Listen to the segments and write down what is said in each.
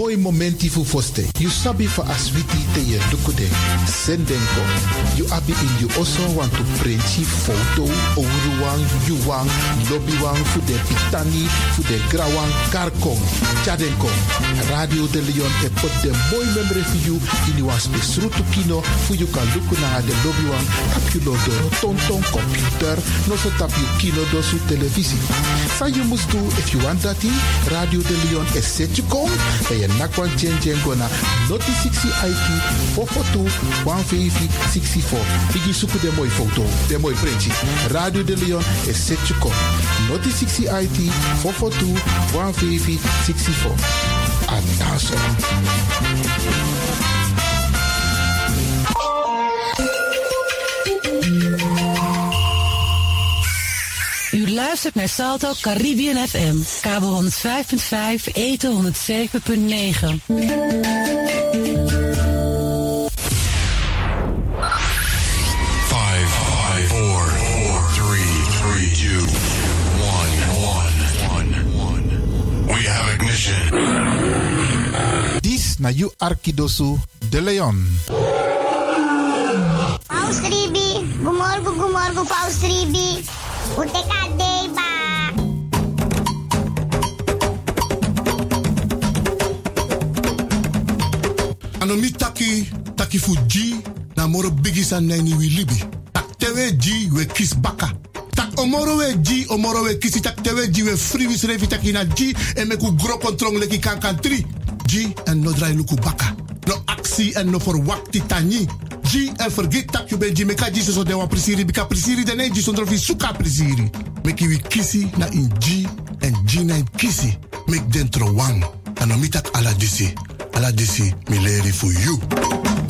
Mooi momenti fu foste. You sabi fa aswiti te ye dukude. Sendenko. You abi in you also want to prenti foto. Ouruwang, yuwang, lobbywang fu de pitani, fu de grawang, karkong. Chadenko. Radio de Leon e put de mooi memory for you in you was besrutu kino fu you kan luku na de lobbywan. Tap you lo do tonton computer. No so tap you kino do su televisie. Sa you must do if you want that Radio de Leon is set you kom. Je nakwan chen gona noti 60 IT 442 150 64. Bigi suku de mooi foto, de mooi. Radio de Leon is set you kom. Noti 60 IT 442 150 64. Anaso. U luistert naar Salto Caribbean FM, kabel 105.5, eten 107.9. Five, five, four, four, three, three, two, one, one, one, one. We have ignition. Dis na you Arkidosu de Leon. Paus Ribi, gumorgo gumorgo Paus Ribi. Uteka deba. Anomi taki, taki fu G, na moro bigi san neni wi libi. Tak tewe G, we kis baka. Tak omoro we G, omoro we kisi, tak tewe G, we free revi taki na G, en meku gro kontrong leki kankan tri. G, en no drai luku baka. No aksi en no for wakti tani. G, en forget tak you ben G, meka so so dewa prisiri, bika prisiri dene G, sondro fi suka prisiri. Meki wi kisi na in G, en G na in kisi. Mek dentro wang. Anomi tak ala disi. Ala disi, mi leri for you.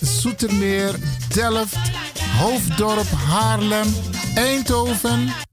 Zoetermeer, Delft, Hoofddorp, Haarlem, Eindhoven.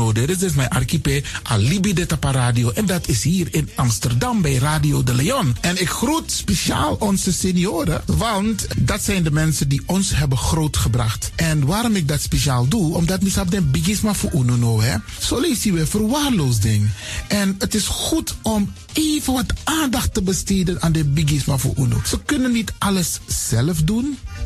no Dit is mijn archipel Alibi de Tapa Radio. En dat is hier in Amsterdam bij Radio de Leon. En ik groet speciaal onze senioren, want dat zijn de mensen die ons hebben grootgebracht. En waarom ik dat speciaal doe, omdat misap den bigisma voor uno hè. Zo lezen we verwaarloosding. En het is goed om even wat aandacht te besteden aan de bigisma voor uno. Ze kunnen niet alles zelf doen.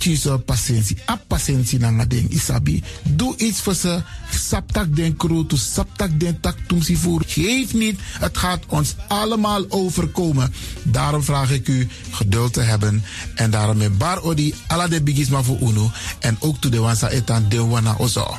kies patiëntie. A patiëntie na ding isabi. Doe iets voor ze. Saptak den kroto, saptak den tak tumsi voer. Geef niet. Het gaat ons allemaal overkomen. Daarom vraag ik u geduld te hebben. En daarom met bar odi ala de bigisma voor uno. En ook to de wansa etan de wana ozo.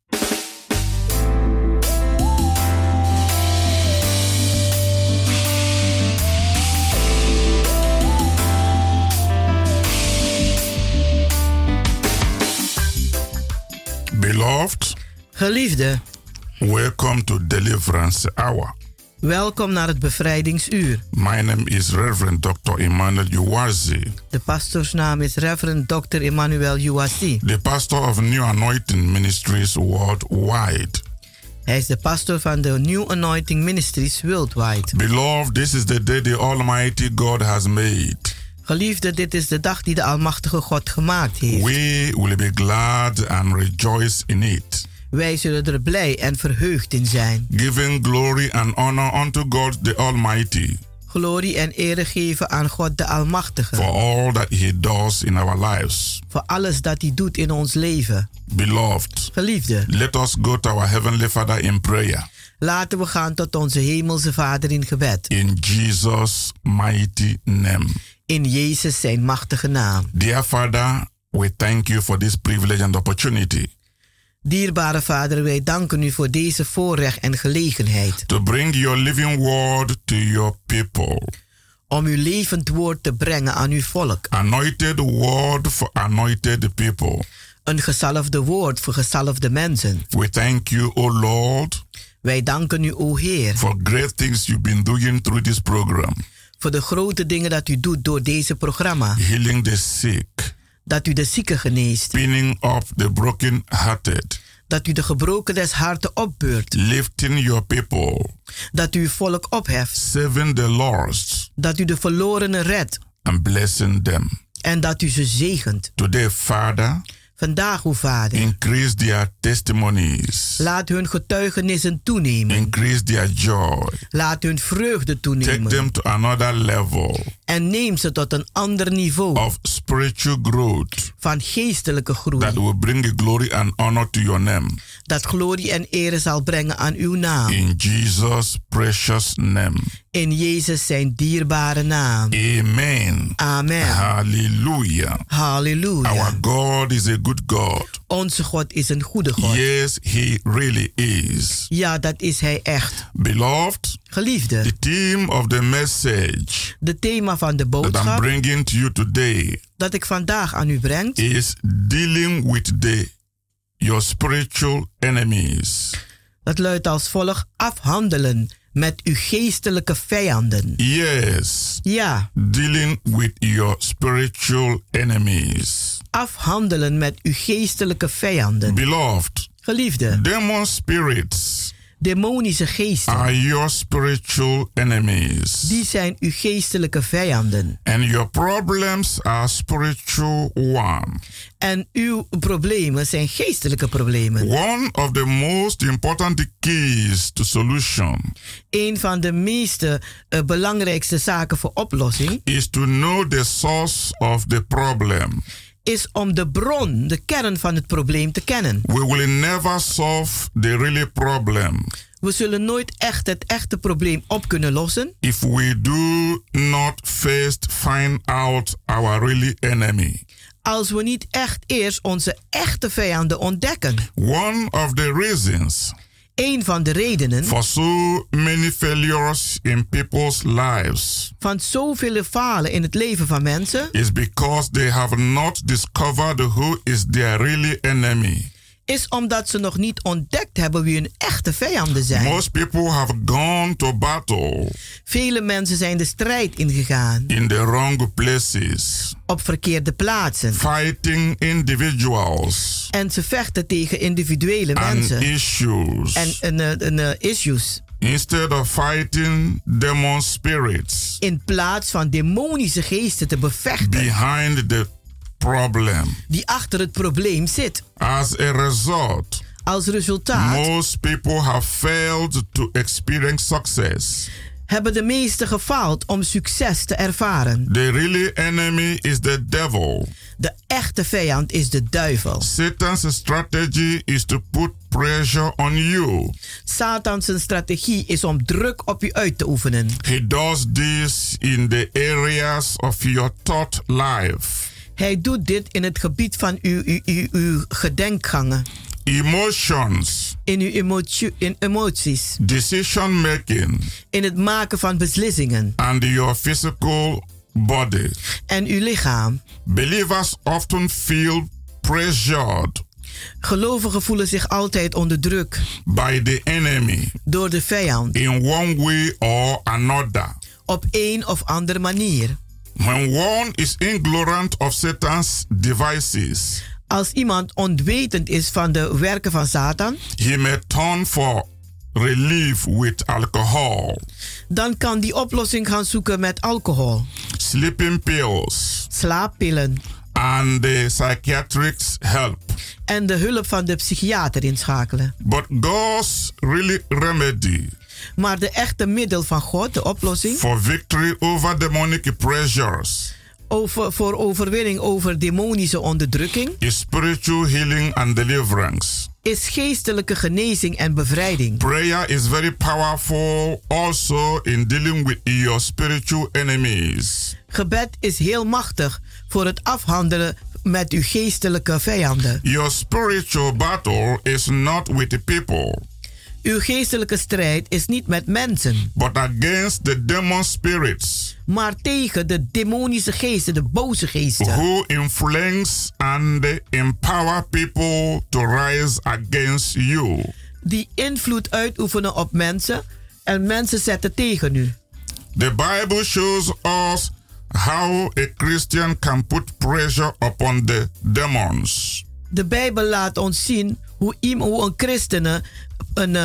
Beloved, Geliefde, welcome to Deliverance Hour. welkom naar het bevrijdingsuur. My name is Reverend Dr. Emmanuel Uwazi, De pastoorsnaam is Reverend Dr. Emmanuel Uwasi. the pastor of New Anointing Ministries worldwide. Hij is de pastor van de New Anointing Ministries Worldwide. Beloved, this is the day the Almighty God has made. Geliefde, dit is de dag die de Almachtige God gemaakt heeft. We will be glad and rejoice in it, Wij zullen er blij en verheugd in zijn. giving glory and honor unto God the Almighty Glorie en ere geven aan God de Almachtige. for all that He does in our lives. Voor alles dat hij doet in ons leven. Beloved, Geliefde, let us go to our Heavenly Father in prayer. Laten we gaan tot onze Hemelse Vader in gebed. In Jesus' mighty name. In Jezus zijn machtige naam. Dear Father, we thank you for this privilege and opportunity Dierbare Vader, wij danken u voor deze voorrecht en gelegenheid. to bring your living word to your people. Om uw levend woord te brengen aan uw volk. Anointed word for anointed people. Een gezalfde woord voor gezalfde mensen. We thank you, O Lord, Wij danken u, o Heer, for great things you've been doing through this program. voor de grote dingen dat u doet door deze programma. Healing the sick, Dat u de zieken geneest. pinning up the broken-hearted, Dat u de gebroken des harten opbeurt. lifting your people, Dat u uw volk opheft. saving the lost, Dat u de verlorenen redt. and blessing them. En dat u ze zegent. Today, Father, Vandaag, o Vader, increase their testimonies, laat hun getuigenissen toenemen. increase their joy, Laat hun vreugde take toenemen. them to another level En neem ze tot een ander niveau of spiritual growth van geestelijke that groei. will bring glory and honor to your name. Dat glorie en ere zal brengen aan uw naam. In Jesus' precious name. In Jezus zijn dierbare naam. Amen. Amen. Hallelujah. Halleluja. Our God is a good God. Onze God is een goede God. Yes, He really is. Ja, dat is Hij echt. Beloved, Geliefde, the theme of the message de thema van de that I'm boodschap bringing to you today dat ik vandaag aan u breng, is dealing with the your spiritual enemies. dat luidt als volgt: afhandelen met uw geestelijke vijanden. Yes, Ja, dealing with your spiritual enemies. afhandelen met uw geestelijke vijanden. Beloved, Geliefde, demon spirits demonische geesten, are your spiritual enemies. die zijn uw geestelijke vijanden. And your problems are spiritual one. En uw problemen zijn geestelijke problemen. One of the most important keys to solution Een van de meeste eh, belangrijkste zaken voor oplossing is to know the source of the problem. Is om de bron, de kern van het probleem te kennen. We will never solve the really problem We zullen nooit echt het echte probleem op kunnen lossen if we do not first find out our really enemy. als we niet echt eerst onze echte vijanden ontdekken. One of the reasons Een van de redenen for so many failures in people's lives van zoveel falen in het leven van mensen is because they have not discovered who is their really enemy. Is omdat ze nog niet ontdekt hebben wie hun echte vijanden zijn. Most people have gone to battle. Vele mensen zijn de strijd ingegaan. In the wrong places, op verkeerde plaatsen. fighting individuals. En ze vechten tegen individuele and mensen. issues. En, en, eh, en, eh, issues. instead of fighting demon spirits. In plaats van demonische geesten te bevechten. Behind the problem. die achter het probleem zit. As a result, Als resultaat most people have failed to experience success. hebben de meesten gefaald om succes te ervaren. The really enemy is the devil. De echte vijand is de duivel. Satan's strategy is to put pressure on you. Satan zijn strategie is om druk op u uit te oefenen. He does this in the areas of your thought life. Hij doet dit in het gebied van uw, uw, uw, uw gedenkgangen, Emotions, in uw emotio- in emoties, decision making, in het maken van beslissingen. And your physical body. en uw lichaam. Believers often feel pressured. Gelovigen voelen zich altijd onder druk. By the enemy. Door de vijand. In one way or another. op een of andere manier. When one is ignorant of Satan's devices, Als iemand onwetend is van de werken van Satan, he may turn for relief with alcohol, dan kan die oplossing gaan zoeken met alcohol, sleeping pills, slaappillen and the psychiatric's help. en de hulp van de psychiater inschakelen. But God's really remedy Maar de echte middel van God, de oplossing for victory over demonic pressures over, voor overwinning over demonische onderdrukking, is spiritual healing and deliverance. is geestelijke genezing en bevrijding. Prayer is very powerful also in dealing with your spiritual enemies. Gebed is heel machtig voor het afhandelen met uw geestelijke vijanden. Your spiritual battle is not with the people, Uw geestelijke strijd is niet met mensen, but against the demon spirits maar tegen de demonische geesten, de boze geesten, who influence and empower people to rise against you. die invloed uitoefenen op mensen en mensen zetten tegen u. The Bible shows us how a Christian can put pressure upon the demons. De Bijbel laat ons zien hoe, een christene een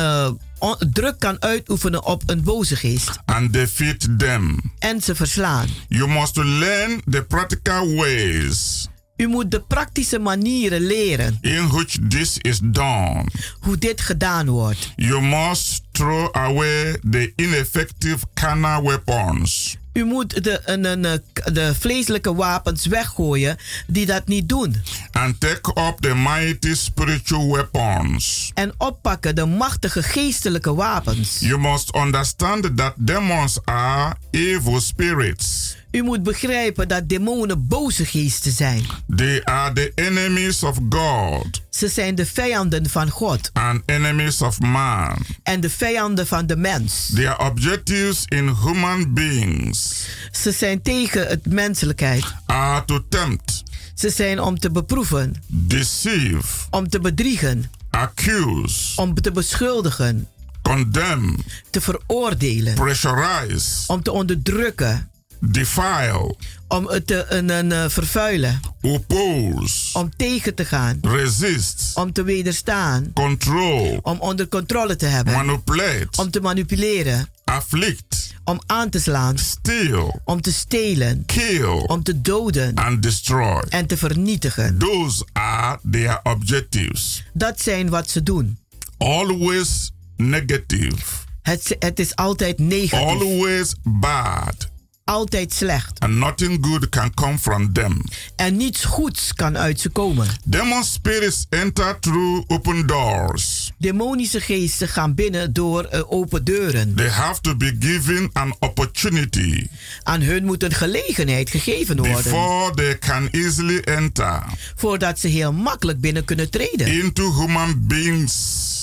on- druk kan uitoefenen op een boze geest and defeat them. en ze verslaan. You must learn the practical ways U moet de praktische manieren leren in which this is done. hoe dit gedaan wordt. You must throw away the ineffective carnal weapons U moet de, eh, de vleeselijke wapens weggooien die dat niet doen. and take up the mighty spiritual weapons. En oppakken de machtige geestelijke wapens. You must understand that demons are evil spirits. U moet begrijpen dat demonen boze geesten zijn. They are the enemies of God Ze zijn de vijanden van God and enemies of man. en de vijanden van de mens. Their objectives in human beings Ze zijn tegen het menselijkheid. are to tempt, Ze zijn om te beproeven, deceive, om te bedriegen, accuse, om te beschuldigen, condemn, te veroordelen, pressurize, om te onderdrukken, defile, om het te een, een, eh, vervuilen, oppose, om tegen te gaan, resist, om te wederstaan, control, om onder controle te hebben, manipulate, om te manipuleren, afflict, om aan te slaan, steal, om te stelen, kill, om te doden. And destroy. en te vernietigen. Those are their objectives. Dat zijn wat ze doen. Always negative, Het, het is altijd negatief, always bad, altijd slecht. and nothing good can come from them. En niets goeds kan uit ze komen. Demon spirits enter through open doors. Demonische geesten gaan binnen door eh, open deuren. They have to be given an opportunity Aan hun moet een gelegenheid gegeven worden. before they can easily enter Voordat ze heel makkelijk binnen kunnen treden. into human beings'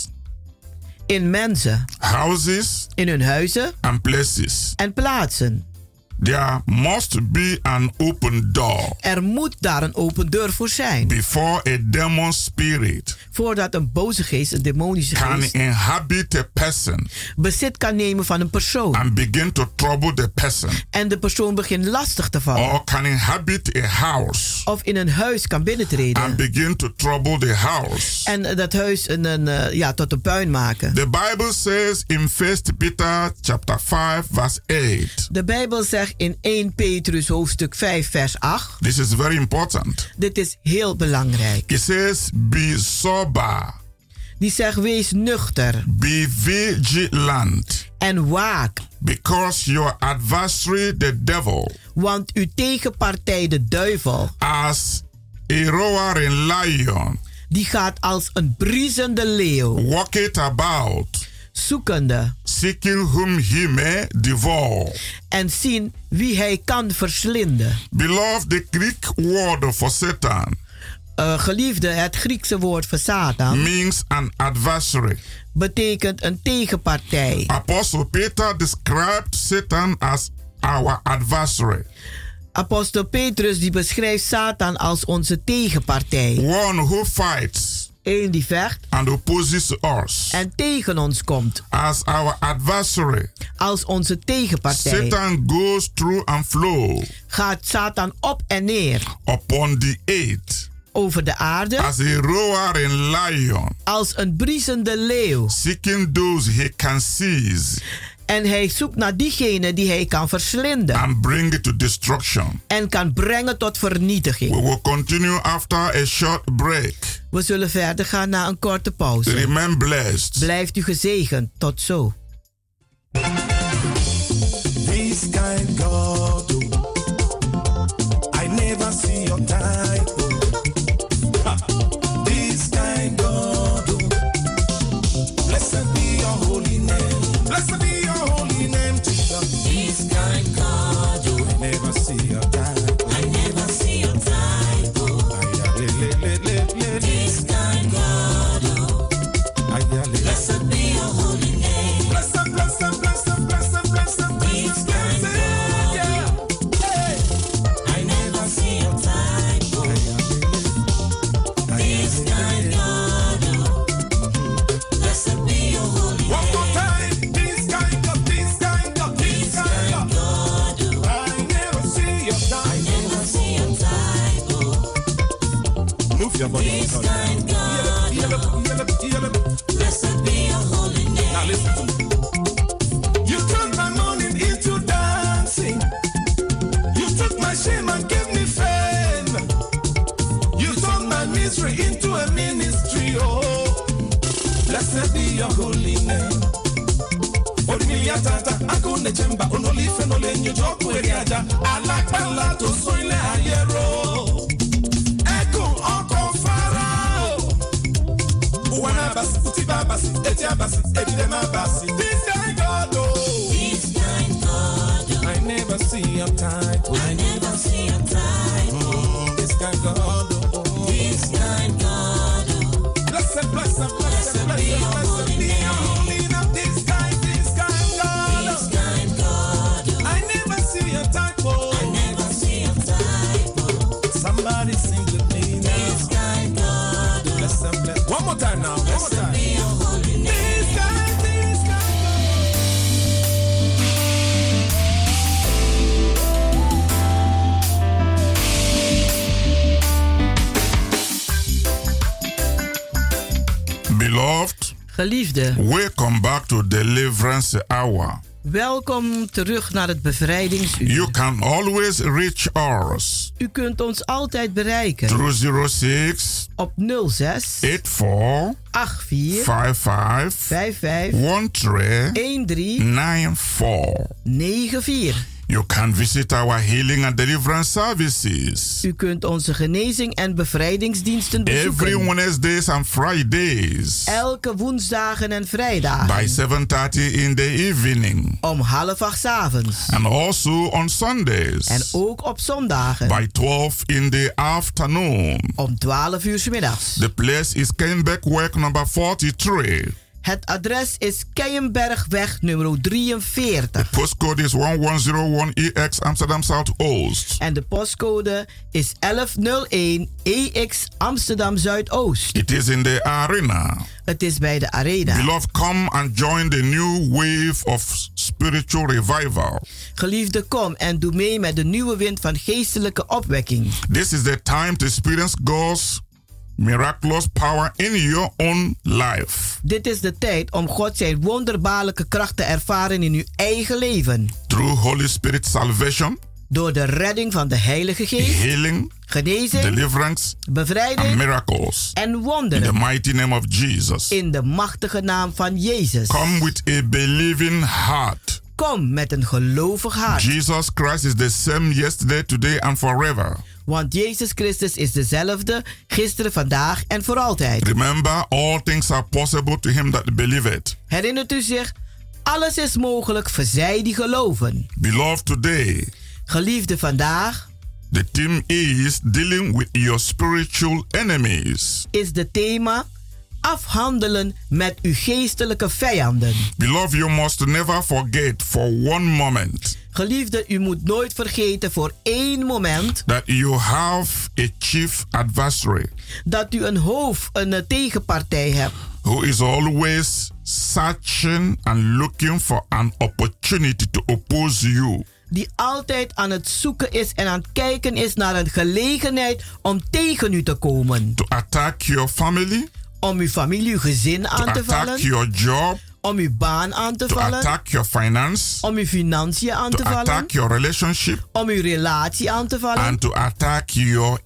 In mensen, houses in hun huizen and places. en plaatsen. There must be an open door Er moet daar een open deur voor zijn. before a demon spirit Voordat een boze geest, een demonische can geest, inhabit a person bezit kan nemen van een persoon. and begin to trouble the person En de persoon begint lastig te vallen. or can inhabit a house Of in een huis kan and binnentreden. begin to trouble the house. En dat huis een, een, eh, ja, tot een puin maken. The Bible says in 1 Peter chapter 5 verse 8. De Bijbel zegt in 1 Petrus hoofdstuk 5 vers 8. This is very important. Dit is heel belangrijk. It says be sober, Die zegt wees nuchter Be vigilant, en waak. because your adversary, the devil, Want uw tegenpartij de duivel, as a roaring lion, die gaat als een briesende leeuw, walketh about, zoekende seeking whom he may devour. en zien wie hij kan verslinden. Beloved, the Greek word for Satan Eh, geliefde, het Griekse woord voor Satan means an adversary. betekent een tegenpartij. Apostle Peter described Satan as our adversary, Apostel Petrus die beschrijft Satan als onze tegenpartij. one who fights Eén die vecht and opposes us. en tegen ons komt. As our adversary, Als onze tegenpartij Satan goes through and flow gaat Satan op en neer upon the earth over de aarde as a roaring lion, als een briesende leeuw. seeking those he can seize En hij zoekt naar diegene die hij kan verslinden and bring it to destruction. en kan brengen tot We vernietiging. will continue after a short break. We zullen verder gaan na een korte pauze. Remain blessed. Blijft u gezegend. Tot zo. This kind God, I never see your type. Geliefde, welcome back to Deliverance Hour. welkom terug naar het bevrijdingsuur. You can always reach us U kunt ons altijd bereiken through 06 op 06 84 84 55 55 13 13 94. 94. You can visit our healing and deliverance services U kunt onze genezing en bevrijdingsdiensten every bezoeken. Wednesdays and Fridays Elke woensdagen en vrijdagen. by 7:30 in the evening Om half acht avonds. and also on Sundays En ook op zondagen. by 12 in the afternoon. Om 12 uur 's middags. The place is Kenbeck number 43. Het adres is Keienbergweg nummer 43. Postcode is 1101 EX Amsterdam Zuidoost. En de postcode is 1101 EX Amsterdam Zuidoost. It is in the arena. Het is bij de Arena. Beloved, come and join the new wave of spiritual revival. Geliefde, kom en doe mee met de nieuwe wind van geestelijke opwekking. This is the time to experience God's miraculous power in your own life Dit is de tijd om God zijn wonderbaarlijke kracht te ervaren in uw eigen leven. through Holy Spirit salvation, Door de redding van de Heilige Geest, healing, genezing, deliverance, bevrijding miracles. en In the wonderen. mighty name of Jesus. In de machtige naam van Jezus. Come with a believing heart. Kom met een gelovig hart. Jesus Christ is the same yesterday, today, and forever. Want Jezus Christus is dezelfde gisteren, vandaag en voor altijd. Remember, all things are possible to him that believeth. Herinnert u zich? Alles is mogelijk voor zij die geloven. Beloved, today, Geliefde vandaag the theme is dealing with your spiritual enemies. is de thema afhandelen met uw geestelijke vijanden. Beloved, you must never forget for one moment Geliefde, u moet nooit vergeten voor één moment that you have a chief adversary dat u een hoofd, een eh, tegenpartij hebt. who is always searching and looking for an opportunity to oppose you. Die altijd aan het zoeken is en aan het kijken is naar een gelegenheid om tegen u te komen. To attack your family, Om uw familie, uw gezin aan te attack vallen. your job, Om uw baan aan te vallen. attack your finance, Om uw financiën aan te vallen. attack your relationship, Om uw relatie aan te vallen. and to attack your.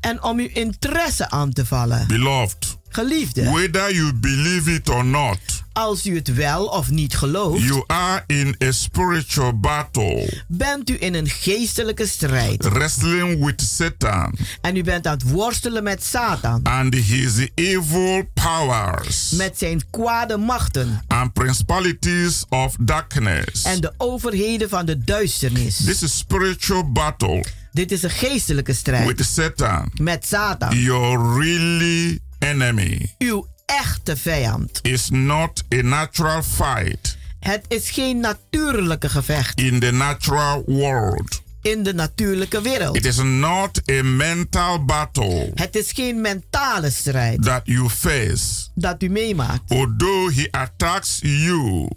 En om uw interesse aan te vallen. Beloved, Geliefde, whether you believe it or not, als u het wel of niet gelooft, you are in a spiritual battle, bent u in een geestelijke strijd. wrestling with Satan En u bent aan het worstelen met Satan. and his evil powers Met zijn kwade machten. and principalities of darkness. En de overheden van de duisternis. This is spiritual battle Dit is een geestelijke strijd. with Satan, Met Satan. your really enemy. Uw echte vijand. Is not a natural fight Het is geen natuurlijke gevecht in the natural world. in de natuurlijke wereld. It is not a mental battle Het is geen mentale strijd that you face. dat u meemaakt. Although he attacks you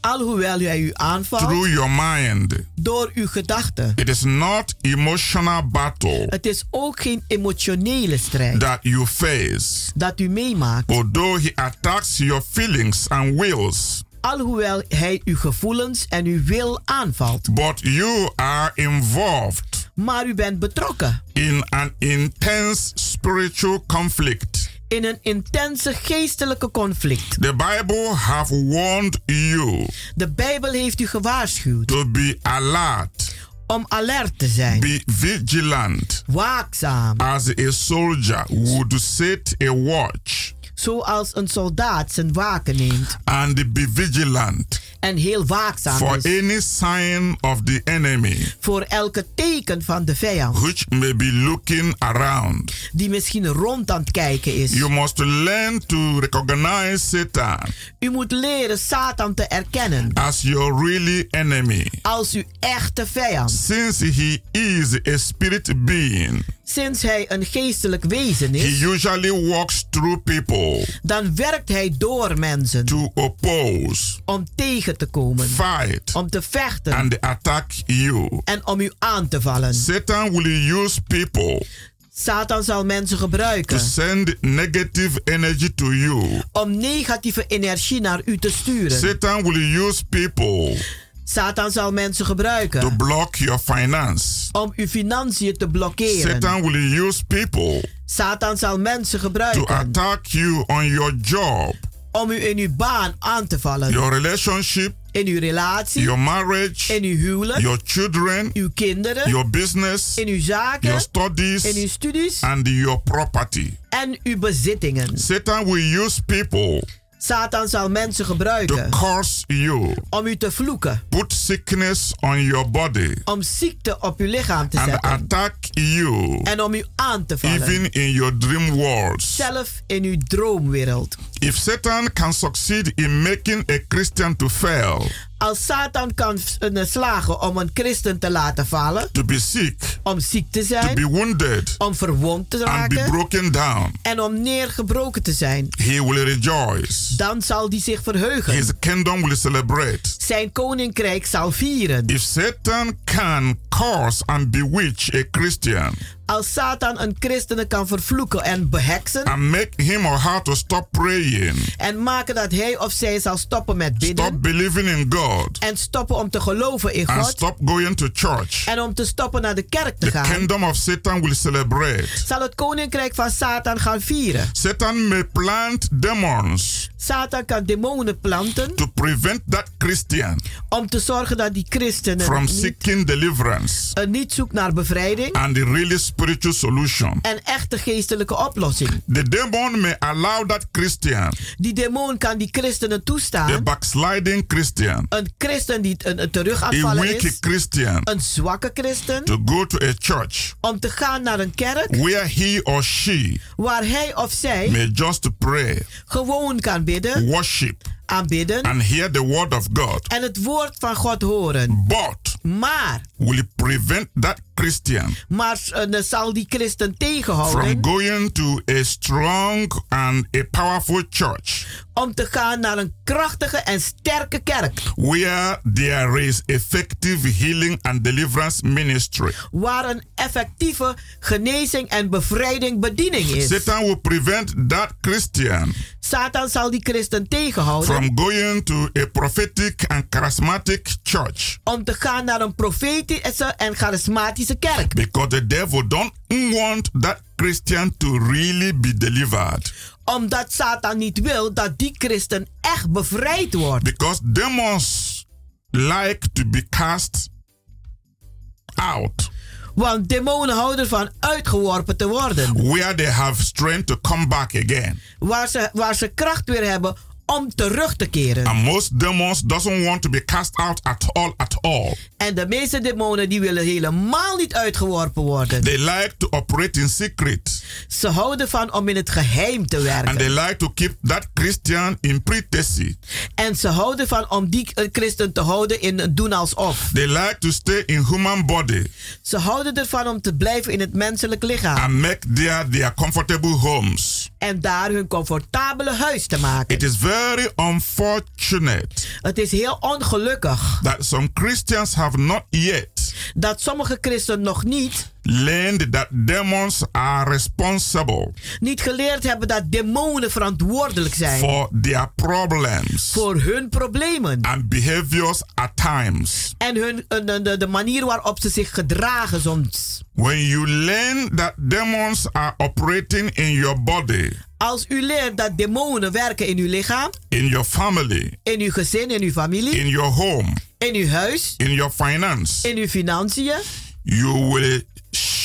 Alhoewel hij u aanvalt through your mind, door uw gedachten. it is not emotional battle Het is ook geen emotionele strijd that you face. dat u meemaakt. Although he attacks your feelings and wills, Alhoewel hij uw gevoelens en uw wil aanvalt. but you are involved Maar u bent betrokken in an intense spiritual conflict. In een intense geestelijke conflict. The Bible have warned you. De Bijbel heeft u gewaarschuwd. To be alert, om alert te zijn, be vigilant, waakzaam, as a soldier would set a watch, zoals een soldaat zijn waken neemt. And be vigilant en heel waakzaam for is any sign of the enemy voor elke teken van de vijand which may be looking around. die misschien rond aan het kijken is. You must learn to recognize Satan U moet leren Satan te erkennen as your really enemy. als uw echte vijand. Since he is a spirit being, Sinds hij een geestelijk wezen he is, usually walks through people dan werkt hij door mensen to oppose, om tegen te komen, fight, om te vechten and attack you. en om u aan te vallen. Satan will use people Satan zal mensen to gebruiken send negative energy to you. om negatieve energie naar u te sturen. Satan will use people Satan zal mensen to gebruiken block your finance. om uw financiën te blokkeren. Satan will use people Satan zal mensen to gebruiken attack you on your job, om u in uw baan aan te vallen. your relationship, In uw relatie, your marriage, in uw huwelijk, your children, uw kinderen, your business, in uw zaken, your in uw studies, studies and your property. en uw bezittingen. Satan will use people Satan zal mensen to gebruiken curse you, om u te vloeken, put sickness on your body, om ziekte op uw lichaam te and zetten attack you, en om u aan te vallen. even in your dream worlds. Zelf in uw droomwereld. If Satan can succeed in making a Christian to fail, Als Satan kan eh, slagen om een christen te laten vallen, to be sick, om ziek te to zijn, be wounded, om verwond te and be raken broken down, en om neergebroken te zijn, he will rejoice. dan zal die zich verheugen. His kingdom will celebrate. Zijn koninkrijk zal vieren. If Satan can curse and bewitch a Christian, Als Satan een christene kan vervloeken en beheksen. and make him or her to stop praying, En maken dat hij of zij zal stoppen met bidden. stop believing in God, En stoppen om te geloven in and God. stop going to church, En om te stoppen naar de kerk te the gaan. kingdom of Satan will celebrate. Zal het koninkrijk van Satan gaan vieren. Satan may plant demons Satan kan demonen planten. to prevent that Christian Om te zorgen dat die christenen from niet, seeking deliverance niet zoekt naar bevrijding. and the really spiritual solution. En echte geestelijke oplossing. The demon may allow that Christian, Die demon kan die christenen the toestaan. backsliding Christian, Een christen die een, een a terugaanvallen weak is. Christian, Een zwakke christen. to go to a church Om te gaan naar een kerk. where he or she Waar hij of zij may just pray, gewoon kan bidden. worship, Aanbidden. and hear the word of God. En het woord van God horen. But Maar. will prevent that Christian Maar eh, zal die christen from tegenhouden. going to a strong and a powerful church Om te gaan naar een krachtige en sterke kerk. where there is effective healing and deliverance ministry. Waar een effectieve genezing en bevrijding bediening is. Satan will prevent that Christian Satan zal die christen tegenhouden. from going to a prophetic and charismatic church om te gaan naar een profetische en charismatische kerk. because the devil don't want that Christian to really be delivered. Omdat Satan niet wil dat die christen echt bevrijd wordt. Because demons like to be cast out Want demonen houden van uitgeworpen te worden. where they have strength to come back again. Waar ze, waar ze kracht weer hebben om terug te keren. And most demons doesn't want to be cast out at all at all. En de meeste demonen die willen helemaal niet uitgeworpen worden. They like to operate in secret. Ze houden van om in het geheim te And werken. they like to keep that Christian in privacy. En ze houden van om die eh, christen te houden in doen alsof. They like to stay in human body Ze houden ervan om te blijven in het menselijk lichaam. and make their, their comfortable homes. En daar hun comfortabele huis te maken. It is very unfortunate. Het is heel ongelukkig that some Christians have not yet dat sommige christenen nog niet, learned that demons are responsible niet geleerd hebben dat demonen verantwoordelijk zijn for their problems voor hun problemen. and behaviors at times. En hun, eh, de, de, de manier waarop ze zich gedragen soms. When you learn that demons are operating in your body, Als u leert dat demonen werken in uw lichaam, in your family, in uw gezin, in uw familie, in your home, in uw huis, in your finance, in uw financiën, you will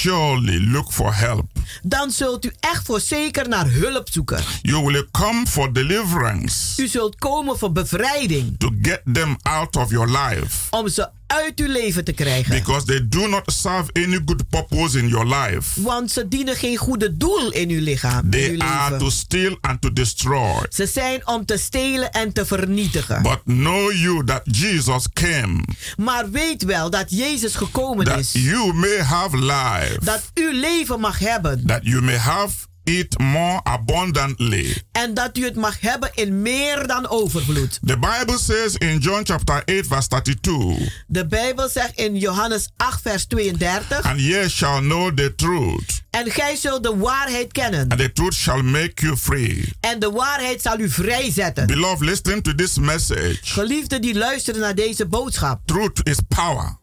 surely look for help. dan zult u echt voor zeker naar hulp zoeken. You will come for deliverance U zult komen voor bevrijding. to get them out of your life Om ze uit uw leven te krijgen. because they do not serve any good purpose in your life. Want ze dienen geen goede doel in uw lichaam. in They uw are leven. to steal and to destroy. Ze zijn om te stelen en te vernietigen. But know you that Jesus came Maar weet wel dat Jezus gekomen that is. you may have life, Dat u leven mag hebben. that you may have it more abundantly. En dat u het mag hebben in meer dan overvloed. The Bible says in John chapter 8 verse 32, De Bijbel zegt in Johannes 8 vers 32. and ye shall know the truth, En gij zult de waarheid kennen. and the truth shall make you free. En de waarheid zal u vrijzetten. Beloved, listen to this message. Geliefden die luisteren naar deze boodschap. Truth is power.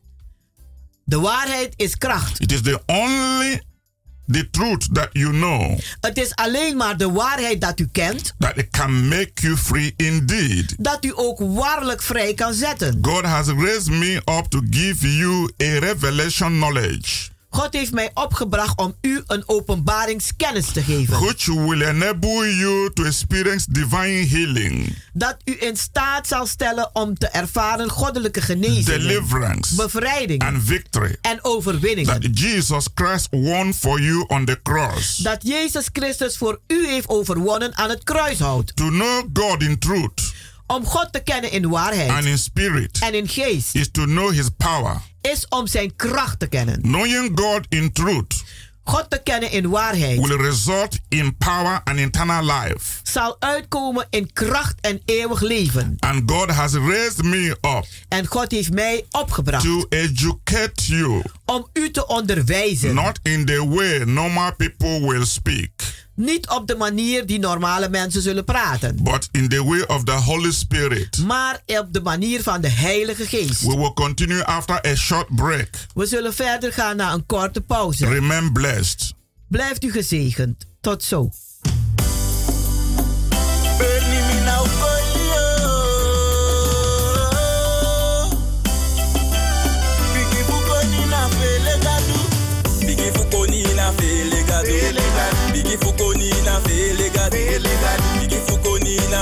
De waarheid is kracht. It is the only the truth that you know Het is alleen maar de waarheid dat u kent. that it can make you free indeed. Dat u ook waarlijk vrij kan zetten. God has raised me up to give you a revelation knowledge God heeft mij opgebracht om u een openbaringskennis te geven. which will enable you to experience divine healing, Dat u in staat zal stellen om te ervaren goddelijke genezing, deliverance, bevrijding and victory en overwinningen. that Jesus Christ won for you on the cross. Dat Jezus Christus voor u heeft overwonnen aan het kruishout. To know God in truth Om God te kennen in and waarheid in spirit en in geest is to know his power. is om zijn kracht te kennen. Knowing God in truth God te kennen in waarheid, will result in power and eternal life. zal uitkomen in kracht en eeuwig leven. And God has raised me up En God heeft mij opgebracht to educate you, om u te onderwijzen. not in the way normal people will speak, Niet op de manier die normale mensen zullen praten, but in the way of the Holy Spirit. maar op de manier van de Heilige Geest. We will continue after a short break. We zullen verder gaan naar een korte pauze. Remain blessed. Blijft u gezegend. Tot zo.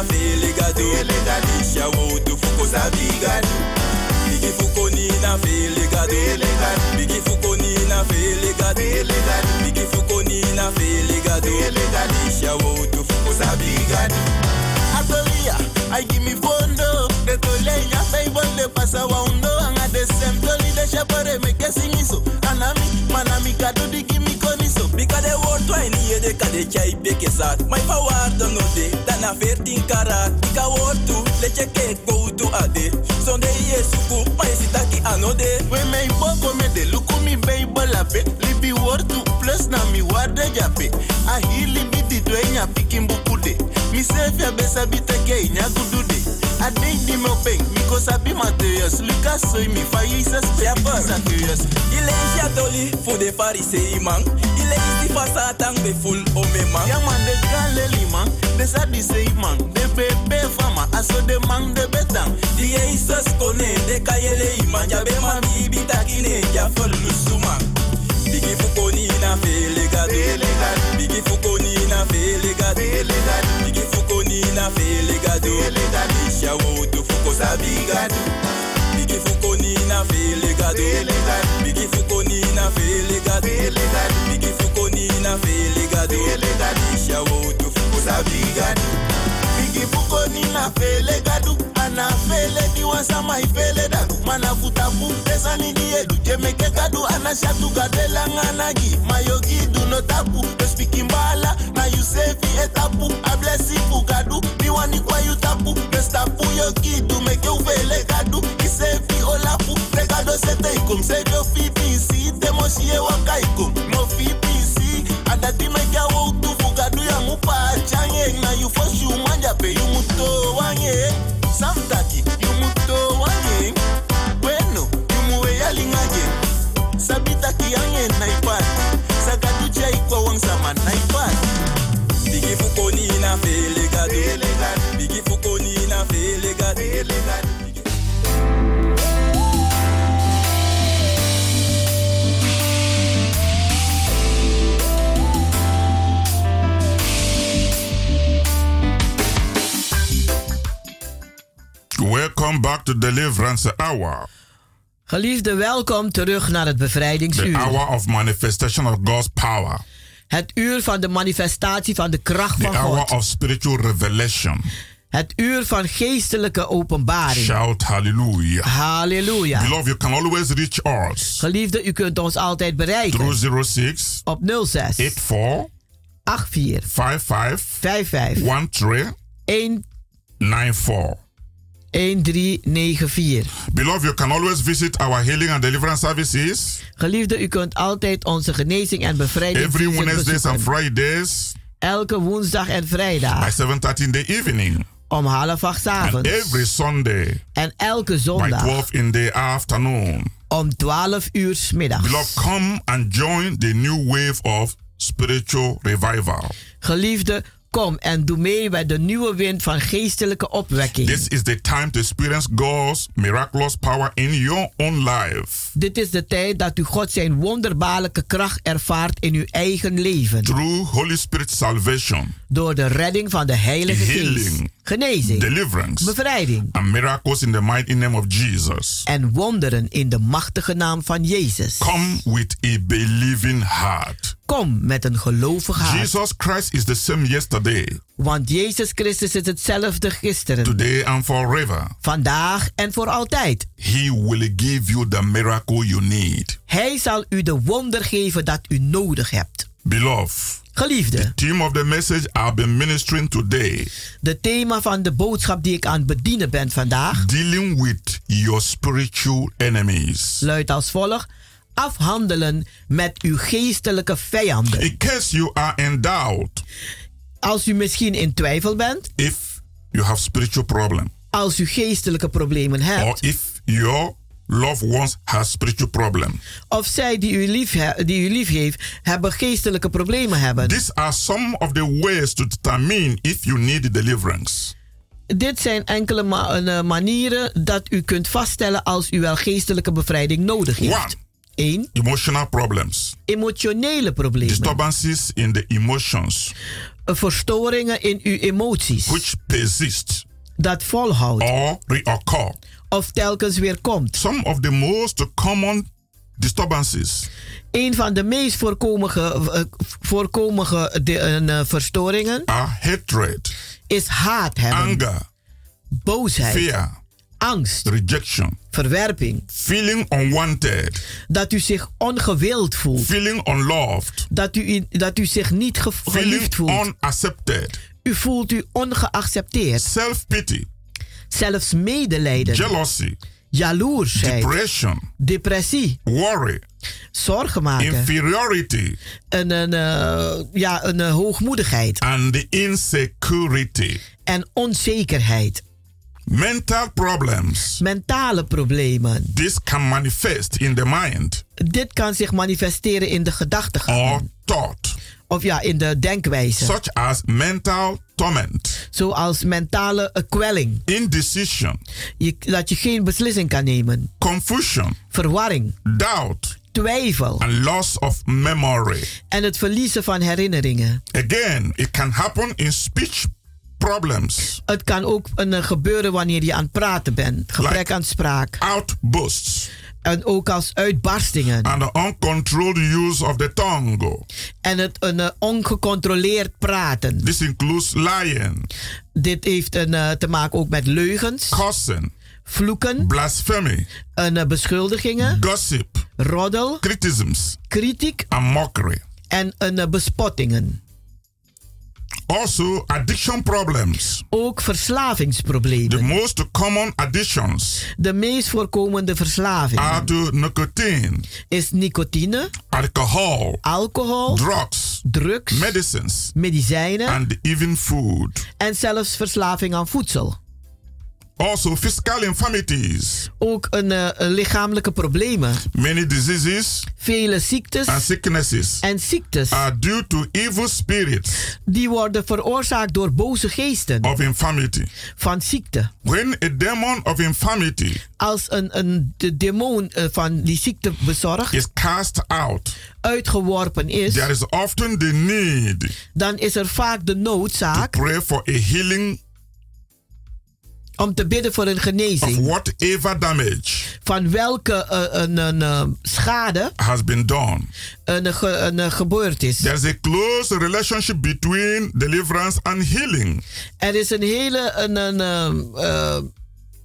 Na fele gado. Isha wo tu fuko sabi gado. Bigi fukoni na fele gado. Bigi fukoni na fele gado. Bigi fukoni na fele gado. Isha wo tu fuko sabi gado. Atolia, I give me fondo. De tolenya, fable de pasa waundo. Anga de sem toli de shapare me guessing iso. Anami, manami kado di twine hier de kade chai beke. My power dan no de, dan na 14 karat. Bika woord tu, let je kek go to ade. Zonde ye suku, ma ye sitaki anode. We me boko me de luku mi baby lape. Libi wortu plus na mi warde jape. A hili biti dwenya pikin bukude. Mi sefia besa biteke inya gudude. I think di mo peng, mi ko sabi materials. Lucas soy mi fa isa Ja, spek per. sakias. Ile is ja doli voor de farisei man. Ile is die fasatang be full o me man. Ja man, de galeli man, de sa di sei man. De bebe fama, aso de man de betang. Die Jesus kone de kayele iman. Ja be ma bibi takine ja verlusu man. Bigi fukoni na fele gado. Bigi fukoni na fele gado. Na fele gado. Isha wo tu fuko sabi gado. Bigi fukoni na fele gado. Bigi fukoni na fele gado. Bigi fukoni na fele gado. Isha wo tu fuko sabi gado. Bigi fuko ni na fele gadu Ana fele di wansa mai fele dadu Mana futa fu pesa ni di edu Jemeke gadu ana shatu gadela ngana gi Mayogi no tapu No speaking bala Na you sefi etapu A blessi fu gadu Di wani kwa you tapu No stapu yo kidu Make you fele gadu Ki sefi olapu Regado sete ikum Save your fi PC Demo shie waka ikum No fi PC. Adati make ya wo tu fu gadu ya mupa change Na you for sure manja pe you muto wange Samtaki Welcome back to Deliverance Hour, Geliefde, welkom terug naar het the bevrijdingsuur. hour of manifestation of God's power, Het uur van de manifestatie van de kracht the van hour God. of spiritual revelation. Het uur van geestelijke openbaring. Shout hallelujah. Halleluja. Beloved, you can always reach us Geliefde, u kunt ons altijd bereiken through 06 op 06 84 84 55 55 13 94. 1394. Beloved, you can always visit our healing and deliverance services Geliefde, u kunt altijd onze genezing en bevrijding every Wednesdays and Fridays Elke woensdag en by vrijdag 7:30 in the evening. om half acht 's And avonds. every Sunday En elke by zondag 12 in the afternoon. om 12 uur 's middags. Beloved, come and join the new wave of spiritual revival. Geliefde, kom en doe mee met de nieuwe wind van geestelijke opwekking. This is the time to experience God's miraculous power in your own life. Dit is de tijd dat u God zijn wonderbaarlijke kracht ervaart in uw eigen leven. Through Holy Spirit salvation, Door de redding van de Heilige Geest. Genezing. deliverance, Bevrijding. and miracles in the mighty name of Jesus. En wonderen in de machtige naam van Jezus. Come with a believing heart. kom met een gelovig hart. Jesus Christ is the same yesterday, Want Jezus Christus is hetzelfde gisteren, today, and forever. vandaag en voor altijd. He will give you the miracle you need. Hij zal u de wonder geven dat u nodig hebt. Beloved, Geliefde, theme of the message I've been ministering today de thema van de boodschap die ik aan het bedienen ben vandaag dealing with your spiritual enemies. luidt als volgt: afhandelen met uw geestelijke vijanden. In case you are in doubt Als u misschien in twijfel bent, if you have spiritual problem als u geestelijke problemen or hebt, if your loved ones has spiritual problem. of zij die u lief, die u lief heeft, hebben geestelijke problemen hebben. These are some of the ways to determine if you need deliverance. Dit zijn enkele ma- eh, manieren dat u kunt vaststellen als u wel geestelijke bevrijding nodig heeft. One, 1. emotional problems, Emotionele problemen. disturbances in the emotions Eh, Verstoringen in uw emoties. which persist Dat volhoudt. or reoccur. Of telkens weer komt. Some of the most common disturbances Een van de meest voorkomige, eh, voorkomige de, eh, verstoringen are hatred, is haat hebben. anger, boosheid, fear, angst, rejection, verwerping. feeling unwanted, Dat u zich ongewild voelt. feeling unloved, Dat u, dat u zich niet ge- geliefd voelt. unaccepted, U voelt u ongeaccepteerd. self-pity, Zelfs medelijden. jealousy, Jaloersheid. depression, Depressie. worry, Zorgen maken. inferiority, Een, een, eh, ja, een eh, hoogmoedigheid. and the insecurity. En onzekerheid. Mental problems. Mentale problemen. This can manifest in the mind Dit kan zich manifesteren in de gedachtegang. or thought, Of ja, in de denkwijze. such as mental torment, Zoals mentale kwelling. indecision, Je, dat je geen beslissing kan nemen. confusion, Verwarring. doubt, Twijfel. and loss of memory. En het verliezen van herinneringen. Again, it can happen in speech problems, Het kan ook een, eh, gebeuren wanneer je aan het praten bent. Gebrek Like- aan spraak. outbursts, En ook als uitbarstingen. and the uncontrolled use of the tongue. En het een, eh, ongecontroleerd praten. This includes lying, Dit heeft een, eh, te maken ook met leugens, cursing, vloeken, blasphemy, en, eh, beschuldigingen, gossip, roddel, criticisms, kritiek and mockery. en een, bespottingen. Also, addiction problems. Ook The verslavingsproblemen. most common addictions De meest voorkomende are verslavingen to nicotine, is nicotine, alcohol, alcohol, drugs, drugs, medicines, medicijnen and even food. en zelfs verslaving aan voedsel. Also, physical infirmities. Ook een, een lichamelijke problemen. Many diseases Vele ziektes and sicknesses en ziektes are due to evil spirits die worden veroorzaakt door boze geesten of infirmity. van ziekte. When a demon of infirmity Als een, een de demon eh, van die ziekte bezorgd is cast out, uitgeworpen is, there is often the need dan is er vaak de to noodzaak pray for a healing om te bidden voor een of genezing whatever damage van welke eh, een, een, eh, schade has been done. een, ge, een eh, gebeurd is. There's a close relationship between deliverance and healing. Er is een hele een, een, eh, eh,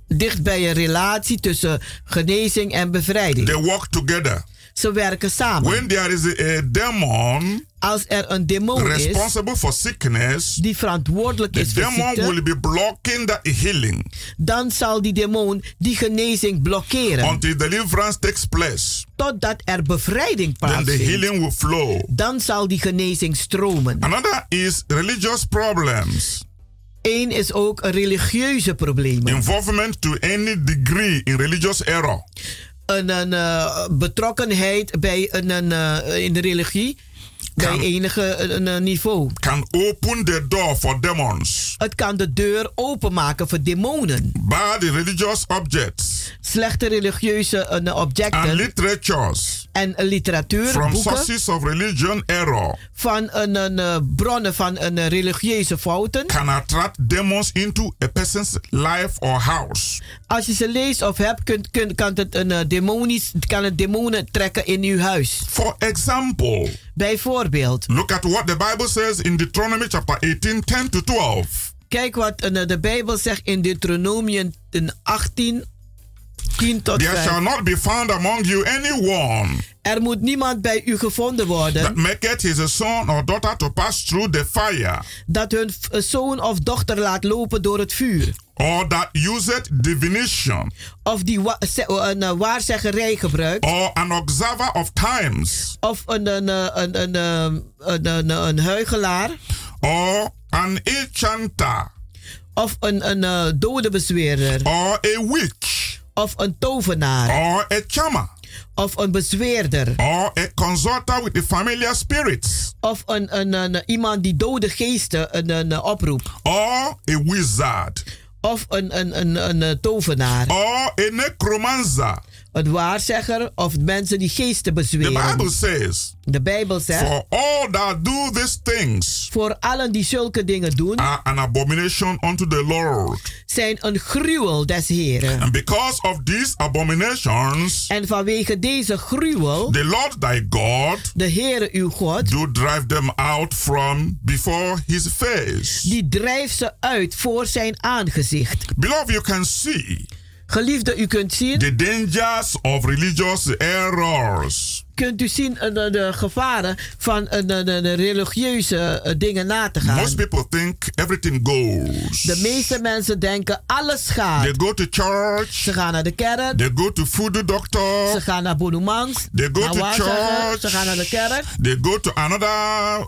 dichtbij een relatie tussen genezing en bevrijding. They work together. Ze werken samen. When there is a, a demon Als er een demon is responsible for sickness, die verantwoordelijk is voor demon ziekte, will be blocking the healing dan zal die demon die genezing blokkeren. until deliverance takes place. Totdat er bevrijding Then the plaatsvindt. healing will flow. Dan zal die genezing stromen. Another is religious problems. Eén is ook religieuze problemen. Involvement to any degree in religious error. Een, een eh, betrokkenheid bij een, een, eh, in de religie. Bij enige een, een niveau. Can open the door for demons. Het kan de deur openmaken voor demonen. Bad religious objects Slechte religieuze and objecten literatures en literatuur, from boeken sources of religion error van een, een bronnen van een religieuze fouten. can attract demons into a person's life or house. Als je ze leest of hebt, kunt, kunt, kan, het een, demonisch, kan het demonen trekken in uw huis. For example, Bijvoorbeeld, Look at what the Bible says in Deuteronomy chapter 18, 10 to 12. kijk wat eh, de Bijbel zegt in Deuteronomium 18, 10 tot There 5. shall not be found among you anyone Er moet niemand bij u gevonden worden that maketh his son or daughter to pass through the fire, dat hun eh, zoon of dochter laat lopen door het vuur. or that useth divination, Of die wa- ze- een eh, waarzeggerij gebruikt. or an observer of times, Of een, een, eh, een, een, een, een, een, een huigelaar. or an enchanter, Of een, een eh, dodebezweerder. or a witch, Of een tovenaar. or a charmer, Of een bezweerder. or a consulter with the familiar spirits, Of een, een, een, iemand die dode geesten een, een, oproept. or a wizard, Of een, een, een, een, tovenaar. or a necromancer. Een waarzegger of mensen die geesten The bezweren. Bible says, De Bijbel zegt. For all that do these things Voor allen die zulke dingen doen. are an abomination unto the Lord. Zijn een gruwel des Heren. And because of these abominations, En vanwege deze gruwel. the Lord thy God De Heere uw God. do drive them out from before his face. Die drijft ze uit voor zijn aangezicht. Beloved, you can see Geliefde, u kunt zien. the dangers of religious errors. Kunt u zien eh, de, de gevaren van eh, de, de religieuze eh, dingen na te gaan. Most people think everything goes. De meeste mensen denken alles gaat. They go to church. Ze gaan naar de kerk. They go to voodoo doctor. Ze gaan naar Bonoemangs. They go naar to church. Ze gaan naar de kerk. They go to another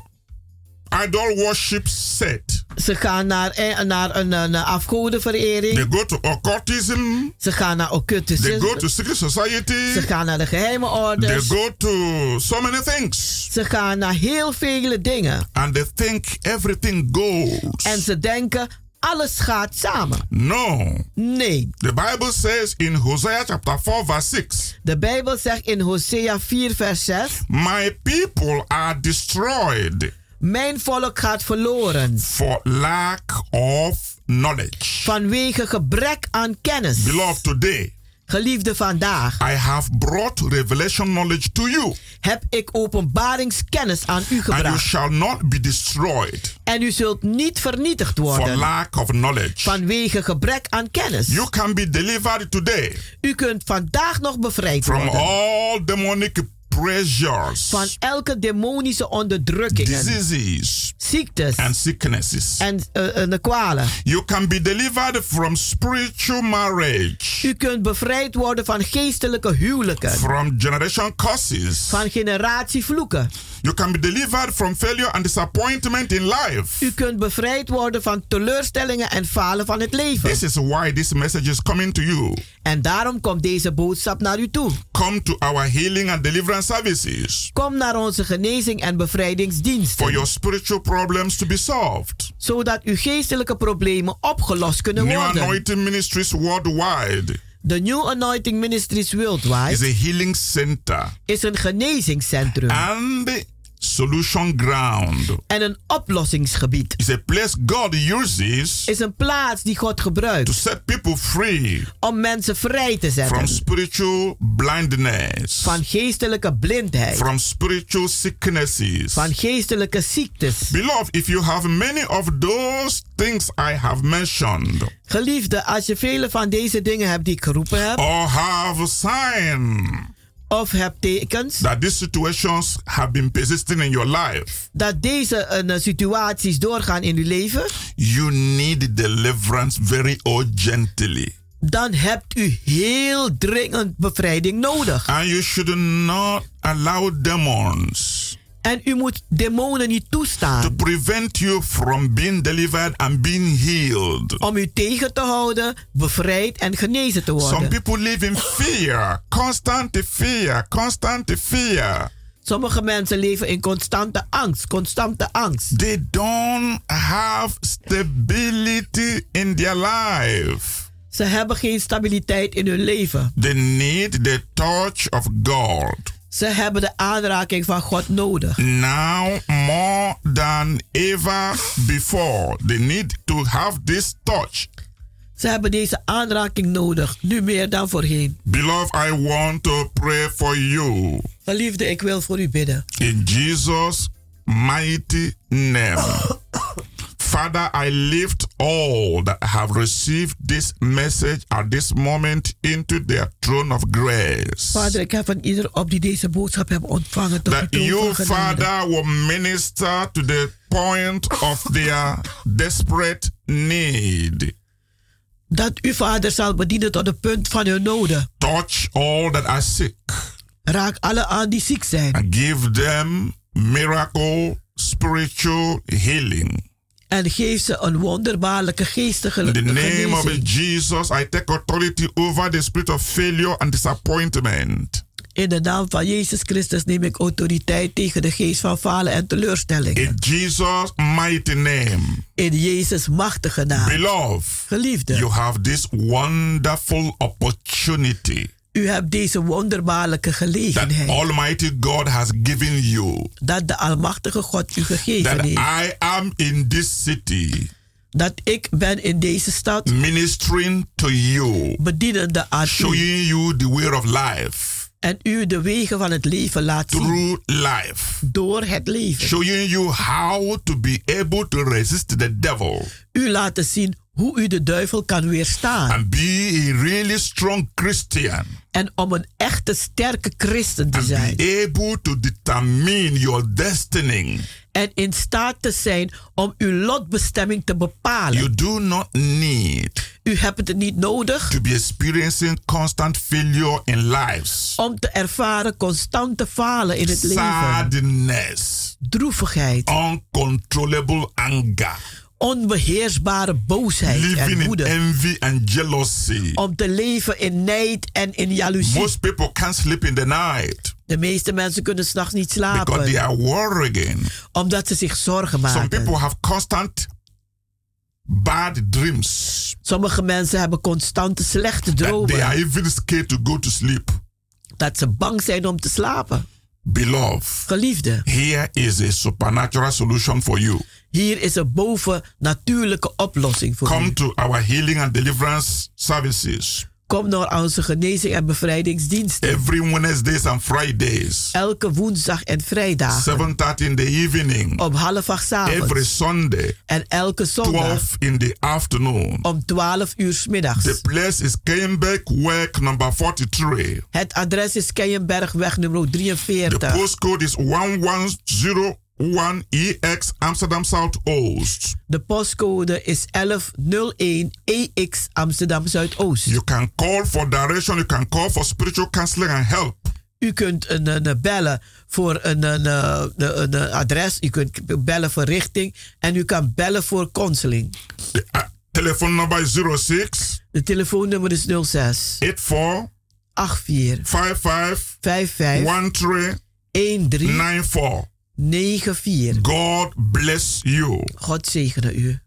idol worship set. Ze gaan naar, eh, naar een, een afgodenverering. They go to occultism. Ze gaan naar They occultisme. go to secret society. Ze gaan naar de geheime They orders. go to so many things. Ze gaan naar heel vele dingen. And they think everything goes. En ze denken alles gaat samen. No. Nee. The Bible says in Hosea chapter 4 verse 6. De Bijbel zegt in Hosea 4 vers 6. My people are destroyed. Mijn volk gaat verloren. For lack of knowledge. Vanwege gebrek aan kennis. Beloved today. Geliefde vandaag. I have brought revelation knowledge to you. Heb ik openbaringskennis aan u And you gebracht. shall not be destroyed. En u zult niet vernietigd For worden. lack of knowledge. Vanwege gebrek aan kennis. You can be delivered today. U kunt vandaag nog bevrijd From worden. all demonic pressures. Van elke demonische onderdrukkingen. Diseases. Ziektes. And sicknesses. En uh, uh, de kwalen. You can be delivered from spiritual marriage. U kunt bevrijd worden van geestelijke huwelijken. From generation curses. Van generatievloeken. You can be delivered from failure and disappointment in life. U kunt bevrijd worden van teleurstellingen en falen van het leven. This is why this message is coming to you. En daarom komt deze boodschap naar u toe. Come to our healing and deliverance services. Kom naar onze genezing en bevrijdingsdiensten. For your spiritual problems to be solved. Zodat uw geestelijke problemen opgelost kunnen New worden. Anointing Ministries worldwide De New Anointing Ministries Worldwide is a healing center is een genezingscentrum and solution ground. en een oplossingsgebied. It's a place God uses Is een plaats die God to gebruikt set people free om mensen vrij te from zetten spiritual blindness, van geestelijke blindheid, from spiritual sicknesses. van geestelijke ziektes. Beloved, if you have many of those things I have mentioned, Geliefde, als je vele van deze dingen hebt die ik geroepen heb, or have a sign of hebt tekens that these situations have been persisting in your life, dat deze eh, situaties doorgaan in uw leven, you need deliverance very urgently. dan hebt u heel dringend bevrijding nodig. And you should not allow demons En u moet demonen niet to toestaan prevent you from being delivered and being healed. om u tegen te houden, bevrijd en genezen te Some worden. people live in fear, constant fear, constant fear. Sommige mensen leven in constante angst, constante angst. They don't have stability in their life. Ze hebben geen stabiliteit in hun leven. They need the touch of God. Ze hebben de aanraking van God nodig. Now more than ever before, they need to have this touch. Ze hebben deze aanraking nodig, nu meer dan voorheen. Beloved, I want to pray for you. Geliefde, ik wil voor u bidden. In Jesus' mighty name. Father, I lift all that have received this message at this moment into their throne of grace. Vader, ik heb van ieder op die deze boodschap hebben ontvangen tot That uw you. Father, will minister to the point of their desperate need. Dat u, Vader, zal bedienen tot het punt van uw noden. Touch all that are sick Raak alle aan die ziek zijn. and give them miracle spiritual healing. En geef ze een wonderbaarlijke geestige In the name of genezing. Jesus, I take authority over the spirit of failure and disappointment. In de naam van Jezus Christus neem ik autoriteit tegen de geest van falen en teleurstelling. In Jesus' mighty name. In Jezus machtige naam. Beloved, Geliefde, you have this wonderful opportunity u hebt deze wonderbaarlijke that gelegenheid. Almighty God has given you. Dat de Almachtige God u gegeven That heeft. I am in this city Dat ik ben in deze stad ministering to you, bedienende aan showing you the way of life, En u de wegen van het leven laat zien. through life, Door het leven. showing you how to be able to resist the devil U laten zien hoe u de duivel kan weerstaan. and be a really strong Christian. En om een echte sterke christen te zijn. Be able to determine your destiny. En in staat te zijn om uw lotbestemming te bepalen. You do not need U hebt het niet nodig to be experiencing constant failure in lives, om te ervaren constante falen in het leven. sadness, Droevigheid, uncontrollable anger, onbeheersbare boosheid living en in woede. envy and jealousy. Om te leven in nijd en in jaloezie. Most people can't sleep in the night De meeste mensen kunnen s'nachts niet because they slapen. are worrying. Omdat ze zich zorgen Some maken. people have constant bad dreams. Sommige mensen hebben constante slechte That they are dromen. even scared to go to sleep. Dat ze bang zijn om te slapen. Beloved, Geliefde, here is a supernatural solution for you. Hier is een bovennatuurlijke oplossing voor Come u. to our healing and deliverance services Kom naar onze genezing en bevrijdingsdiensten. every Wednesdays and Fridays, Elke woensdag en vrijdag. 7:30 in the evening, Om half acht 's every avonds. Sunday, En elke zondag 12 in the afternoon. om 12 uur 's The middags. place is Keienberg number 43. Het adres is Keienbergweg nummer The 43. postcode is 1101EX Amsterdam South Oost. De postcode is 1101 EX Amsterdam Zuidoost. You can call for direction, you can call for spiritual counseling and help. U kunt een, een, bellen voor een, een, adres. U kunt bellen voor richting. En u kan bellen voor counseling. The uh, telephone number is 06 De telefoonnummer is 06 84 84 55 55 13 13 94. 94. God bless you. God zegene u.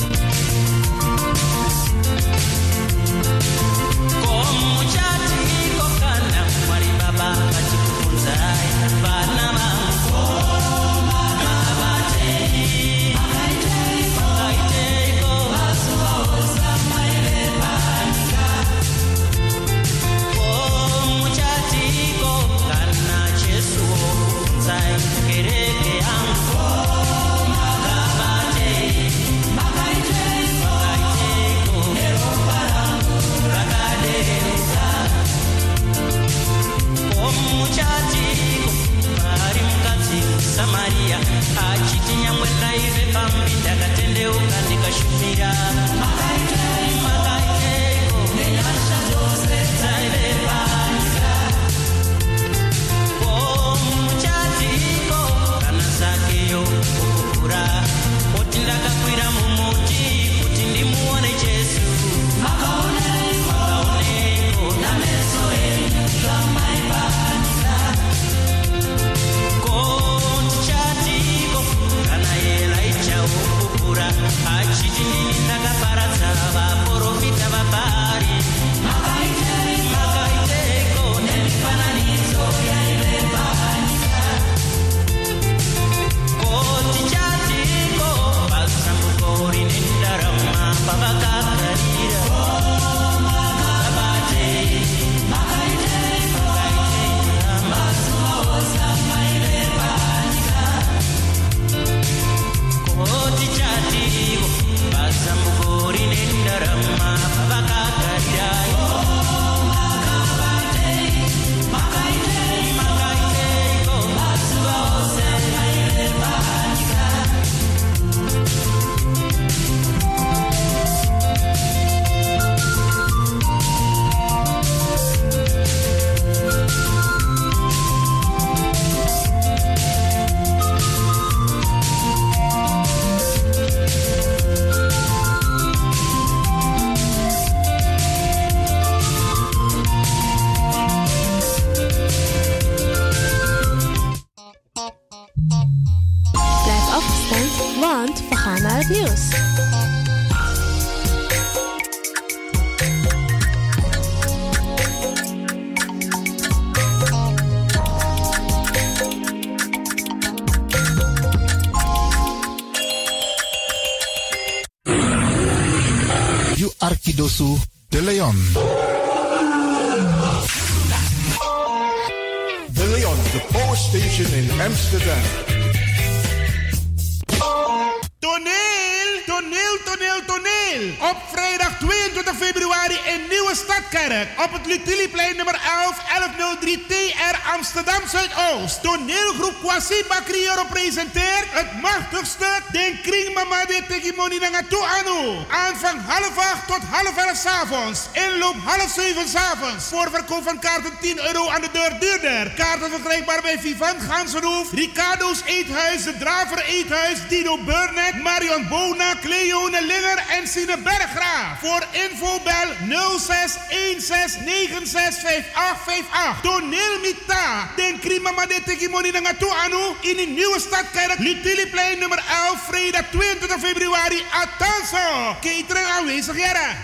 Aanvang half acht tot half elf s'avonds. Inloop half zeven s'avonds. Voorverkoop van kaarten 10 euro aan de deur duurder. Kaarten verkrijgbaar bij Vivant Gansenhoef, Ricardo's Eethuis, De Draver Eethuis, Dino Burnett, Marion Bona, Cleone Linger en Sine Berggraaf. Voor info bel 06 16 96 5858. Toneel Mita. Den Krima Made Tegimoni Nangatu Anu. In de nieuwe stadkerk Lutiliplein nummer 11. Vrijdag 22 februari. Atanso. Catering aanwezig, jaren.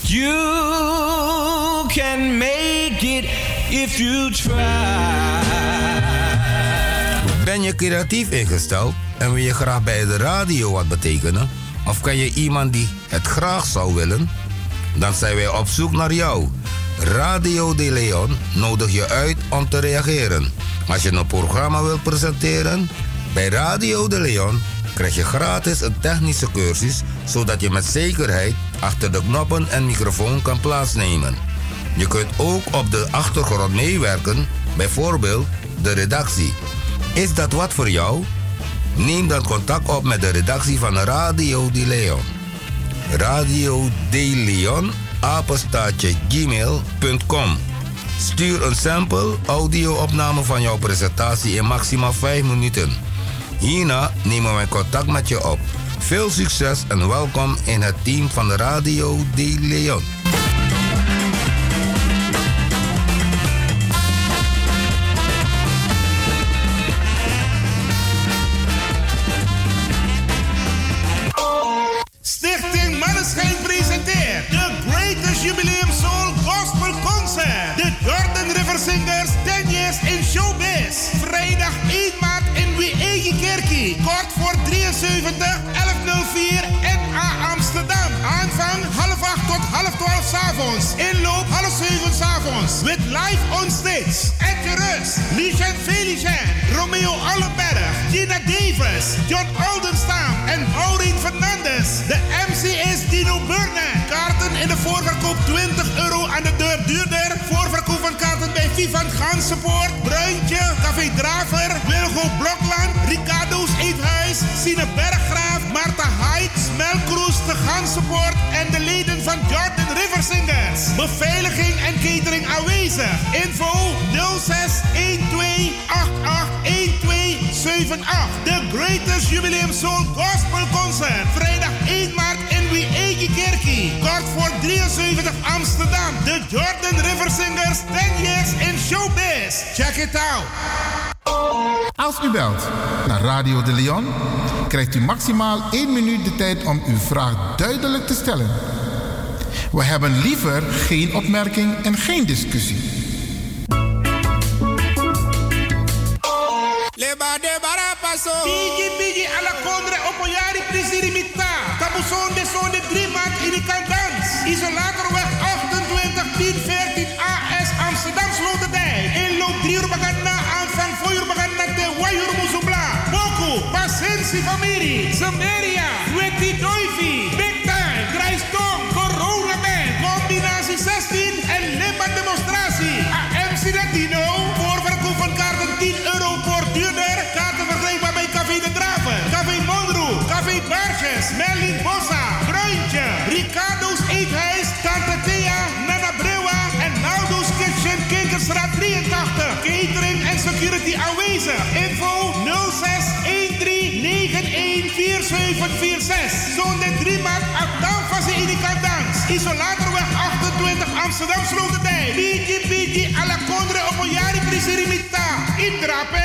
You can make it if you try. Ben je creatief ingesteld en wil je graag bij de radio wat betekenen? Of ken je iemand die het graag zou willen? Dan zijn wij op zoek naar jou. Radio De Leon nodig je uit om te reageren. Als je een programma wilt presenteren, bij Radio De Leon krijg je gratis een technische cursus, zodat je met zekerheid achter de knoppen en microfoon kan plaatsnemen. Je kunt ook op de achtergrond meewerken, bijvoorbeeld de redactie. Is dat wat voor jou? Neem dan contact op met de redactie van Radio De Leon. Radio De Leon, apenstaatje gmail.com. Stuur een sample audio-opname van jouw presentatie in maximaal 5 minuten. Hierna nemen wij contact met je op. Veel succes en welkom in het team van Radio De Leon. Inloop half 7 s'avonds. With live on stage. Edje Rus, Licen Felicien, Romeo Allenberg, Gina Davis, John Oldenstam en Maureen Fernandes. De MC is Dino Burnett. Kaarten in de voorverkoop 20 euro aan de deur duurder. Voorverkoop van kaarten bij Vivan Gansenpoort, Bruintje, Café Draver, Wilgo Blokland, Ricardo's Eethuis, Sine Berggraaf, Marta Heights, Melkroes, de Gansenpoort en de leden van Jordan Beveiliging en catering aanwezig. Info 06 12 88 1278. The Greatest Jubileum Soul Gospel Concert. Vrijdag 1 maart in Wee Kerkie. Kort voor 73 Amsterdam. The Jordan River Singers 10 years in showbiz. Check it out. Als u belt naar Radio de Leon, krijgt u maximaal 1 minuut de tijd om uw vraag duidelijk te stellen. We hebben liever geen opmerking en geen discussie. Bigi bigi alla condre opoiari prisirimita. Tabuson de son de drie maand in de kandans. Isolatorweg 28 10 14 AS Amsterdam Sloterdijk. Inloop 3 uur bagana aanvang 4 uur bagana te Wajur Musubla. Boku, Pasensi familie, Samaria, Weti Doivi, 4746. Zonde 3 maart, Adam Fase in Dans. Isolatorweg 28 Amsterdam Sloterdijk. Bigi Bigi alla Condre op een jari prisirimita. Indrape.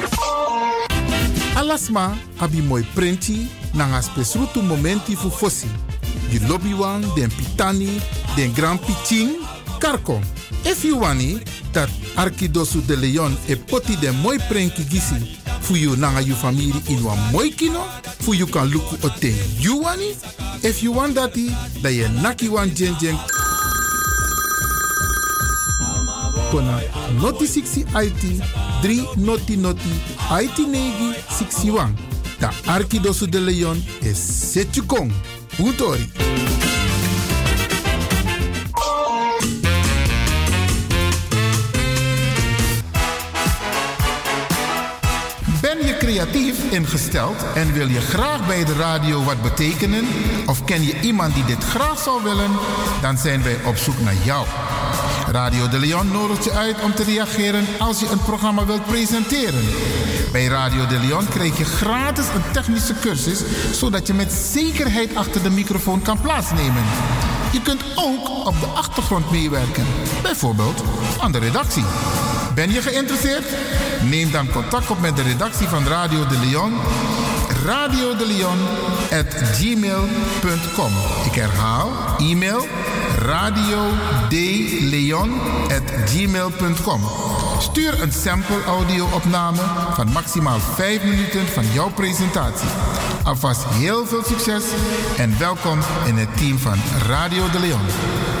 Alasma abi moi prenti nanga spesrutu momenti fu fosi. Di lobby wan, den pitani, den grand pitin, karko. If you wani, dat Arkidosu de Leon e poti den moi prenki gisi fu you nanga you family in wan moi kino, fu you kan luku o ten you wani. If you want dati, da ye naki wan kona noti 60 IT 3 noti noti IT negi 61. Da Arkidosu de Leon is Setjukong. Utori. Ben je creatief ingesteld en wil je graag bij de radio wat betekenen? Of ken je iemand die dit graag zou willen? Dan zijn wij op zoek naar jou. Radio de Leon nodigt je uit om te reageren als je een programma wilt presenteren. Bij Radio de Leon krijg je gratis een technische cursus, zodat je met zekerheid achter de microfoon kan plaatsnemen. Je kunt ook op de achtergrond meewerken, bijvoorbeeld aan de redactie. Ben je geïnteresseerd? Neem dan contact op met de redactie van Radio de Leon. Radio de at gmail.com. Ik herhaal, e-mail radio de Leon at gmail.com. Stuur een sample audio-opname van maximaal 5 minuten van jouw presentatie. Alvast heel veel succes en welkom in het team van Radio de Leon.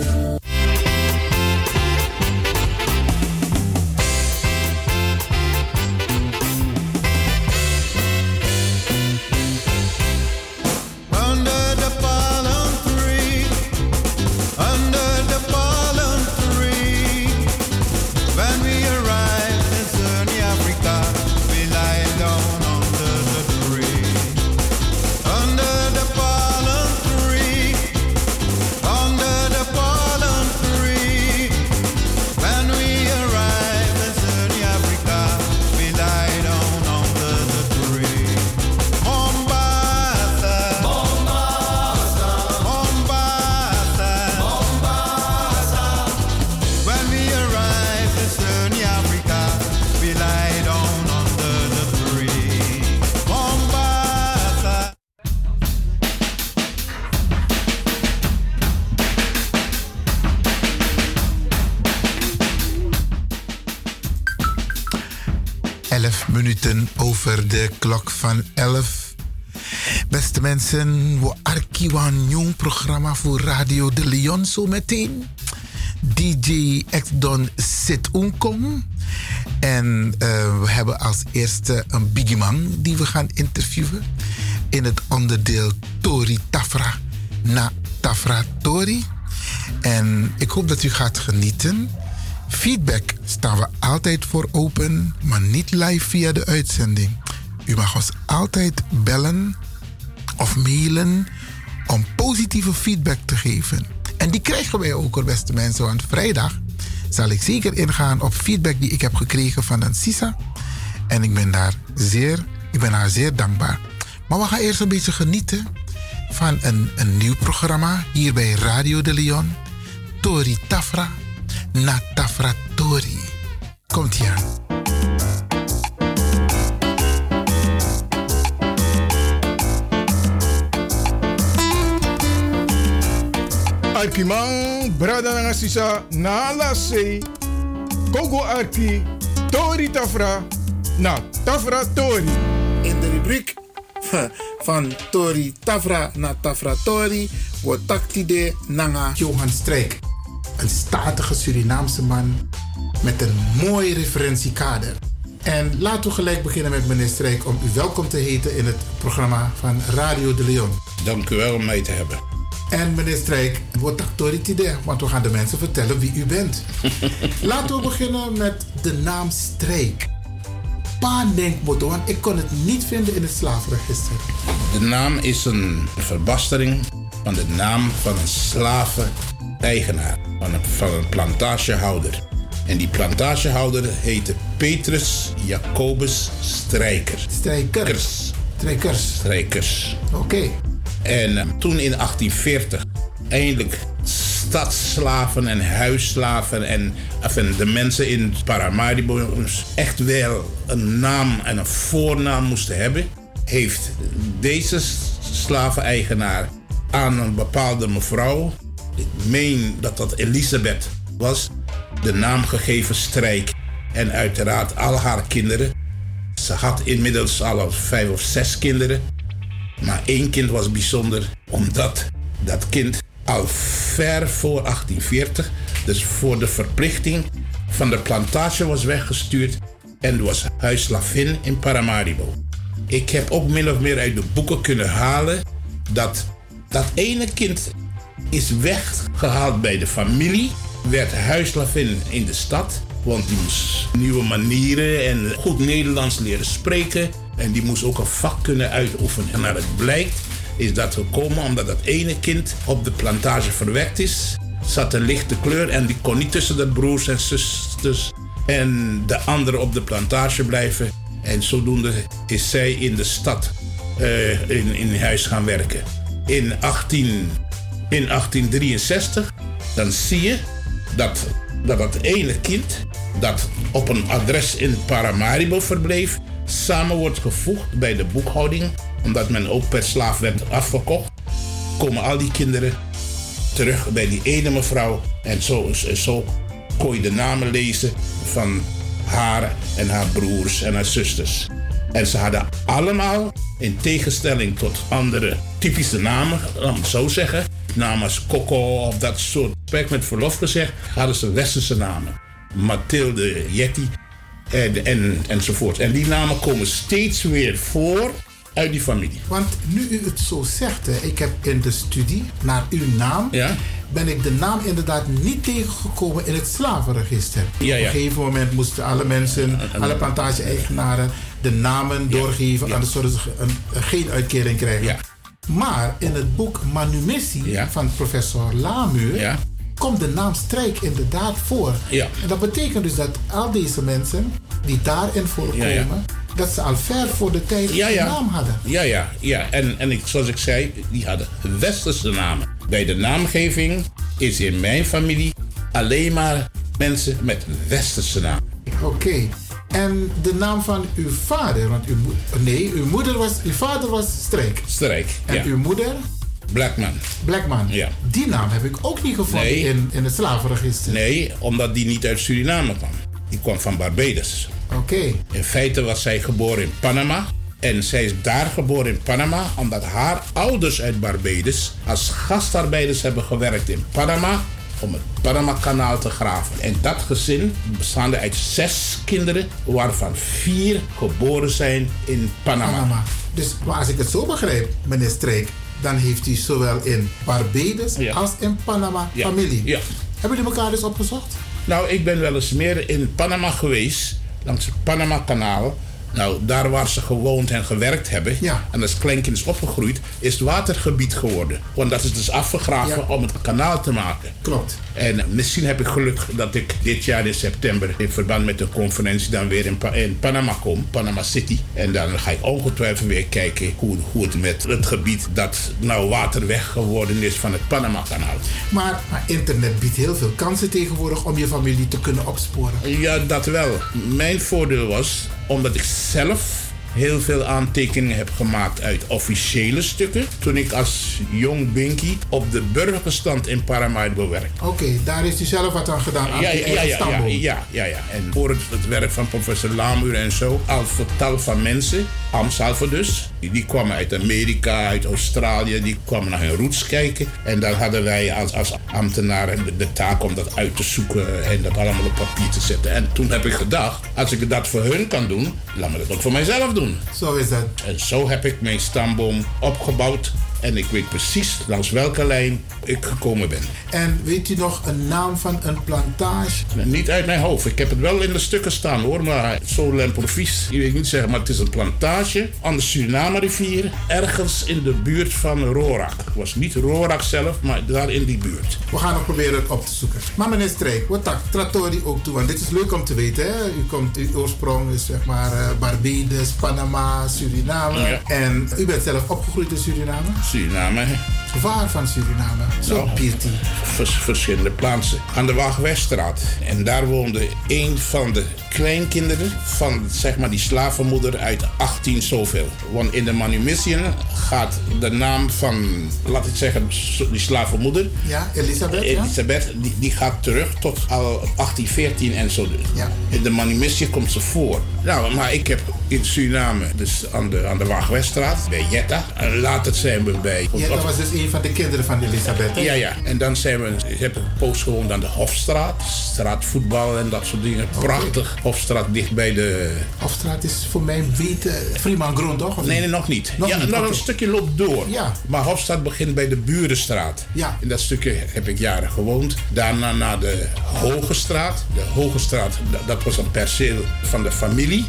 de klok van 11. Beste mensen, we arkiwan jong programma voor Radio de Leon zo meteen. DJ X-Don zit onkom. En eh, we hebben als eerste een biggie man die we gaan interviewen. In het onderdeel Tori Tafra na Tafra Tori. En ik hoop dat u gaat genieten. Feedback staan we altijd voor open, maar niet live via de uitzending. U mag ons altijd bellen of mailen om positieve feedback te geven. En die krijgen wij ook, beste mensen. Want vrijdag zal ik zeker ingaan op feedback die ik heb gekregen van een Sisa. En ik ben, daar zeer, ik ben haar zeer dankbaar. Maar we gaan eerst een beetje genieten van een, een nieuw programma hier bij Radio de Leon. Tori Tafra na Tafra Tori. Komt hier aan. Arkimang, brada nga sisa, na lase, Kogo Arki, Tori Tafra, na Tafra Tori. In de rubriek van Tori Tafra na Tafra Tori wordt taktide nanga Johan Strijk. Een statige Surinaamse man met een mooi referentiekader. En laten we gelijk beginnen met meneer Strijk om u welkom te heten in het programma van Radio de Leon. Dank u wel om mij te hebben. En meneer Strijk, Tori Tide, want we gaan de mensen vertellen wie u bent. Laten we beginnen met de naam Strijk. Pa denkmotto, want ik kon het niet vinden in het slaafregister. De naam is een verbastering van de naam van een slaven-eigenaar, van een, van een plantagehouder. En die plantagehouder heette Petrus Jacobus Strijker. Strijkers. Strijkers. Strijkers. Oké. En eh, toen in 1840 eindelijk stadsslaven en huisslaven en de mensen in Paramaribo echt wel een naam en een voornaam moesten hebben, heeft deze slaveneigenaar aan een bepaalde mevrouw, ik meen dat dat Elisabeth was, de naam gegeven Strijk. En uiteraard al haar kinderen. Ze had inmiddels al vijf of zes kinderen. Maar één kind was bijzonder, omdat dat kind al ver voor 1840, dus voor de verplichting van de plantage was weggestuurd en was huisslavin in Paramaribo. Ik heb ook min of meer uit de boeken kunnen halen dat dat ene kind is weggehaald bij de familie, werd huisslavin in de stad, want die moest nieuwe manieren en goed Nederlands leren spreken. En die moest ook een vak kunnen uitoefenen. En het blijkt is dat gekomen omdat dat ene kind op de plantage verwekt is. Zat een lichte kleur en die kon niet tussen de broers en zusters en de anderen op de plantage blijven. En zodoende is zij in de stad eh, in, in huis gaan werken. In, 18, in 1863 dan zie je dat dat, dat ene kind dat op een adres in Paramaribo verbleef, samen wordt gevoegd bij de boekhouding, omdat men ook per slaaf werd afgekocht, komen al die kinderen terug bij die ene mevrouw. En zo, zo kon je de namen lezen van haar en haar broers en haar zusters. En ze hadden allemaal, in tegenstelling tot andere typische namen, laat me zo zeggen, namen als Coco of dat soort, met verlof gezegd, hadden ze westerse namen. Mathilde, Jetty en, en, enzovoort. En die namen komen steeds weer voor uit die familie. Want nu u het zo zegt, hè, ik heb in de studie naar uw naam, Ja? ben ik de naam inderdaad niet tegengekomen in het slavenregister. Ja, ja. Op een gegeven moment moesten alle mensen, alle plantage-eigenaren, de namen doorgeven, anders zouden ze een, geen uitkering krijgen. Maar in het boek Manumissie van professor Lamuur komt de naam Strijk inderdaad voor. Ja. En dat betekent dus dat al deze mensen die daarin voorkomen, Ja, ja. dat ze al ver voor de tijd Ja, een naam hadden. Ja, ja, ja. En, en ik, zoals ik zei, die hadden westerse namen. Bij de naamgeving is in mijn familie alleen maar mensen met westerse naam. Oké. En de naam van uw vader, want uw, nee, uw moeder was, uw vader was Strijk. Strijk, En uw moeder? Blackman. Blackman. Ja. Die naam heb ik ook niet gevonden Nee. in, in het slavenregister. Nee, omdat die niet uit Suriname kwam. Die kwam van Barbados. Oké. In feite was zij geboren in Panama. En zij is daar geboren in Panama omdat haar ouders uit Barbados als gastarbeiders hebben gewerkt in Panama om het Panama-kanaal te graven. En dat gezin bestaande uit zes kinderen, waarvan vier geboren zijn in Panama. Panama. Dus maar als ik het zo begrijp, meneer Strijk, dan heeft u zowel in Barbados als in Panama Ja. familie. Ja. Hebben jullie elkaar dus opgezocht? Nou, ik ben wel eens meer in Panama geweest, langs het Panama-kanaal. Nou, daar waar ze gewoond en gewerkt hebben, en als kleinkind is opgegroeid, is het watergebied geworden. Want dat is dus afgegraven om het kanaal te maken. Klopt. En misschien heb ik geluk dat ik dit jaar in september in verband met de conferentie dan weer in, Pa- in Panama kom, Panama City. En dan ga ik ongetwijfeld weer kijken hoe, hoe het met het gebied dat nou water weg geworden is van het Panama-kanaal. Maar, maar internet biedt heel veel kansen tegenwoordig om je familie te kunnen opsporen. Ja, dat wel. Mijn voordeel was, omdat ik zelf heel veel aantekeningen heb gemaakt uit officiële stukken. Toen ik als jong Binky op de burgerstand in Paramaribo werkte. Oké, daar heeft u zelf wat aan gedaan aan Ja, ja, ja, ja, ja, ja, ja. En voor het, het werk van professor Lamuur en zo, al vertal van mensen, Amsalve dus, die, die kwamen uit Amerika, uit Australië, die kwamen naar hun roots kijken. En dan hadden wij als, als ambtenaren de, de taak om dat uit te zoeken en dat allemaal op papier te zetten. En toen heb ik gedacht, als ik dat voor hun kan doen, laat me dat ook voor mijzelf doen. Zo is dat. En zo heb ik mijn stamboom opgebouwd. En ik weet precies langs welke lijn ik gekomen ben. En weet u nog een naam van een plantage? Niet uit mijn hoofd. Ik heb het wel in de stukken staan hoor. Maar zo lemprovies. Je weet niet zeggen, maar het is een plantage aan de Suriname-rivier. Ergens in de buurt van Rorak. Het was niet Rorak zelf, maar daar in die buurt. We gaan nog proberen het op te zoeken. Maar meneer Strijk, wat tak Trattori ook toe? Want dit is leuk om te weten. Hè? U komt, uw oorsprong is zeg maar eh, Barbados, Panama, Suriname. Ja. En u bent zelf opgegroeid in Suriname? Suriname. Waar van Suriname? Zo Nou, vers- verschillende plaatsen. Aan de Waagweststraat. En daar woonde een van de kleinkinderen van zeg maar die slavenmoeder uit 18 zoveel. Want in de manumission gaat de naam van, laat ik zeggen, die slavenmoeder. Ja, Elisabeth. Ja? Elisabeth, die, die gaat terug tot al 1814 en zo. Ja. In de manumission komt ze voor. Nou, maar ik heb in Suriname, dus aan de, aan de Waagweststraat, bij Jetta. En later zijn we bij... Ja, dat was dus een van de kinderen van Elisabeth. hè? Ja, ja. En dan zijn we, ik heb een poos gewoond aan de Hofstraat. Straatvoetbal en dat soort dingen. Prachtig. Hofstraat dicht bij de... Hofstraat is voor mij weten Freeman Grond, toch? Of Nee, nee, nog niet. Nog ja, niet, nou, een stukje loopt door. Ja. Maar Hofstraat begint bij de Burenstraat. Ja. In dat stukje heb ik jaren gewoond. Daarna naar de Hoge Straat. De Hoge Straat, dat- dat was een perceel van de familie.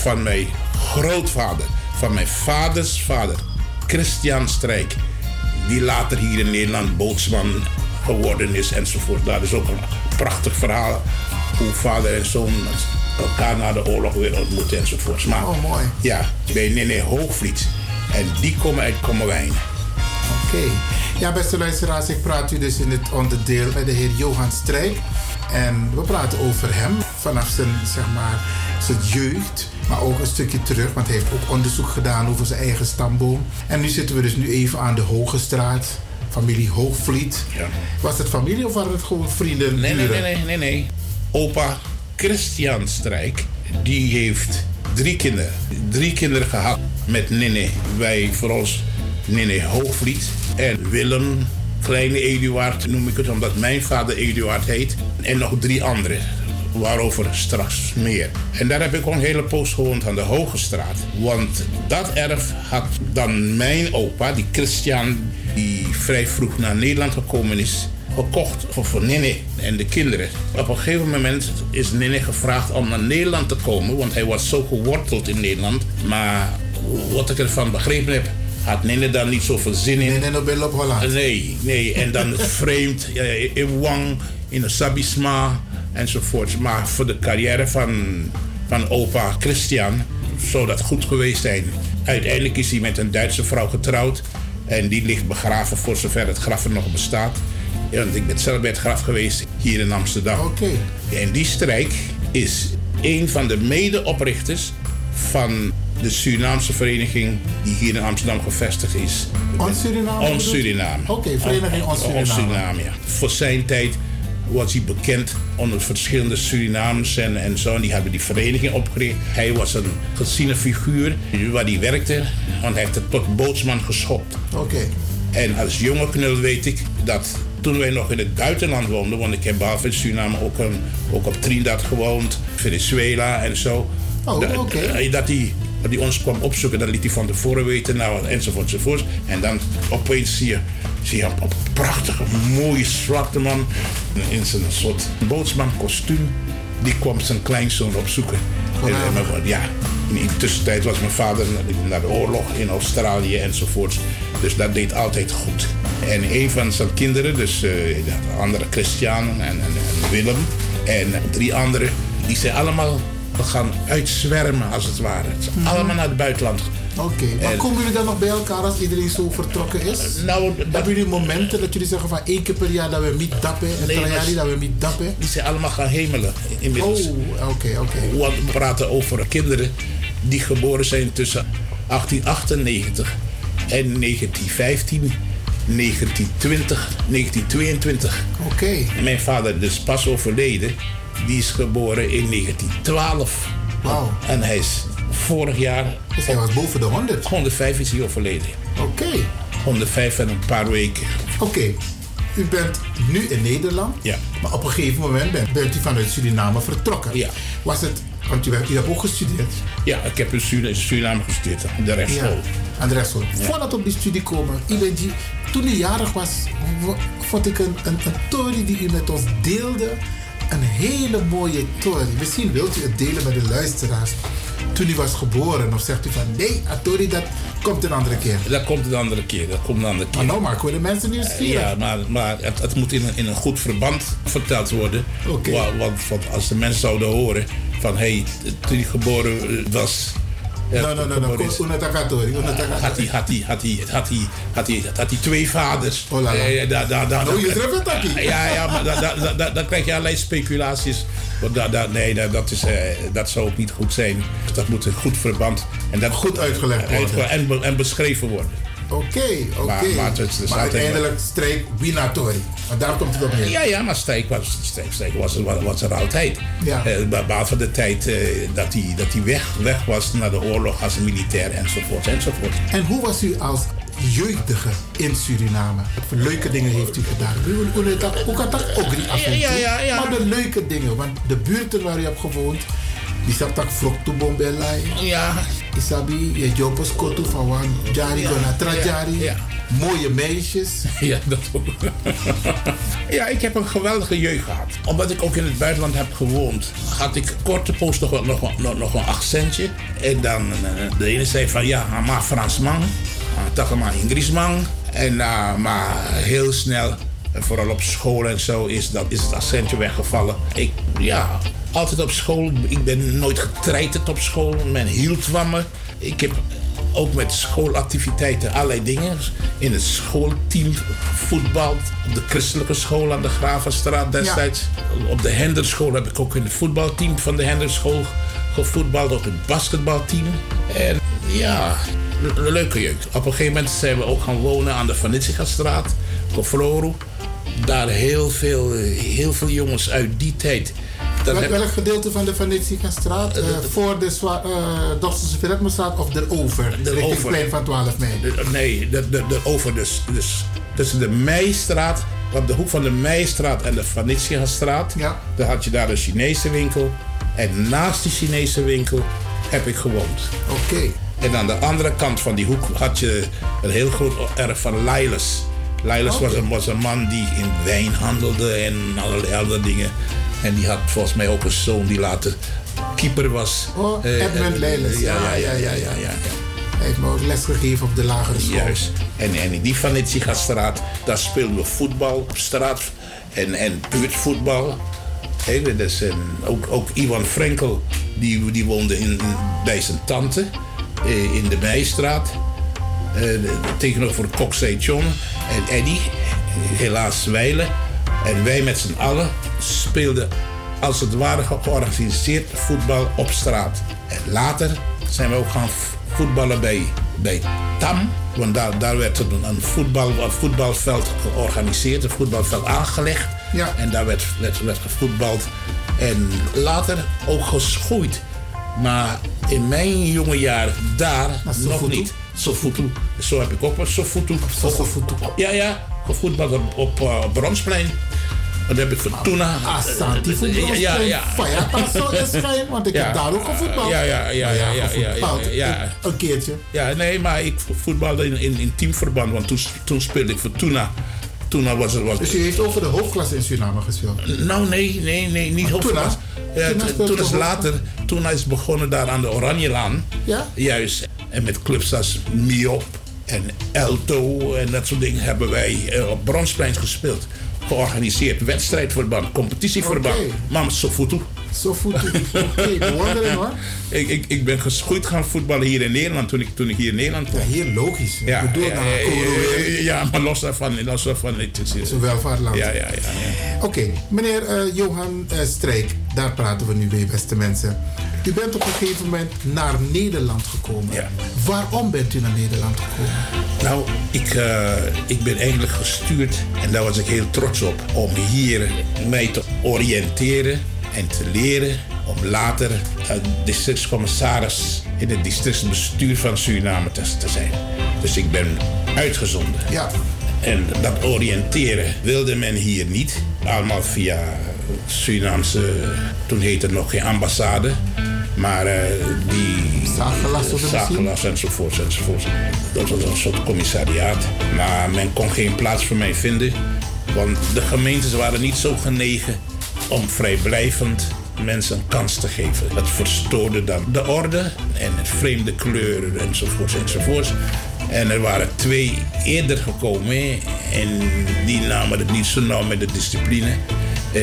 Van mijn grootvader. Van mijn vaders vader. Christian Strijk. Die later hier in Nederland bootsman geworden is enzovoort. Daar is ook een prachtig verhaal. Hoe vader en zoon elkaar na de oorlog weer ontmoeten enzovoorts. Maar Oh, mooi. ja, bij Nene Hoogvliet. En die komen uit Kommerwijn. Oké. Ja, beste luisteraars, ik praat u dus in het onderdeel met de heer Johan Strijk. En we praten over hem vanaf zijn, zeg maar, zijn jeugd. Maar ook een stukje terug, want hij heeft ook onderzoek gedaan over zijn eigen stamboom. En nu zitten we dus nu even aan de Hoge Straat. Familie Hoogvliet. Was het familie of waren het gewoon vrienden? Nee, nee, nee, nee, nee, nee. Opa Christian Strijk, die heeft drie kinderen. Drie kinderen gehad met Nene. Wij voor ons Nene Hoogvliet. En Willem, kleine Eduard noem ik het omdat mijn vader Eduard heet. En nog drie anderen. Waarover straks meer. En daar heb ik ook een hele poos gewoond aan de Hoge Straat. Want dat erf had dan mijn opa, die Christian, die vrij vroeg naar Nederland gekomen is, gekocht voor, Nene en de kinderen. Op een gegeven moment is Nene gevraagd om naar Nederland te komen, want hij was zo geworteld in Nederland. Maar wat ik ervan begrepen heb, had Nene daar niet zoveel zin in. Nene op op Holland. Nee, nee. En dan vreemd, in Wang, in de Sabisma enzovoort. Maar voor de carrière van, van opa Christian zou dat goed geweest zijn. Uiteindelijk is hij met een Duitse vrouw getrouwd. En die ligt begraven voor zover het graf er nog bestaat. Ja, want ik ben zelf bij het graf geweest hier in Amsterdam. Oké. En die strijk is een van de medeoprichters van de Surinaamse vereniging die hier in Amsterdam gevestigd is. Ons Suriname? Ons? Suriname. Oké, Vereniging Ons Suriname. Ons Suriname, ja. Voor zijn tijd was hij bekend onder verschillende Surinamers en, en zo. En die hebben die vereniging opgericht. Hij was een geziene figuur waar hij werkte. Want hij heeft het tot bootsman geschopt. Oké. En als jonge knul weet ik dat toen wij nog in het buitenland woonden, want ik heb behalve in Suriname ook, een, ook op Trinidad gewoond, Venezuela en zo. Oh, oké. eh, Dat hij dat hij ons kwam opzoeken, dat liet hij van tevoren weten, nou, enzovoort, enzovoort. En dan opeens zie je, zie je een, een prachtige, mooie zwarte man in zijn soort bootsmankostuum. Die kwam zijn kleinzoon opzoeken. En, en mijn- ja, in de tussentijd was mijn vader naar de oorlog in Australië enzovoort. Dus dat deed altijd goed. En een van zijn kinderen, dus eh, de andere Christian en, en, en Willem en drie anderen, die zijn allemaal gaan uitzwermen als het ware. Zijn Allemaal naar het buitenland. Oké, maar En- komen jullie dan nog bij elkaar als iedereen zo vertrokken is? Nou, Hebben jullie momenten dat jullie zeggen van één keer per jaar dat we niet dappen en Nee, jaar maar- dat we niet dappen? Die zijn allemaal gaan hemelen inmiddels. Oh, oké, oké. Want we praten over kinderen die geboren zijn tussen 1898 en 1915, 1920, 1922. Oké. Mijn vader dus pas overleden. Die is geboren in 1912. Wauw. En hij is vorig jaar... Dus hij was boven de 100? 105 is hij overleden. Oké. 105 en een paar weken. Oké, u bent nu in Nederland, Ja. maar op een gegeven moment bent, bent u vanuit Suriname vertrokken. Ja. Was het, want u, hebt- u hebt ook gestudeerd Ja, ik heb in Suriname, gestudeerd. aan De rechtschool. Ja, aan de rechtschool. Ja. Voordat we op die studie komen, toen u jarig was, vond ik een, een, een die u met ons deelde. Een hele mooie story. Misschien wilt u het delen met de luisteraars. Toen u was geboren, of zegt u van nee, Atori, dat komt een andere keer. Dat komt een andere keer. Dat komt een andere keer. Maar nou maken we de mensen nieuwsgierig. Ja, maar, maar het, het moet in een, in een goed verband verteld worden. Wa- Want, want als de mensen zouden horen van hé, hey, toen geboren eh, was. No, no, no, no. Had hij, had, hij, had, hij, had, hij, had, hij, had hij twee vaders. Oh, la, la. Oh, je treft het, Taki. Ja, ja, maar da- da- da- da- dan krijg je allerlei speculaties. Nee, da- dat, is, dat zou ook niet goed zijn. Dat moet in goed verband. En dat, Goed uitgelegd worden. En beschreven worden. Oké, oké. Maar- het uiteindelijk streek Winatori. Want daar komt het op neer. Ja, ja, maar Strijk was, Strijk, Strijk was, was, was er altijd. Ja. Be- behalve de tijd eh, dat hij, dat hij weg, weg was naar de oorlog als militair enzovoort enzovoort. En hoe was u als jeugdige in Suriname? Wat voor leuke dingen heeft u gedaan? Hoe- kan dat ook niet af en toe? Ja, ja, ja. Maar de leuke dingen, want de buurten waar u hebt gewoond, die zat tak Frokto Bombelai. Ja. Isabi, je jobos kotu van wan jari Ja, gona ja, trajari. ja. Mooie meisjes. Ja, dat ook. ja, ik heb een geweldige jeugd gehad. Omdat ik ook in het buitenland heb gewoond, had ik korte poos nog, nog, nog, nog een accentje. En dan eh, de ene zei van ja, maar Fransman, toch maar Ingriesman. En uh, maar heel snel, en vooral op school en zo, is, dat, is het accentje weggevallen. Ik, ja, altijd op school. Ik ben nooit getreiterd op school. Men hield van me. Ik heb ook met schoolactiviteiten allerlei dingen. In het schoolteam voetbal. Op de christelijke school aan de Gravenstraat destijds. Op de Henderschool heb ik ook in het voetbalteam van de Henderschool gevoetbald. Ook het basketbalteam. En ja, leuke jeugd. Op een gegeven moment zijn we ook gaan wonen aan de Van Straat. Kofloro. Daar heel veel, heel veel jongens uit die tijd Dat Wel- heb- welk gedeelte van de Veneticastraat? Uh, voor de Zwa- uh, Verretmestraat of erover? Richting Erover. plein van 12 mei. De- nee, de, de, de over dus, dus tussen de Meistraat, op de hoek van de Meistraat en de Vanitschiastraat. Ja. Daar had je daar een Chinese winkel. En naast die Chinese winkel heb ik gewoond. Oké. En aan de andere kant van die hoek had je een heel groot erf van Lailes. Lailes was, een, was een man die in wijn handelde en allerlei andere dingen. En die had volgens mij ook een zoon die later keeper was. Oh, Eh, Edmund eh. Ja, ja, ja, ja, ja. ja. Hij heeft me ook les gegeven op de lagere school. Juist. En, en in die Vanitschiastraat, daar speelden we voetbal op straat. En, en buurtvoetbal. Hè, dus, en ook, ook Iwan Frenkel, die, die woonde in, bij zijn tante. in de Meistraat. Eh, tegenover Kok St. John. En Eddie, helaas Weilen. En wij met z'n allen speelden als het ware georganiseerd voetbal op straat. En later zijn we ook gaan voetballen bij, bij Tam. Want daar, daar werd een, een, voetbal, een voetbalveld georganiseerd, een voetbalveld aangelegd. Ja. En daar werd, werd, werd gevoetbald. En later ook geschoeid. Maar in mijn jonge jaar daar nog niet. Sofutu. Zo heb ik ook wat Sofutu. Ja, ja. Gevoetbald op, op eh, Bronsplein. Dat heb ik voor Tuna. Assanti Ja, voetbal. ja, ja. Fayata zo is want ik heb daar ook gevoetbald. Ja, ja, ja, Nou ja, ja, ja, gevoetbald. ja. Een- keertje. Ja, nee, maar ik voetbalde in, in, in teamverband. Want toen, toen speelde ik voor Tuna. Tuna was er... Was, Dus je heeft over de hoofdklasse in Suriname gespeeld? Nou, nee, nee, nee, niet Oh, hoofdklas. Tuna? Ja, toen is later, toen is begonnen daar aan de Oranjelaan. Ja? Juist. En met clubs als Miop en Elto en dat soort dingen hebben wij eh, op Bronsplein gespeeld. Georganiseerd wedstrijdverband, competitieverband. Oké. Mama Sofutu. Sofutu. Oké, bewondering hoor. Ik, ik, ik ben geschoeid gaan voetballen hier in Nederland toen ik, toen ik hier in Nederland kwam. Ja, hier logisch. Ja, Ik bedoel, ja, naar ja, ja, ja, maar los daarvan, los daarvan het is, Het is een welvaartland. Ja, ja, ja. ja. Oké, meneer eh, Johan eh, Strijk, daar praten we nu mee, beste mensen. U bent op een gegeven moment naar Nederland gekomen. Waarom bent u naar Nederland gekomen? Nou, ik, eh, ik ben eigenlijk gestuurd en daar was ik heel trots op. Om hier mij te oriënteren en te leren. Om later eh, districtscommissaris in het districtsbestuur van Suriname te, te zijn. Dus ik ben uitgezonden. Ja. En dat oriënteren wilde men hier niet. Allemaal via Surinaamse, toen heette het nog geen ambassade. Maar eh, die... Zaakgelast of zo Zaakgelast enzovoort enzovoort. Dat was een soort commissariaat. Maar men kon geen plaats voor mij vinden. Want de gemeentes waren niet zo genegen om vrijblijvend mensen een kans te geven. Dat verstoorde dan de orde en het vreemde kleuren enzovoort enzovoort. En er waren twee eerder gekomen en die namen het niet zo nauw met de discipline. Eh,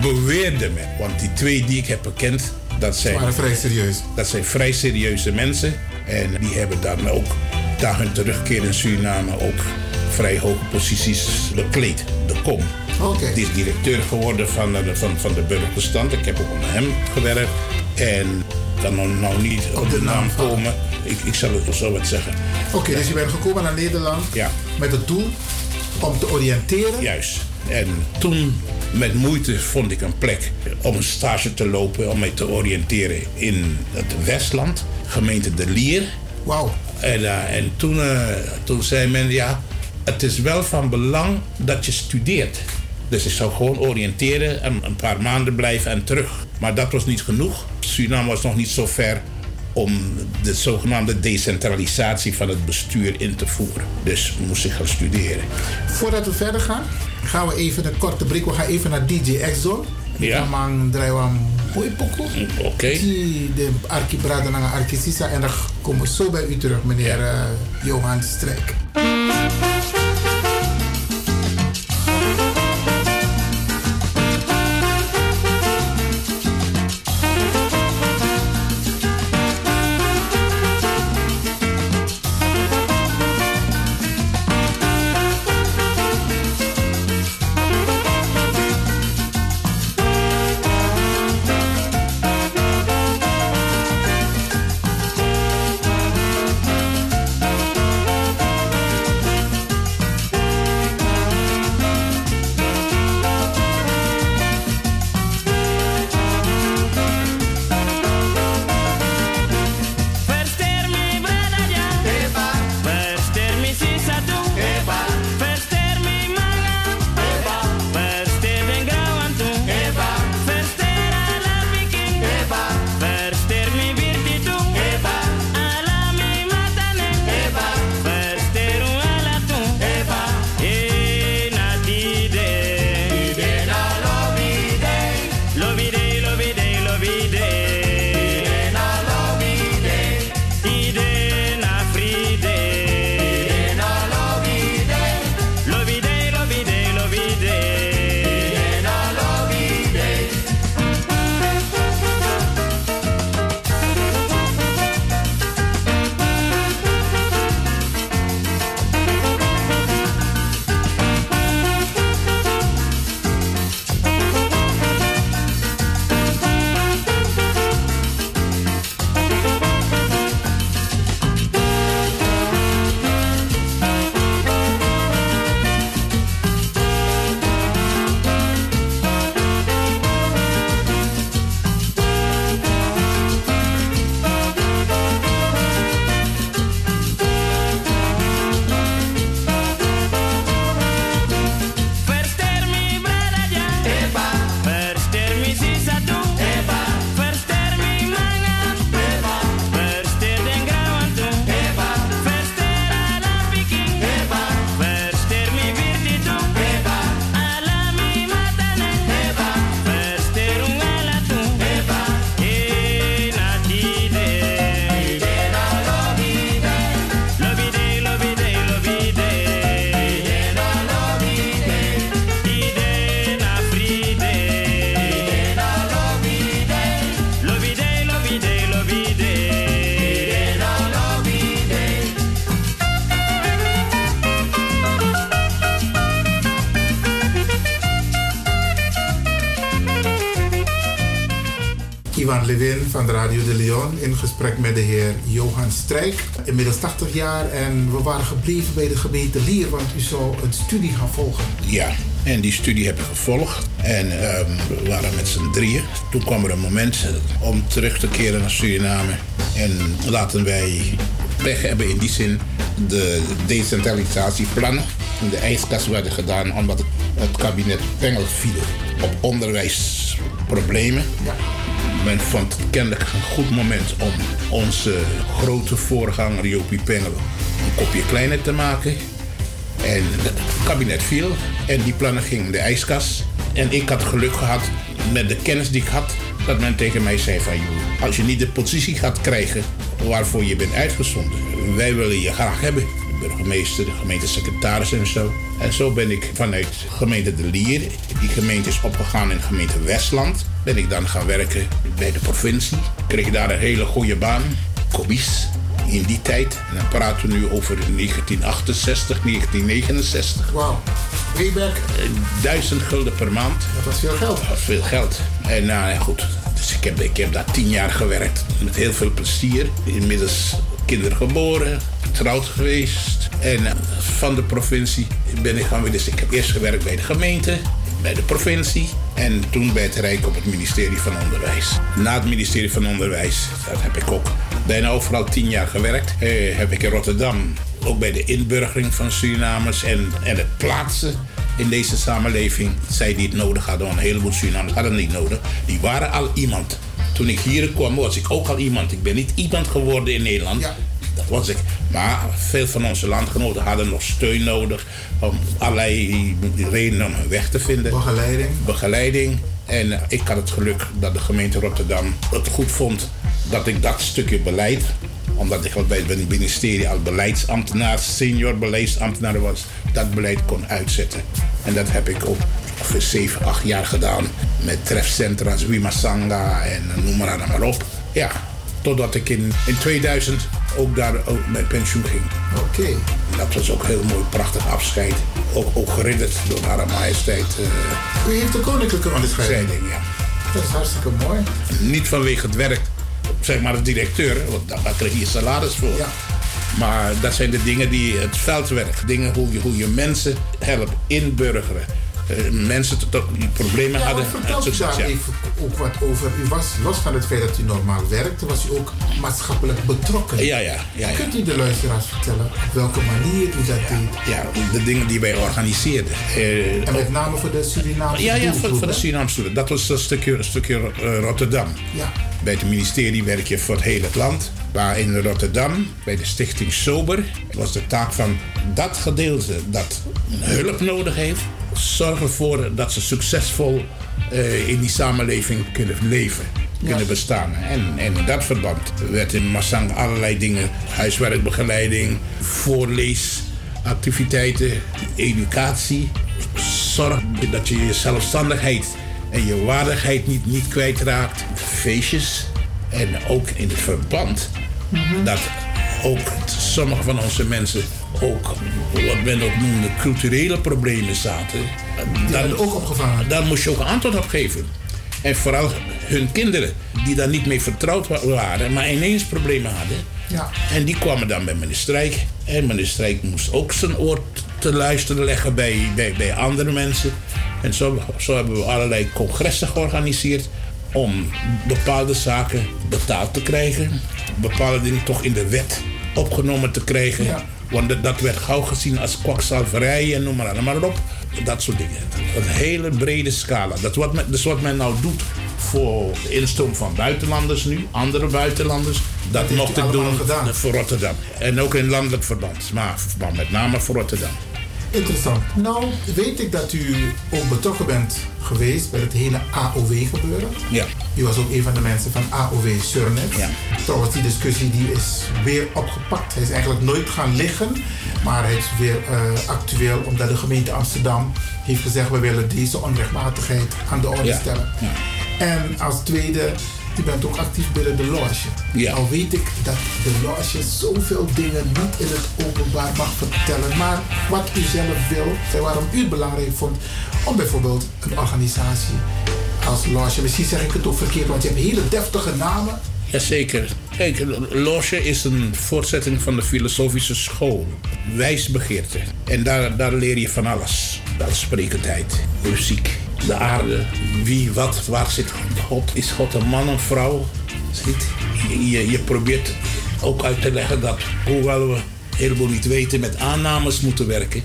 beweerde men, want die twee die ik heb bekend, dat zijn, waren vrij serieus. dat zijn vrij serieuze mensen. En die hebben dan ook, na hun terugkeer in Suriname, ook vrij hoge posities bekleed. De kom. Oké. Die is directeur geworden van de, van, van de burgerbestand. Ik heb ook onder hem gewerkt. En ik kan nou, nou niet op de naam komen. Ik, ik zal het zo wat zeggen. Oké, dus je bent gekomen naar Nederland Ja. met het doel om te oriënteren. Juist. En toen met moeite vond ik een plek om een stage te lopen, om mij te oriënteren in het Westland, gemeente De Lier. Wauw. En, eh, en toen, eh, toen zei men, ja, het is wel van belang dat je studeert. Dus ik zou gewoon oriënteren en een paar maanden blijven en terug. Maar dat was niet genoeg. Suriname was nog niet zo ver om de zogenaamde decentralisatie van het bestuur in te voeren. Dus moest ik gaan studeren. Voordat we verder gaan, gaan we even een korte break. We gaan even naar DJ X-Zone. Ja. Man draaien we een. Oké. Die de Arki Brada naar. En dan komen we zo bij u terug, meneer eh, Johan Strijk. In gesprek met de heer Johan Strijk. Inmiddels 80 jaar en we waren gebleven bij de gemeente Lier, want u zou een studie gaan volgen. Ja, en die studie heb ik gevolgd. En ehm, we waren met z'n drieën. Toen kwam er een moment om terug te keren naar Suriname. En laten wij weg hebben in die zin de decentralisatieplannen. De ijskast werden gedaan omdat het, kabinet Pengel viel op onderwijsproblemen. Men vond het kennelijk een goed moment om onze grote voorganger Jopie Pengel een kopje kleiner te maken. En het kabinet viel en die plannen gingen in de ijskast. En ik had geluk gehad met de kennis die ik had, dat men tegen mij zei van... "Joh, als je niet de positie gaat krijgen waarvoor je bent uitgezonden, wij willen je graag hebben. De burgemeester, de gemeentesecretaris en zo. En zo ben ik vanuit gemeente De Lier, die gemeente is opgegaan in gemeente Westland, ben ik dan gaan werken bij de provincie. Kreeg daar een hele goede baan, commies in die tijd. En dan praten we nu over 1968, 1969. Wauw. Weeberg? Duizend gulden per maand. Dat was veel geld. Dat was veel geld. En nou goed. Dus ik heb, ik heb daar tien jaar gewerkt. Met heel veel plezier. Inmiddels kinderen geboren. Getrouwd geweest. En eh, van de provincie ben ik gaan weer. Dus ik heb eerst gewerkt bij de gemeente. Bij de provincie. En toen bij het Rijk op het ministerie van Onderwijs. Na het ministerie van Onderwijs, dat heb ik ook bijna overal tien jaar gewerkt. Eh, heb ik in Rotterdam ook bij de inburgering van Surinamers en, en het plaatsen in deze samenleving. Zij die het nodig hadden, een heleboel Surinamers hadden het niet nodig. Die waren al iemand. Toen ik hier kwam, was ik ook al iemand. Ik ben niet iemand geworden in Nederland. Dat was ik. Maar veel van onze landgenoten hadden nog steun nodig. Om allerlei redenen om hun weg te vinden. Begeleiding. Begeleiding. En eh, ik had het geluk dat de gemeente Rotterdam het goed vond dat ik dat stukje beleid omdat ik al bij het ministerie als beleidsambtenaar, senior beleidsambtenaar was, dat beleid kon uitzetten. En dat heb ik ook ongeveer 7, 8 jaar gedaan. Met trefcentra als Wimasanga en eh, noem maar op. Ja, totdat ik in, in 2000 ook daar ook met pensioen ging. Oké. Dat was ook heel mooi, prachtig afscheid. Ook, ook geridderd door Hare Majesteit. U heeft de koninklijke onderscheiding. ja. Dat is hartstikke mooi. Niet vanwege het werk, zeg maar als directeur, want daar kreeg je salaris voor. Maar dat zijn de dingen die het veldwerk, dingen hoe je, hoe je mensen helpt inburgeren. Eh, mensen die problemen Ja, hadden. vertel succes, daar ja. even ook wat over. U was, los van het feit dat u normaal werkte, was u ook maatschappelijk betrokken. Ja, ja, ja, ja. Kunt u de luisteraars vertellen op welke manier u dat deed? Ja, de dingen die wij organiseerden. Eh, En met name voor de Surinaamse Ja, ja, voor, de? Surinaamse studenten. Dat was een stukje, een stukje eh, Rotterdam. Ja. Bij het ministerie werk je voor het hele land. Maar in Rotterdam, bij de stichting Sober, was de taak van dat gedeelte dat hulp nodig heeft, zorg ervoor dat ze succesvol eh, in die samenleving kunnen leven, kunnen bestaan. En, en in dat verband werd in Massang allerlei dingen, huiswerkbegeleiding, voorleesactiviteiten, educatie. Zorg dat je je zelfstandigheid en je waardigheid niet, niet kwijtraakt. Feestjes. En ook in het verband dat ook sommige van onze mensen ook wat men ook noemde culturele problemen zaten. Dan, ook opgevangen. Daar moest je ook een antwoord op geven. En vooral hun kinderen, die daar niet mee vertrouwd wa- waren, maar ineens problemen hadden. Ja. En die kwamen dan bij meneer Strijk. En meneer Strijk moest ook zijn oor te luisteren leggen bij, bij, bij andere mensen. En zo, zo hebben we allerlei congressen georganiseerd om bepaalde zaken betaald te krijgen. Bepaalde dingen toch in de wet opgenomen te krijgen. Want dat- dat werd gauw gezien als kwakzalverij en noem maar aan. Maar op, dat soort dingen. Een hele brede scala. Dat, wat men, dus wat men nou doet voor de instroom van buitenlanders nu, andere buitenlanders. Dat, heeft mocht ik doen voor Rotterdam. En ook in landelijk verband, maar, maar met name voor Rotterdam. Interessant. Nou, weet ik dat u ook betrokken bent geweest bij het hele AOW-gebeuren. Ja. U was ook een van de mensen van AOW Surnet. Ja. Trouwens, die discussie die is weer opgepakt. Hij is eigenlijk nooit gaan liggen, maar hij is weer eh, actueel omdat de gemeente Amsterdam heeft gezegd we willen deze onrechtmatigheid aan de orde Ja. stellen. En als tweede, u bent ook actief binnen de loge. Ja. Al weet ik dat de loge zoveel dingen niet in het openbaar mag vertellen, maar wat u zelf wil en waarom u het belangrijk vond om bijvoorbeeld een organisatie als loge? Misschien zeg ik het ook verkeerd, want je hebt hele deftige namen. Jazeker. Kijk, loge is een voortzetting van de filosofische school. Wijsbegeerte. En daar, daar leer je van alles. Welsprekendheid, muziek, de aarde, wie, wat, waar zit God? Is God een man, een vrouw? Ziet? Je, probeert ook uit te leggen dat, hoewel we heleboel niet weten, met aannames moeten werken.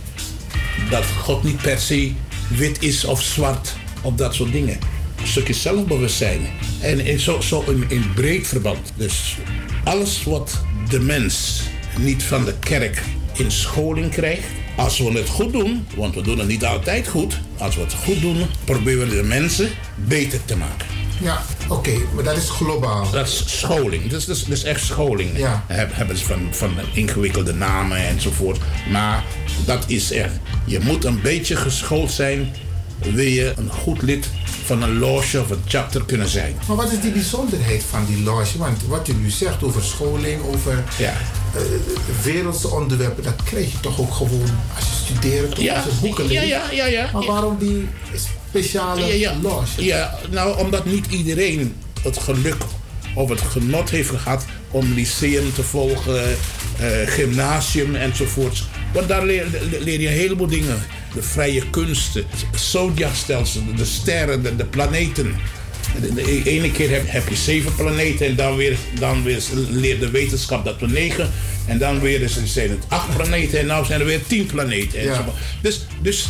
Dat God niet per se wit is of zwart of dat soort dingen. Een stukje zelfbewustzijn. En in, zo, zo in, in breed verband. Dus alles wat de mens niet van de kerk in scholing krijgt. Als we het goed doen, want we doen het niet altijd goed. Als we het goed doen, proberen we de mensen beter te maken. Ja, oké, maar dat is globaal. Dat is scholing. Dat is, dat is, dat is echt scholing. Ja. Heb- Hebben ze van, van ingewikkelde namen enzovoort. Maar dat is echt. Je moet een beetje geschoold zijn. Wil je een goed lid van een loge of een chapter kunnen zijn. Maar wat is die bijzonderheid van die loge? Want wat u nu zegt over scholing, over Ja. Eh, wereldse onderwerpen, dat krijg je toch ook gewoon als je studeert of Ja, als je boeken leest? ja, ja, ja. Maar waarom die speciale Ja, ja. loge? Ja, nou, omdat niet iedereen het geluk of het genot heeft gehad om lyceum te volgen, eh, gymnasium enzovoorts. Want daar leer, leer je een heleboel dingen. De vrije kunsten, het zodiacstelsel, de sterren, de, de planeten. De, ene keer heb, heb je zeven planeten en dan weer, dan weer leert de wetenschap dat we negen. En dan weer is, zijn het acht planeten en nu zijn er weer tien planeten. Ja. Dus, dus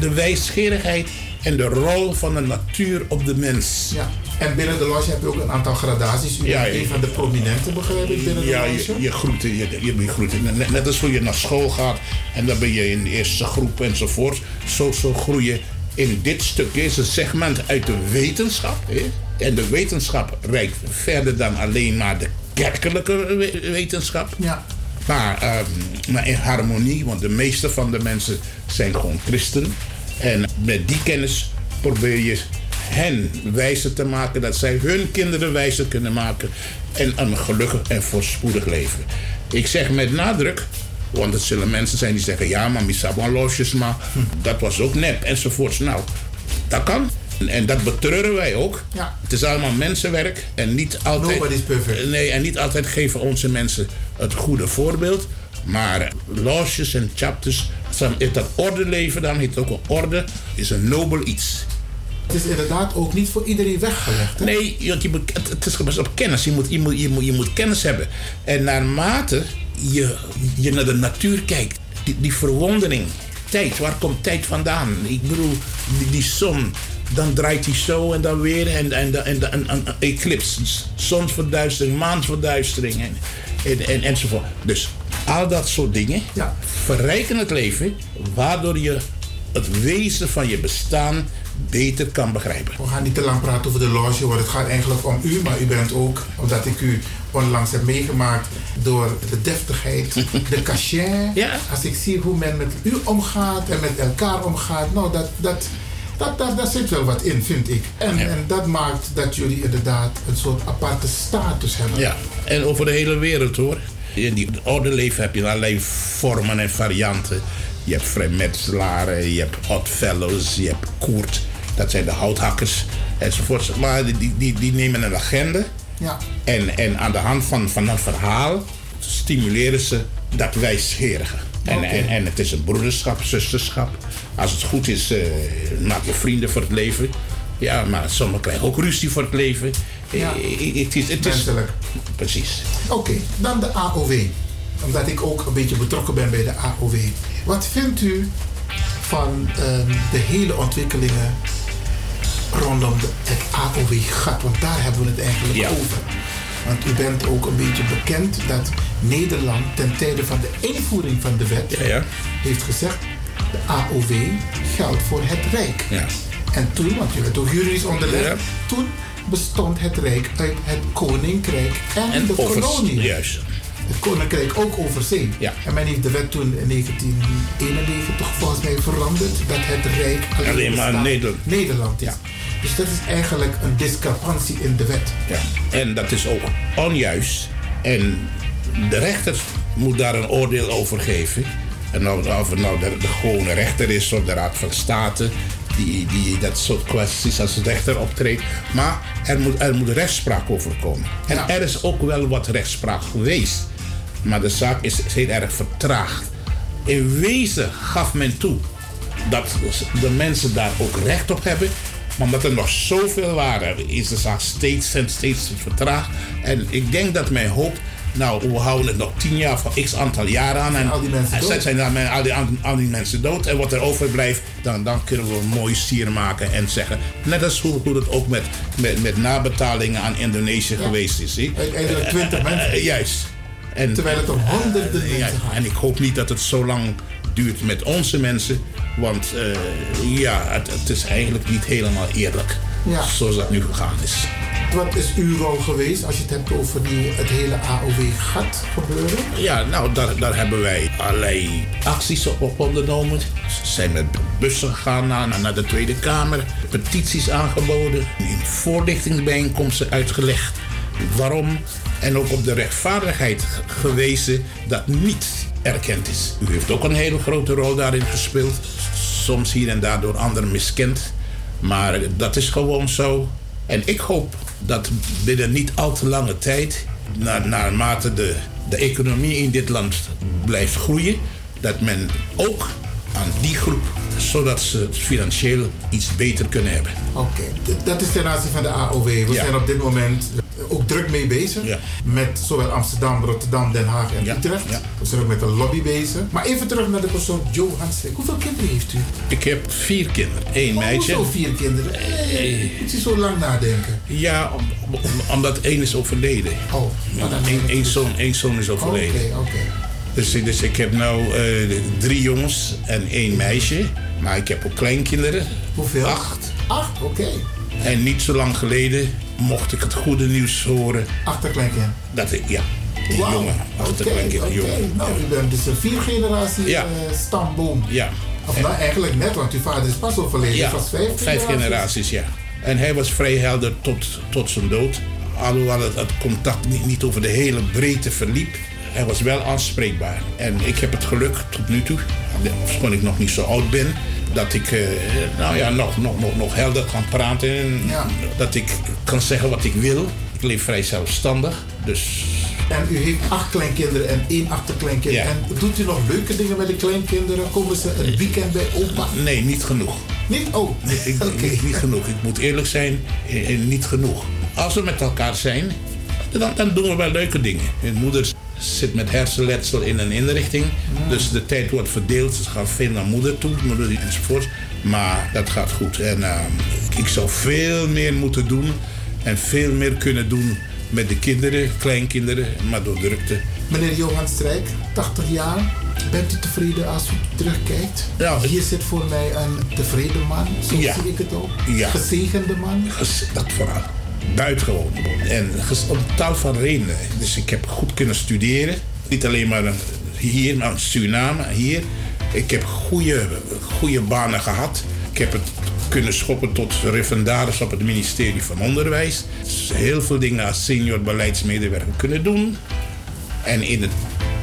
de, wijsgerigheid en de rol van de natuur op de mens. Ja. En binnen de loge heb je ook een aantal gradaties. U Ja, bent ja. een van de prominenten, begrijp ik, binnen de Ja, loge? je, je groet, je, je, groet. Net, net als hoe je naar school gaat en dan ben je in de eerste groep enzovoort. Zo, zo groei je in dit stukje, is een segment uit de wetenschap. Hè? En de wetenschap reikt verder dan alleen maar de kerkelijke we- wetenschap. Ja. Maar, ehm, maar in harmonie, want de meeste van de mensen zijn gewoon christen. En met die kennis probeer je hen wijzer te maken, dat zij hun kinderen wijzer kunnen maken. En een gelukkig en voorspoedig leven. Ik zeg met nadruk, want er zullen mensen zijn die zeggen: ja, maar Misabon losjes, maar dat was ook nep enzovoorts. Nou, dat kan. En- dat betreuren wij ook. Ja. Het is allemaal mensenwerk en niet altijd. Nobody's perfect. Nee, en niet altijd geven onze mensen het goede voorbeeld. Maar loges en chapters, is dat ordeleven, dan heet het ook een orde, is een nobel iets. Het is inderdaad ook niet voor iedereen weggelegd. Hè? Nee, want je moet, het, is gebaseerd op kennis. Je moet, je, moet, je, moet, je moet kennis hebben. En naarmate je, je naar de natuur kijkt, die, die verwondering, tijd, waar komt tijd vandaan? Ik bedoel, die, die zon, dan draait die zo en dan weer en, en, en, en, en, een eclipse, zonsverduistering, maansverduistering en, en, en, enzovoort. Dus al dat soort dingen verrijken het leven, waardoor je het wezen van je bestaan beter kan begrijpen. We gaan niet te lang praten over de loge, want het gaat eigenlijk om u. Maar u bent ook, omdat ik u onlangs heb meegemaakt, door de deftigheid, de cachet. Als ik zie hoe men met u omgaat en met elkaar omgaat, nou, dat, dat, dat, dat, daar zit wel wat in, vind ik. En, en dat maakt dat jullie inderdaad een soort aparte status hebben. Ja, en over de hele wereld hoor. In die ordeleven heb je allerlei vormen en varianten. Je hebt vrijmetselaren, je hebt Oddfellows, je hebt Koert. Dat zijn de houthakkers enzovoort. Maar die, die, die nemen een agenda. Ja. En, en aan de hand van, van een verhaal stimuleren ze dat wijsgerige. En, en, en het is een broederschap, zusterschap. Als het goed is, eh, maak je vrienden voor het leven. Ja, maar sommigen krijgen ook ruzie voor het leven. Ja. Eh, Het is, het is, Menselijk. Precies. Oké, dan de AOW. Omdat ik ook een beetje betrokken ben bij de AOW. Wat vindt u van ehm, de hele ontwikkelingen rondom de, het AOW-gat? Want daar hebben we het eigenlijk Ja. over. Want u bent ook een beetje bekend dat Nederland ten tijde van de invoering van de wet heeft gezegd: de AOW geldt voor het Rijk. Ja. En toen, want u werd ook juridisch onderlegd, Ja. toen bestond het Rijk uit het Koninkrijk en, En de kolonie. juist. Het Koninkrijk ook over zee. Ja. En men heeft de wet toen in 1991 volgens mij veranderd dat het Rijk Alleen maar bestaat- Nederland. Nederland is. Dus dat is eigenlijk een discrepantie in de wet. Ja. En dat is ook onjuist. En de rechter moet daar een oordeel over geven. En of, of het nou de, de gewone rechter is of de Raad van State. die, die dat soort kwesties als rechter optreedt. Maar er moet, er moet rechtspraak over komen. En er is ook wel wat rechtspraak geweest. Maar de zaak is, heel erg vertraagd. In wezen gaf men toe dat de mensen daar ook recht op hebben. Maar omdat er nog zoveel waren, is de zaak steeds en steeds vertraagd. En ik denk dat men hoopt, nou, we houden het nog tien jaar van x aantal jaren aan. En al die mensen en dood. zijn dan al die, al die mensen dood. En wat er overblijft, dan, dan kunnen we een mooi stier maken en zeggen. Net als hoe, hoe het ook met, met, met nabetalingen aan Indonesië geweest is. Uiteindelijk 20 Eh, eh, mensen. juist. En, Terwijl het om honderden ja, mensen gaat. En ik hoop niet dat het zo lang duurt met onze mensen. Want eh, ja, het, het is eigenlijk niet helemaal eerlijk. Ja. Zoals dat nu gegaan is. Wat is uw rol geweest als je het hebt over die, het hele AOW-gat gebeuren? Ja, nou, daar, daar hebben wij allerlei acties op, op ondernomen. Ze zijn met bussen gegaan naar, naar de Tweede Kamer. Petities aangeboden. In voorlichtingsbijeenkomsten uitgelegd. Waarom? En ook op de rechtvaardigheid gewezen dat niet erkend is. U heeft ook een hele grote rol daarin gespeeld. Soms hier en daar door anderen miskend. Maar dat is gewoon zo. En ik hoop dat binnen niet al te lange tijd, na, naarmate de, de economie in dit land blijft groeien, dat men ook aan die groep, zodat ze het financieel iets beter kunnen hebben. Oké, dat is ten aanzien van de AOW. We Ja. zijn op dit moment ook druk mee bezig. Met zowel Amsterdam, Rotterdam, Den Haag en Utrecht. We zijn ook met een lobby bezig. Maar even terug naar de persoon Joe Hanslik. Hoeveel kinderen heeft u? Ik heb vier kinderen, één Maar meisje. Hoezo vier kinderen? Eh, Moet je zo lang nadenken? Ja, om- om- omdat één is overleden. Oh, ja, één, één zoon, één zoon is overleden. Oké, oké. Dus, dus ik heb nu eh, drie jongens en één meisje. Maar ik heb ook kleinkinderen. Hoeveel? Acht. Acht, oké. En niet zo lang geleden mocht ik het goede nieuws horen. Achterkleinkind. Dat ik, ja, Wauw, jongen. Achterkleinkind, oké, jongen. oké. Nou, u bent dus een vier generatie Ja. eh, stamboom. Ja. Of nou eigenlijk net, want uw vader is pas overleden. Ja, was vijf, vijf generaties, ja. En hij was vrij helder tot, tot zijn dood. Alhoewel het, het contact niet, niet over de hele breedte verliep. Hij was wel aanspreekbaar. En ik heb het geluk tot nu toe, ofschoon ik nog niet zo oud ben, dat ik eh, nou ja, nog, nog, nog, nog helder kan praten. En Dat ik kan zeggen wat ik wil. Ik leef vrij zelfstandig. Dus En u heeft acht kleinkinderen en één achterkleinkind. Ja. En doet u nog leuke dingen met de kleinkinderen? Komen ze een weekend bij opa? nee, niet genoeg. Niet? Oh, Nee, ik, niet, niet genoeg. Ik moet eerlijk zijn, eh, eh, niet genoeg. Als we met elkaar zijn, dan, dan doen we wel leuke dingen. Mijn moeder zit met hersenletsel in een inrichting. Dus de tijd wordt verdeeld. Ze gaan veel naar moeder toe, moeder enzovoort. Maar dat gaat goed. En eh, ik zou veel meer moeten doen. En veel meer kunnen doen met de kinderen, kleinkinderen. Maar door drukte. Meneer Johan Strijk, 80 jaar. Bent u tevreden als u terugkijkt? Ja. Hier zit voor mij een tevreden man. Zo Ja. zie ik het ook. Ja. Gezegende man. Dat vooral. Buitengewoon. En om tal van redenen. Dus ik heb goed kunnen studeren. Niet alleen maar hier, maar in Suriname, hier. Ik heb goede, goede banen gehad. Ik heb het kunnen schoppen tot referendaris op het ministerie van Onderwijs. Dus heel veel dingen als senior beleidsmedewerker kunnen doen. En in het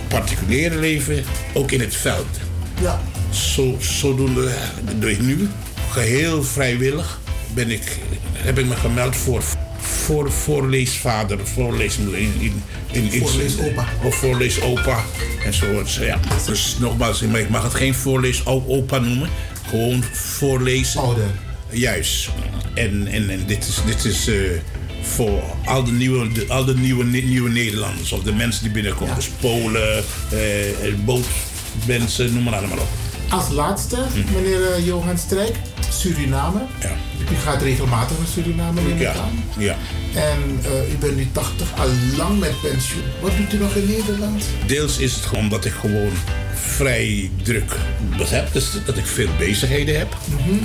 particuliere leven, ook in het veld. Ja. Zo, zodoende doe ik nu, geheel vrijwillig, ben ik, heb ik me gemeld voor, voor voorleesvader, voorleesmoeder. In, in, in, in, Voorleesopa. Of voorleesopa. En zo. Dus, ja. dus nogmaals, ik mag het geen voorleesopa noemen. Gewoon voorlezen. Ouder. Juist. En, en, en dit is, dit is eh, voor al de, nieuwe, de, al de nieuwe, nieuwe Nederlanders. Of de mensen die binnenkomen. Dus Polen, eh, bootmensen, noem maar allemaal op. Als laatste, Hm. meneer eh, Johan Strijk, Suriname. U gaat regelmatig naar Suriname, ik Ja, ja. En eh, u bent nu 80, al lang met pensioen. Wat doet u nog in Nederland? Deels is het gewoon omdat ik gewoon vrij druk heb. Dus dat ik veel bezigheden heb.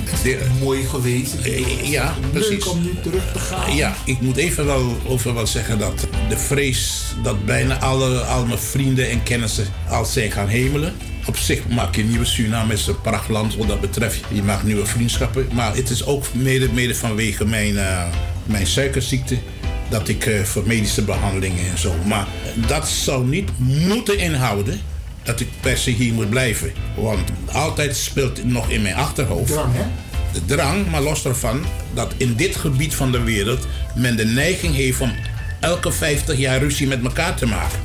Het is mooi geweest. Eh, Ja, precies. Leuk om nu terug te gaan. Ja, ik moet even wel over wat zeggen dat de vrees dat bijna alle, al mijn vrienden en kennissen al zijn gaan hemelen. Op zich maak je nieuwe Suriname is een prachtland wat dat betreft. Je maakt nieuwe vriendschappen. Maar het is ook mede, mede vanwege mijn, eh, mijn suikerziekte dat ik eh, voor medische behandelingen en zo. Maar dat zou niet moeten inhouden dat ik per se hier moet blijven. Want altijd speelt nog in mijn achterhoofd. Drang, hè? de drang, maar los daarvan dat in dit gebied van de wereld men de neiging heeft om elke 50 jaar ruzie met elkaar te maken.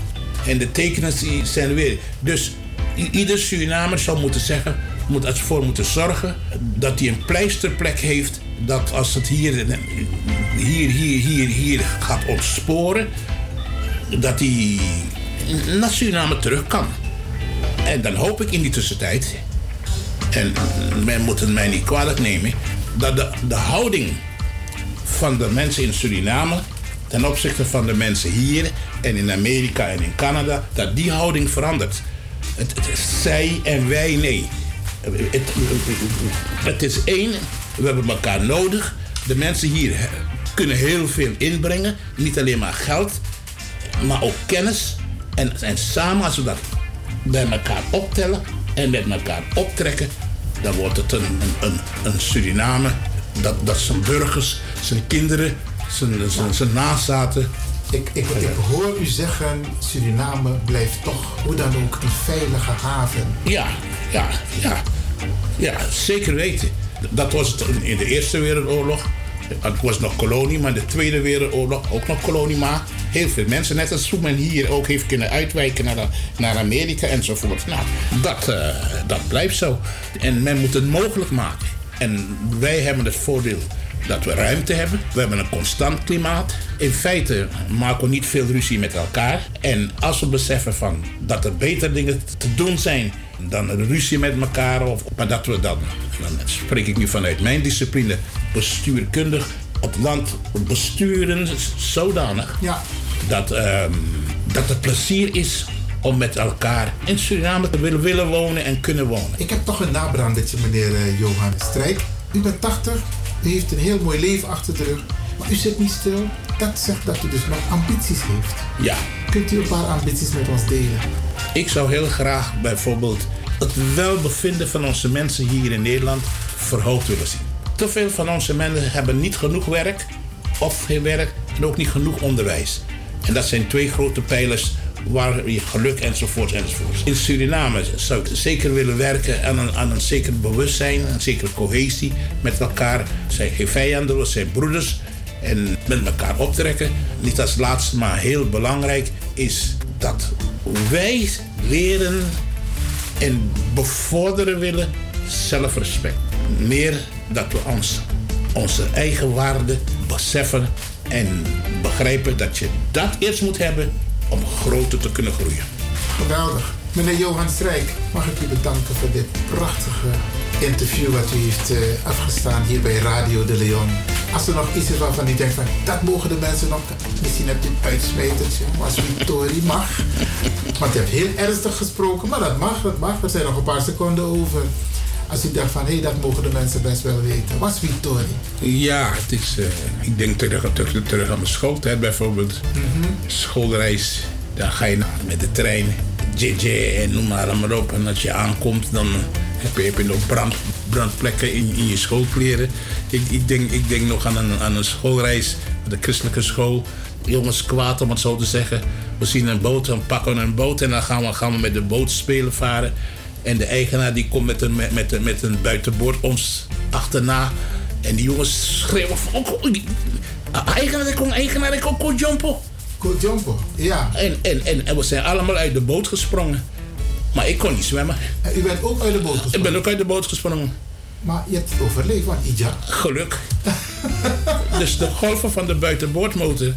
En de tekenen zijn er weer. Dus ieder Surinamer zou moeten zeggen, moet ervoor moeten zorgen dat hij een pleisterplek heeft. Dat als het hier, hier, hier, hier, hier gaat ontsporen, dat hij naar Suriname terug kan. En dan hoop ik in die tussentijd, en men moet het mij niet kwalijk nemen, dat de, de houding van de mensen in Suriname ten opzichte van de mensen hier en in Amerika en in Canada, dat die houding verandert. Het, zij en wij, nee. Het, het is één, we hebben elkaar nodig. De mensen hier kunnen heel veel inbrengen, niet alleen maar geld, maar ook kennis. En, en samen, als we dat bij elkaar optellen en met elkaar optrekken, dan wordt het een, een, Suriname dat, dat zijn burgers, zijn kinderen, zijn, zijn, zijn. Ik, ik, ik hoor u zeggen, Suriname blijft toch hoe dan ook een veilige haven. Ja, ja, ja. Ja, zeker weten. Dat was het in de Eerste Wereldoorlog. Het was nog kolonie, maar in de Tweede Wereldoorlog ook nog kolonie. Maar heel veel mensen, net als hoe men hier ook heeft kunnen uitwijken naar, naar Amerika enzovoort. Nou, dat, eh, dat blijft zo. En men moet het mogelijk maken. En wij hebben het voordeel dat we ruimte hebben. We hebben een constant klimaat. In feite maken we niet veel ruzie met elkaar. En als we beseffen van dat er beter dingen te doen zijn dan een ruzie met elkaar, of, maar dat we dan, dan spreek ik nu vanuit mijn discipline, bestuurkundig het land besturen zodanig Ja. dat, ehm, dat het plezier is om met elkaar in Suriname te willen, willen wonen en kunnen wonen. Ik heb toch een nabrandertje, meneer eh, Johan Strijk. U bent 80, u heeft een heel mooi leven achter de rug, maar u zit niet stil. Dat zegt dat u dus nog ambities heeft. Ja. Kunt u een paar ambities met ons delen? Ik zou heel graag bijvoorbeeld het welbevinden van onze mensen hier in Nederland verhoogd willen zien. Te veel van onze mensen hebben niet genoeg werk of geen werk en ook niet genoeg onderwijs. En dat zijn twee grote pijlers waar je geluk enzovoort enzovoort. In Suriname zou ik zeker willen werken aan een, aan een zeker bewustzijn, een zekere cohesie met elkaar. Zijn geen vijanden, zijn broeders. En met elkaar optrekken. Niet als laatste, maar heel belangrijk is dat wij leren en bevorderen willen zelfrespect. Meer dat we ons, onze eigen waarde beseffen en begrijpen dat je dat eerst moet hebben om groter te kunnen groeien. Geweldig. Meneer Johan Strijk, mag ik u bedanken voor dit prachtige interview wat u heeft eh, afgestaan hier bij Radio de Leon. Als er nog iets is waarvan u denkt van dat mogen de mensen nog, misschien hebt u een uitsmijtertje, als Victorie mag. Want u hebt heel ernstig gesproken, maar dat mag, dat mag. Er zijn nog een paar seconden over. Als u dacht van hé, hey, dat mogen de mensen best wel weten. Was Victorie? Ja, het is, eh, ik denk terug, terug, terug aan mijn schooltijd bijvoorbeeld. Schoolreis, dan ga je naar- met de trein, JJ en noem maar allemaal op. En als je aankomt, dan heb je, heb je nog brand, brandplekken in, in je schoolkleren. Ik, ik, denk, ik denk nog aan een, aan een schoolreis, de christelijke school. Jongens kwaad om het zo te zeggen. We zien een boot, dan pakken we een boot en dan gaan we, gaan we met de boot spelen varen. En de eigenaar die komt met een, met, met, een- met een buitenboord ons achterna. En die jongens schreeuwen van... Oh, oh, eigenaar, ik kom, eigenaar, ik kom, kom jumpo. Kom jumpo, ja. En, en, en, en we zijn allemaal uit de boot gesprongen. Maar ik kon niet zwemmen. U bent ook uit de boot gesprongen? Ik ben ook uit de boot gesprongen. Maar je hebt het overleefd, want Ija. Geluk. dus de golven van de buitenboordmotor,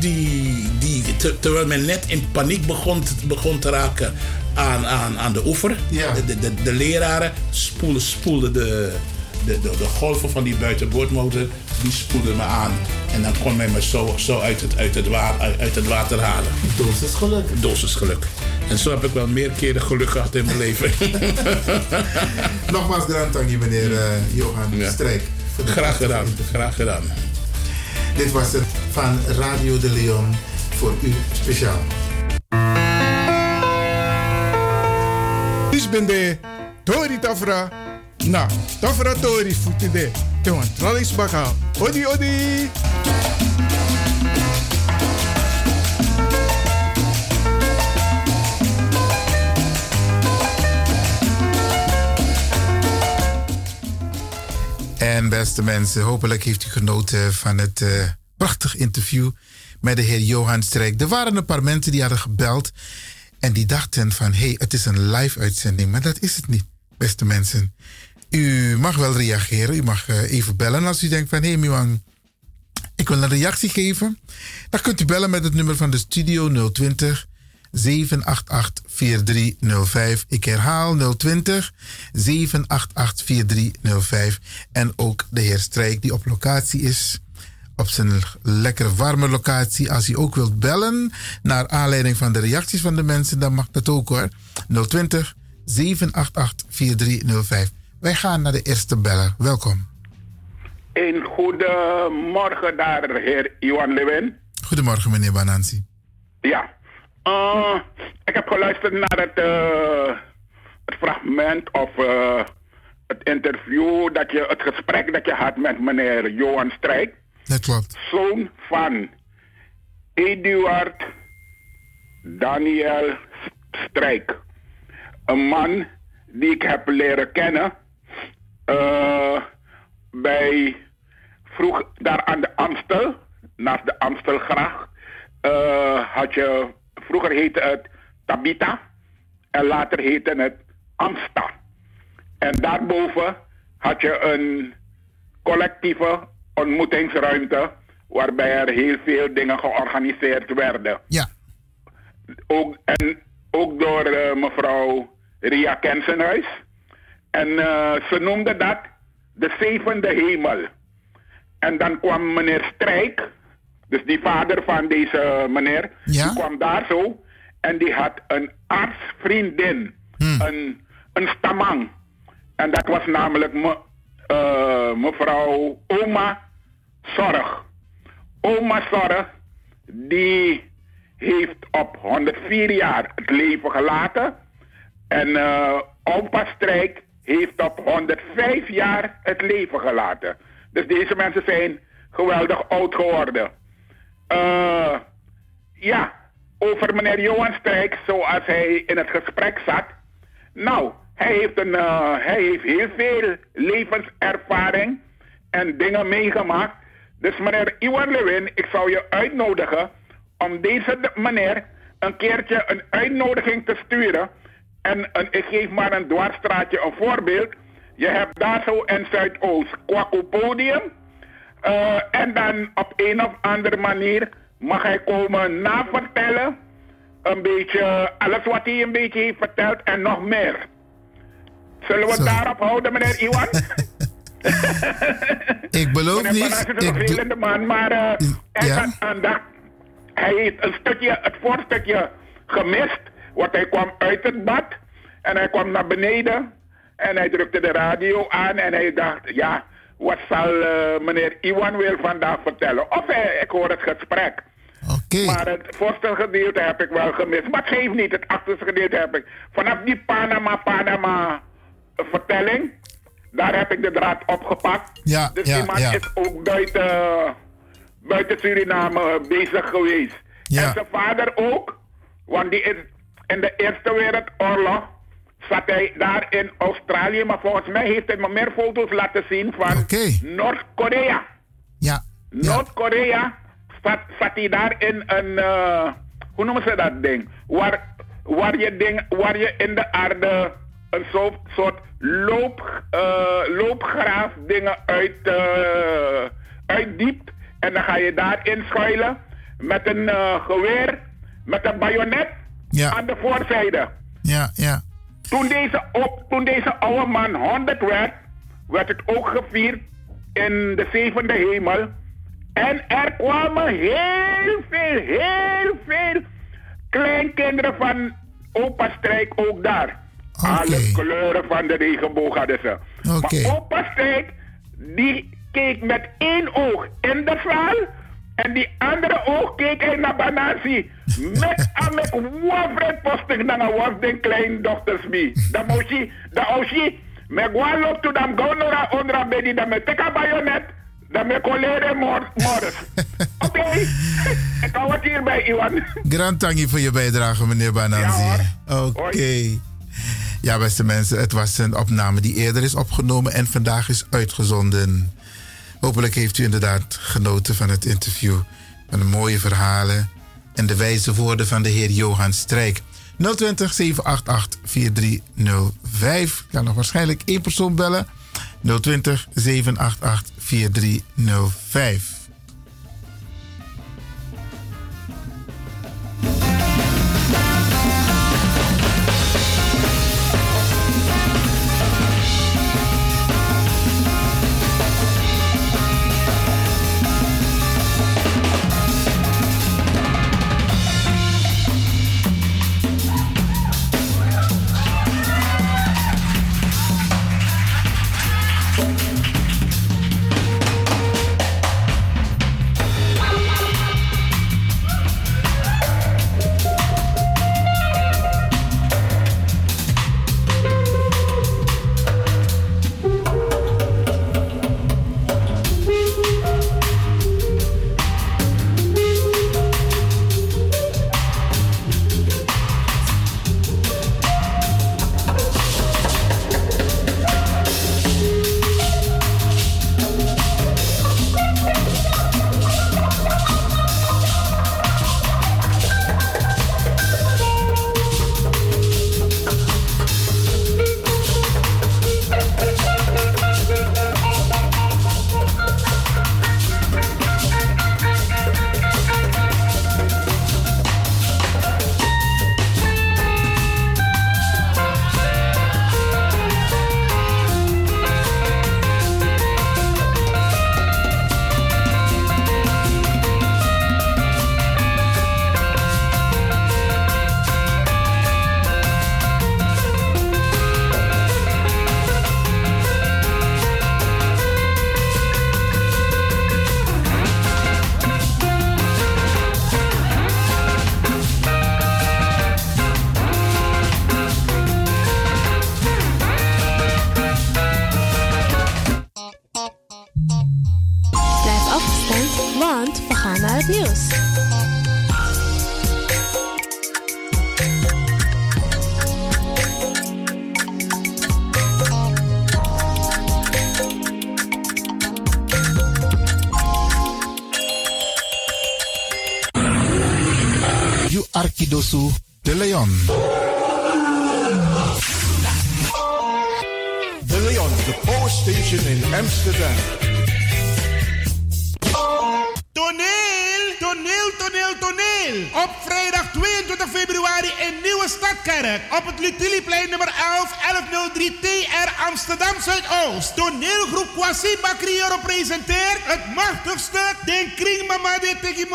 die, die, te- terwijl men net in paniek begon, begon te raken aan, aan, aan de oever, de, de, de, de leraren spoelden, spoelden de, de, de, de golven van die buitenboordmotor, die spoelden me aan. En dan kon men me zo, zo uit, het, uit, het wa- uit, uit het water halen. Dosis geluk. Dosis geluk. En zo heb ik wel meer keren geluk gehad in mijn leven. Nogmaals grand dank je, meneer eh, Johan Strijk. Graag gedaan, graag gedaan. Dit was het van Radio de Leon voor u speciaal. Is ben de Tori Tafra. Na, Tafra Tori futi de. Te wan tralis baka. Odi odi. En beste mensen, hopelijk heeft u genoten van het eh, prachtig interview met de heer Johan Strijk. Er waren een paar mensen die hadden gebeld en die dachten van... hé, hey, het is een live uitzending, maar dat is het niet, beste mensen. U mag wel reageren, u mag eh, even bellen als u denkt van... hé, hey, Miwan, ik wil een reactie geven. Dan kunt u bellen met het nummer van de studio 020 788 4305. Ik herhaal 020 788 4305. En ook de heer Strijk die op locatie is. Op zijn lekker warme locatie. Als u ook wilt bellen naar aanleiding van de reacties van de mensen, dan mag dat ook hoor. 020 788 4305. Wij gaan naar de eerste beller. Welkom. Een goedemorgen daar, heer Iwan Lewin. Goedemorgen, meneer Banansi. Ja. Uh, ik heb geluisterd naar het, uh, het fragment of uh, het interview, dat je, het gesprek dat je had met meneer Johan Strijk. Dat klopt. Zoon van Eduard Daniel Strijk. Een man die ik heb leren kennen bij vroeg daar aan de Amstel, naast de Amstelgracht, had je Vroeger heette het Tabita en later heette het Amsta. En daarboven had je een collectieve ontmoetingsruimte waarbij er heel veel dingen georganiseerd werden. Ja. Ook, en ook door uh, mevrouw Ria Kensenhuis. En uh, ze noemde dat de zevende hemel. En dan kwam meneer Strijk, dus die vader van deze meneer, ja? die kwam daar zo en die had een artsvriendin, Hmm. een, een stamang. En dat was namelijk me, uh, mevrouw Oma Zorg. Oma Zorg, die heeft op 104 jaar het leven gelaten. En uh, opa Strijk heeft op 105 jaar het leven gelaten. Dus deze mensen zijn geweldig oud geworden. Uh, ja, over meneer Johan Strijk, zoals hij in het gesprek zat. Nou, hij heeft, een, uh, hij heeft heel veel levenservaring en dingen meegemaakt. Dus meneer Iwan Lewin, ik zou je uitnodigen om deze meneer een keertje een uitnodiging te sturen. En een, ik geef maar een dwarsstraatje een voorbeeld. Je hebt daar zo in Zuidoost Kwaku Podium. Uh, en dan op een of andere manier mag hij komen navertellen. Een beetje alles wat hij een beetje heeft verteld en nog meer. Zullen we het daarop houden, meneer Iwan? ik beloof niet. Is een Ik vervelende man, maar uh, hij, Ja. had aandacht. hij heeft een stukje, het voorstukje gemist. Want hij kwam uit het bad en hij kwam naar beneden. En hij drukte de radio aan en hij dacht, ja, wat zal eh, meneer Iwan weer vandaag vertellen? Of hij, ik hoor het gesprek. Maar het voorste gedeelte heb ik wel gemist. Maar het geeft niet, het achterste gedeelte heb ik. Vanaf die Panama, Panama eh, vertelling, daar heb ik de draad opgepakt. Ja, dus ja, die man ja. is ook buiten, buiten Suriname bezig geweest. Ja. En zijn vader ook, want die is in de Eerste Wereldoorlog zat hij daar in Australië. Maar volgens mij heeft hij me meer foto's laten zien van Noord-Korea. Ja. Noord-Korea zat, zat hij daar in een, eh, hoe noemen ze dat ding? Waar, waar, je, ding, waar je in de aarde een soort, soort loop, eh, loopgraaf dingen uit, eh, uitdiept. En dan ga je daarin schuilen met een eh, geweer, met een bajonet aan de voorzijde. Ja, ja. Toen deze, op, toen deze oude man 100 werd, werd het ook gevierd in de zevende hemel. En er kwamen heel veel, heel veel kleinkinderen van opa Strijk ook daar. Alle kleuren van de regenboog hadden ze. Maar opa Strijk, die keek met één oog in de zaal. En die andere oog keek hij naar Banasi. Met amek wafret postig na nga was den kleindochters mi. Da moshi, da oshi. Me gwa lop to dam gonora ondra bedi da me teka bayonet. Da me kolere mor morris. Oké. Ik hou het hierbij, Iwan. Grand tangi voor je bijdrage, meneer Bananzi. Oké. Ja, beste mensen, het was een opname die eerder is opgenomen en vandaag is uitgezonden. Hopelijk heeft u inderdaad genoten van het interview. Van de mooie verhalen en de wijze woorden van de heer Johan Strijk. 020 788 4305. Ik kan nog waarschijnlijk één persoon bellen. 020 788 4305.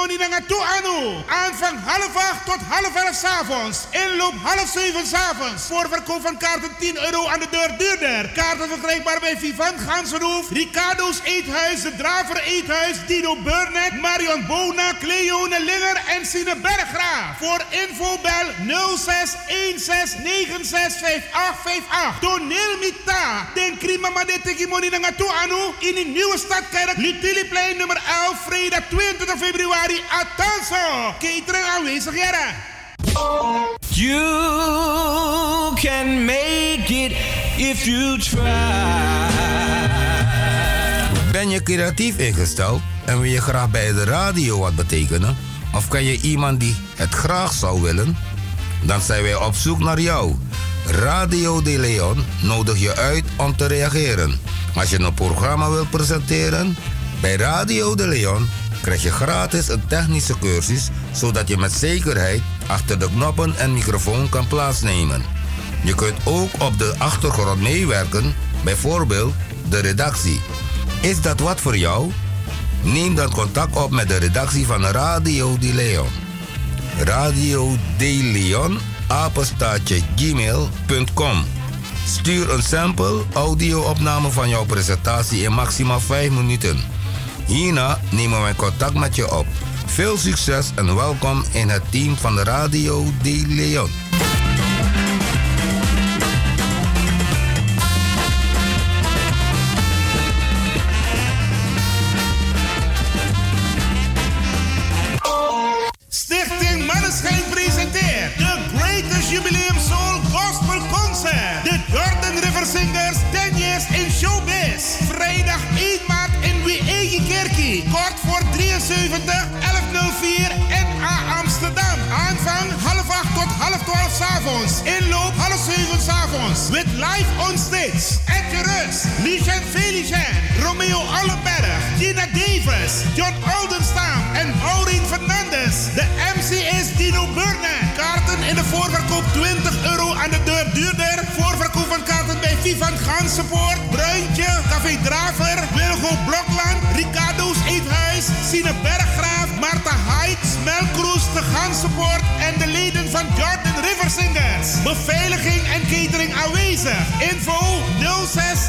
Tegimoni Nangatu Anu. Aanvang half acht tot half elf s'avonds. Inloop half zeven s'avonds. Voorverkoop van kaarten 10 euro aan de deur duurder. Kaarten verkrijgbaar bij Vivant Gansenhoef, Ricardo's Eethuis, De Draver Eethuis, Dino Burnett, Marion Bona, Cleone Linger en Sine Bergraaf. Voor info bel 06 16 96 5858. Toneel Mita. Den Krima Made Tegimoni Nangatu Anu in de nieuwe stadkerk Lutiliplein nummer 11, vrijdag 22 februari. Atanso. Catering aanwezig, jaren. You can make it if you try. Ben je creatief ingesteld en wil je graag bij de radio wat betekenen? Of kan je iemand die het graag zou willen? Dan zijn wij op zoek naar jou. Radio De Leon nodig je uit om te reageren. Als je een programma wilt presenteren, bij Radio De Leon krijg je gratis een technische cursus zodat je met zekerheid achter de knoppen en microfoon kan plaatsnemen. Je kunt ook op de achtergrond meewerken, bijvoorbeeld de redactie. Is dat wat voor jou? Neem dan contact op met de redactie van Radio De Leon. Radio De Leon, apenstaatje gmail.com. Stuur een sample audio-opname van jouw presentatie in maximaal 5 minuten. Hierna nemen wij contact met je op. Veel succes en welkom in het team van Radio De Leon. Inloop half 7 s'avonds. With live on stage. Etje Rus, Licen Felicien, Romeo Allenberg, Gina Davis, John Oldenstam en Maureen Fernandes. De MC is Dino Burnett. Kaarten in de voorverkoop 20 euro aan de deur duurder. Kaarten bij Vivan Gansenpoort, Bruintje, Café Draver, Wilgo Blokland, Ricardo's Eethuis, Sine Berggraaf, Marta Heights, Melkroes, de Gansenpoort en de leden van Jordan River Singers. Beveiliging en catering aanwezig. Info 06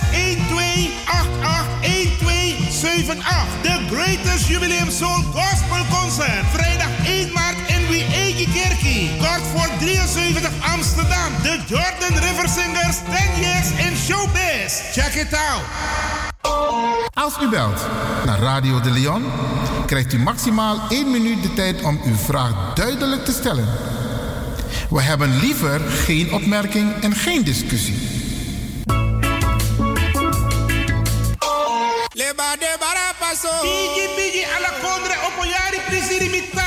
12 88 1278. The Greatest Jubileum Soul Gospel Concert. Vrijdag 1 maart in Wiegi Kerkie. Kort voor 73 Amsterdam. The Jordan River Singers 10 years in showbiz. Check it out. Als u belt naar Radio de Leon, krijgt u maximaal 1 minuut de tijd om uw vraag duidelijk te stellen. We hebben liever geen opmerking en geen discussie. Leba de barapaso. Bigi bigi ala kondre mita.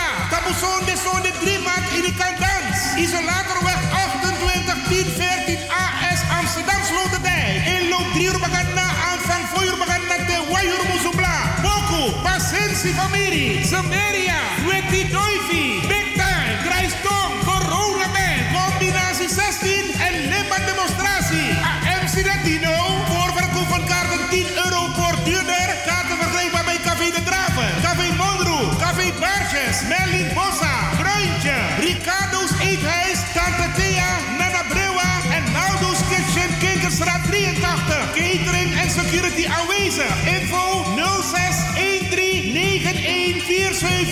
De son de drie maand in de kandans. Isolatorweg 28 10 14 AS Amsterdam Sloterdijk. Inloop 3 uur bagana aanvang 4 uur bagana te wayur musubla. Boku, Pasensi familie, Samaria,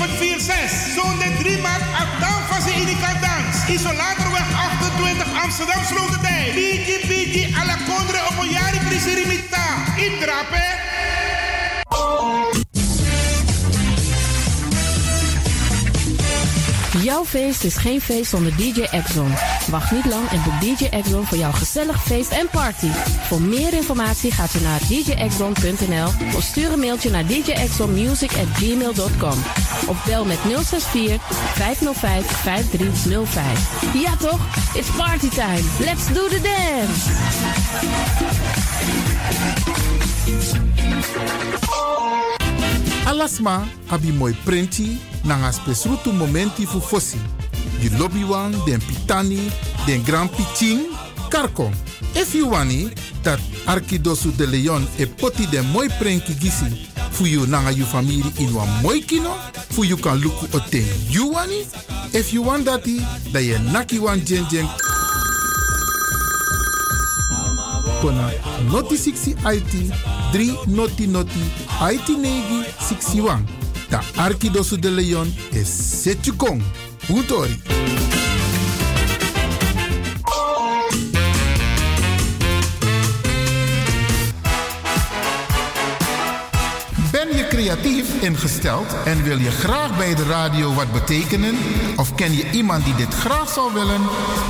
4746. Zondag 3 maart, Abdam Fase in de Kandans. Isolatorweg 28 Amsterdam Sloterdijk. Biki Biki alla Condre op een jari Prisirimita. Intrape. Jouw feest is geen feest zonder DJ Exxon. Wacht niet lang en boek DJ Exxon voor jouw gezellig feest en party. Voor meer informatie gaat u naar djexxon.nl of stuur een mailtje naar djexxonmusic@gmail.com of bel met 064 505 5305. Ja toch? It's party time. Let's do the dance. Alasma abi moi prenti nanga spesrutu momenti fu fosi. Di lobby wan, den pitani, den grand piching, karko. If you wani, dat Arkidosu de Leon e poti den moi prenki gisi fu you nanga you family in wan moi kino, fu you kan luku o ten you wani. If you want dati, da ye naki wan jen jen kona noti 60 IT 3 noti noti IT negi 61. Arkidosu de Leon is Setjukong. Utori. Ben je creatief ingesteld en wil je graag bij de radio wat betekenen? Of ken je iemand die dit graag zou willen?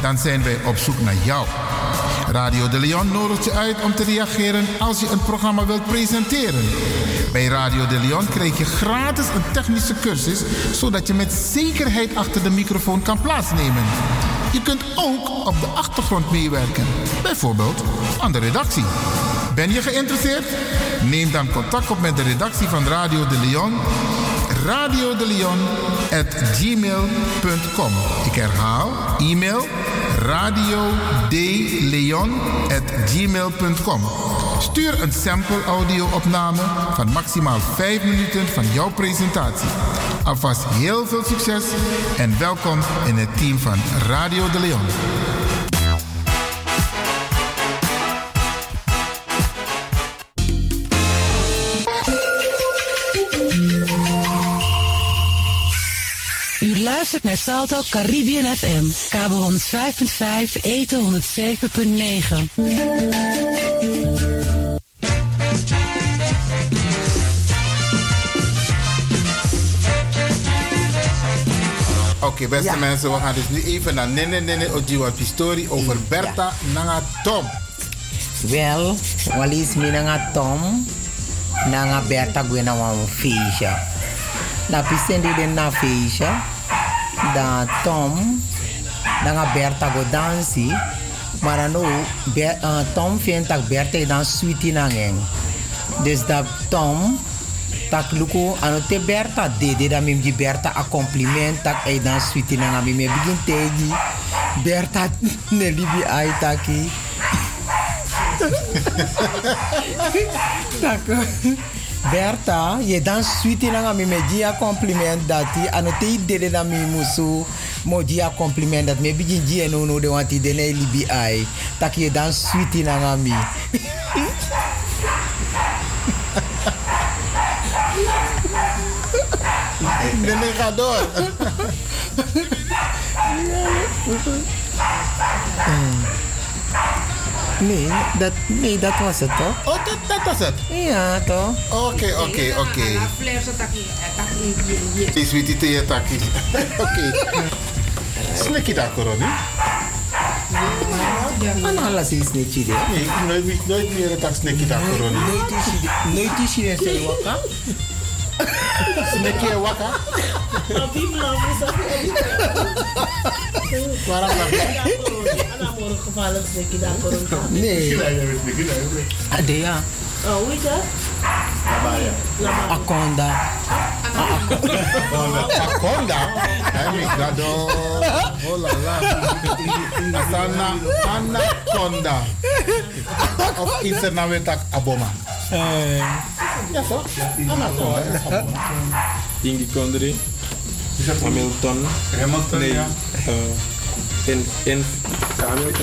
Dan zijn wij op zoek naar jou. Radio de Leon nodigt je uit om te reageren als je een programma wilt presenteren. Bij Radio de Leon krijg je gratis een technische cursus, zodat je met zekerheid achter de microfoon kan plaatsnemen. Je kunt ook op de achtergrond meewerken, bijvoorbeeld aan de redactie. Ben je geïnteresseerd? Neem dan contact op met de redactie van Radio de Leon. Radio de Leon at gmail.com. Ik herhaal, e-mail radio gmail.com. Stuur een sample audio opname van maximaal 5 minuten van jouw presentatie. Alvast heel veel succes en welkom in het team van Radio de Leon. Luistert naar Salto Caribbean FM, kabel 105.5, eten 107.9. Oké, beste mensen, we gaan dus nu even naar Nene Nene Ojiwa Pistori over Bertha Nanga Tom. Wel, walis mi nanga Tom, nanga Berta gwena wan feesha. Na pisendi den na feesha, da Tom, Dan Berta go dansi. Maar dan ook, Ber- eh, Tom vindt dat Berta dan sweetie nangeng. Dus dat Tom, tak luku ano te Berta dede dan mim di Berta a compliment tak ay dan sweetie nanga mi me begin tegi. Berta ne libi ay taki. tak Berta, je dan sweetie nanga mi me dia compliment dati ano te dede dan mi musu mo dia compliment dat me begin dia no no de wanti de ne libi ay tak je dan nanga mi. Nee, ga door. Nee, dat, nee, dat was het toch? Oh, dat, dat was het? Ja, toch? Oké, oké, oké. Is weet je te taki. Oké. Slikkie daar, Coroni? Ano ala si snitchy de? Nee, nooit, meer- nooit meer dat snikkie daar, Coroni. Nooit is je in waka? Snikkie en wakka? Waarom lach je? Nee. Ade ja. Oh, hoe is dat? Akonda. Akonda? Hij is dat door. Oh la la. Asana anaconda. Of iets er nou weer tak aboma. Ja toch? Anaconda. Ingi Condri. Hamilton. Hamilton, nee. ja. eh, in, in,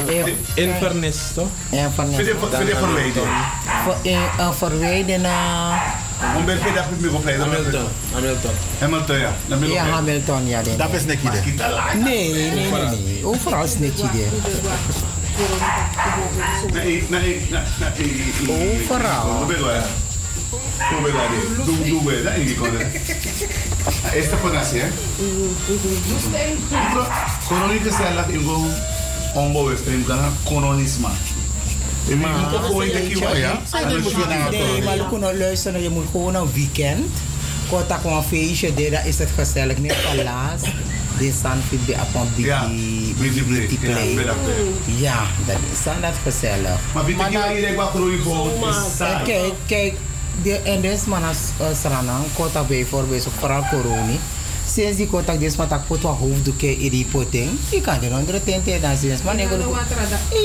in, Inverness, toch? Inverness. Vind je- verwijden? Uh, verwijden naar. Om ben je dat meer op Hamilton. Hamilton. Hamilton, ja. Ja, Hamilton, ja. Dat is de. Nee, nee, nee. Overal snitchy de. Nee, nee, nee. Overal. Doe, doe we dat Ingi Condri. Esta fue así, ¿eh? Coroni que se la ingo ombo we frame kana koronisma. E mi Maar, je, gewoon een weekend. Dat gewoon een feestje, is het gezellig. De Ja. Ja, dat. Ja, dat is dat gezellig. Maar weet je ki wa ire kwa koroni ko is En saai. kijk, kijk, de, en deze man als uh, Sranang, kort bijvoorbeeld, vooral corona. Sinds die kort deze man tak pot wat hoofddoeken in die potting, je kan de andere tente dan sinds man ego luku.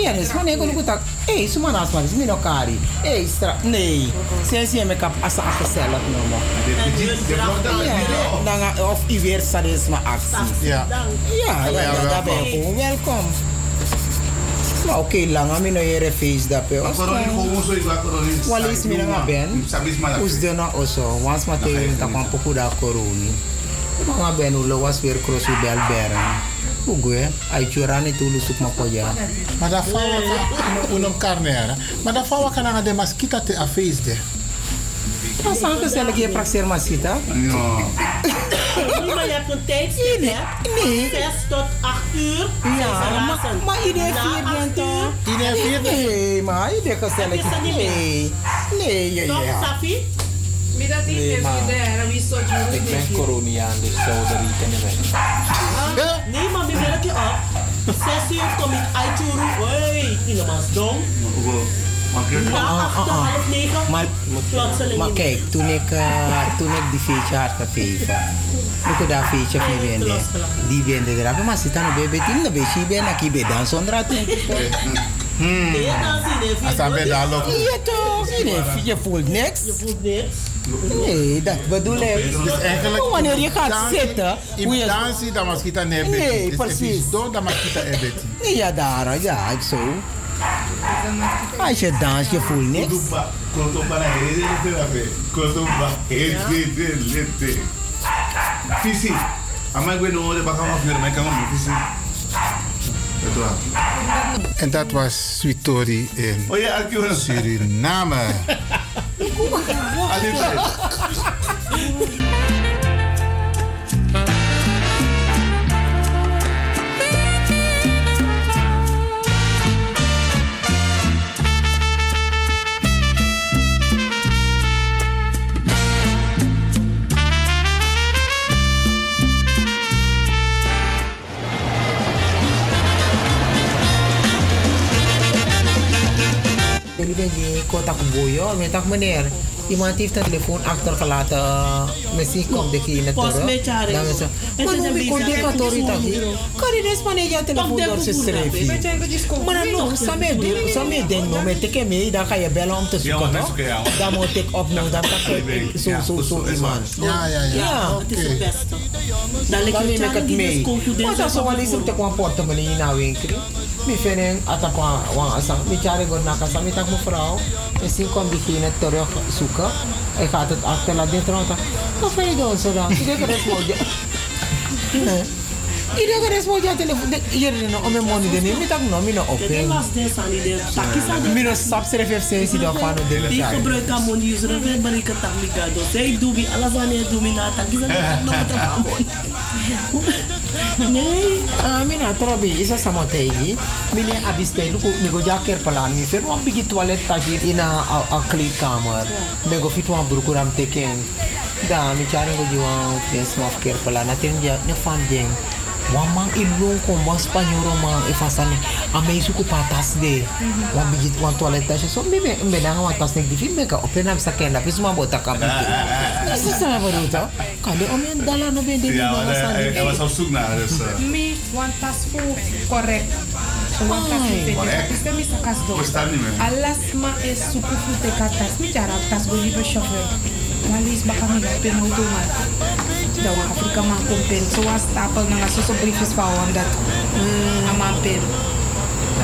Ja, dus luku tak, hey, man, is okari. Hey, stra, nee. Sinds je make up as a gezellig nummer. Ja, dan of i weer actie. Ja. Ja, ja, ja, daar ben je gewoon welkom. Maar oké, lang aan mijn hele feest dat je. Maar koroni ko so igwa koroni. Wala is mina nga ben. Sabis ma Us de na oso. Once ma te yung takwan poku da koroni. Mga ben ulo was weer krosu bel beren. Ugue, ay churani tulu suk ma poja. Maar dat vrouw kan unum carne era. Maar dat vrouw kan aan de maskita te afees de. Mas ang gezellig je praxer masita? Ja. Nee, maar je hebt een tijdstip? Nee. 6 tot 8 uur. Ja, maar, maar iedereen viert acht dan toch? Iedereen viert? Nee, maar iedereen gezellig. Niet Nee. Nee, ja, Toch, ja. Safi? Nee, maar ik ben Coroniaan, dus zou er rekenen bij. Nee, maar wie werk je op? 6 uur kom ik uit je roep. Hé, iemand dom. Na acht, half negen. Maar, Plotseling. maar kijk, toen ik, uh, toen ik die feestje had gegeven, ik dat feestje gewende, die wende eraf. Maar zit aan de baby team, dan weet je, ik ben ik ben dan zonder. Hmm. Als dan ben je daar lopen. Ja toch, je, voelt niks. Je voelt niks. Nee, dat bedoel ik. Dus eigenlijk. Oh, wanneer je gaat dansie- zitten, In hoe je- dansie, dan maskita nebeti. Nee, Dus precies. Don, dan maskita ebeti. Ja, daar, ja, ik zo. Als je danst, je voelt niks. Fisi. Ama gwe no de baka ma fier me kan mo fisi. En dat was Sweetori in Oh ja, dit is die in Kota Kumboyo met dag iemand heeft een telefoon achtergelaten. Misschien komt de kinderen Post terug. Dan is het. Maar nu ik kon dit dat hier. Kan je des wanneer je telefoon door ze schrijven? Maar dan nog, nou, met ik mee, dan ga je bellen om te zoeken. Dan moet ik opnemen, dan kan ik zo, zo, zo iemand. Ja, ja, ja. Ja, Het is het beste. Dan neem ik het het mee. Maar dat is wel eens op de kwam portemonnee de winkel. Mi vinden dat ik kwam, als ik met jaren ga naar casa, met ik mevrouw, misschien komt diegene terug zoeken. Ik ga het achterlaten, dit rond. Wat vind je dan zo dan? Kan het mooi. Hier is nog om mijn money te nemen, ik nog mijn op. De last des aan die de takis aan de- Mijn stap schrijf heeft ze die dan van de Die aan brengen het zij alles aan het doen aan de nog met. Nee, ah, mina trobi isa sa motegi. Mine abiste luko nego jaker palan mi fer wan bigi toilet tagi ina a, a kleedkamer. Nego fit wan broekuram teken. Da mi chari go jiwa des maf ker palan atin ja ne fan jeng. Wan man ilong ko wan spanyoro man e fasane a me suku patas de. Wan bigi wan toilet tagi so mi me me na wan tas nek di fi me ka open up sa kenda pis ma bota ka. Isa sa varuta. Kade om en dala no ben de no maar sa hij was op zoek naar, dus... eh, Mi wan tas fu correct. So wan tas fu te. Piste mi sa kas do. Hoe staat niet meer? Alas ma e suku fu te ka tas. Mi jara tas go libe chauffeur. Walis baka mi ga pen auto ma. Da wan Afrika man kom pen. So wan stapel na nga so so briefjes pa wan dat. Aman pen.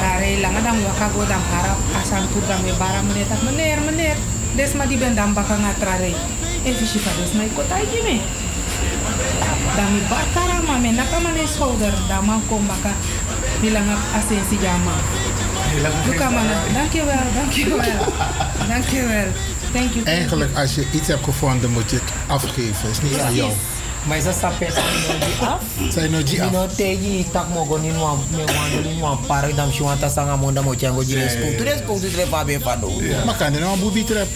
Are lang adam waka go dam harap asan tu dam e bara meneer tak meneer meneer. Des ma di ben dam baka nga trare. E fishi pa des ma ikot ay gime. Dami bakara ma me naka ma ne schouder. Dama kom baka bilang asensi jama. Luka mana. Dankjewel, dankjewel. Dankjewel. Thank you. Eigenlijk, als je iets hebt gevonden, moet je het afgeven. is niet aan jou. Maar is dat no di af? Zijn nou die af? Mino tegi tak mo go nin wan me wan nin wan park dam shi wan monda mo chango jire school. Tu res school tu tre pa be pa do. Maar kan je een boebie trap?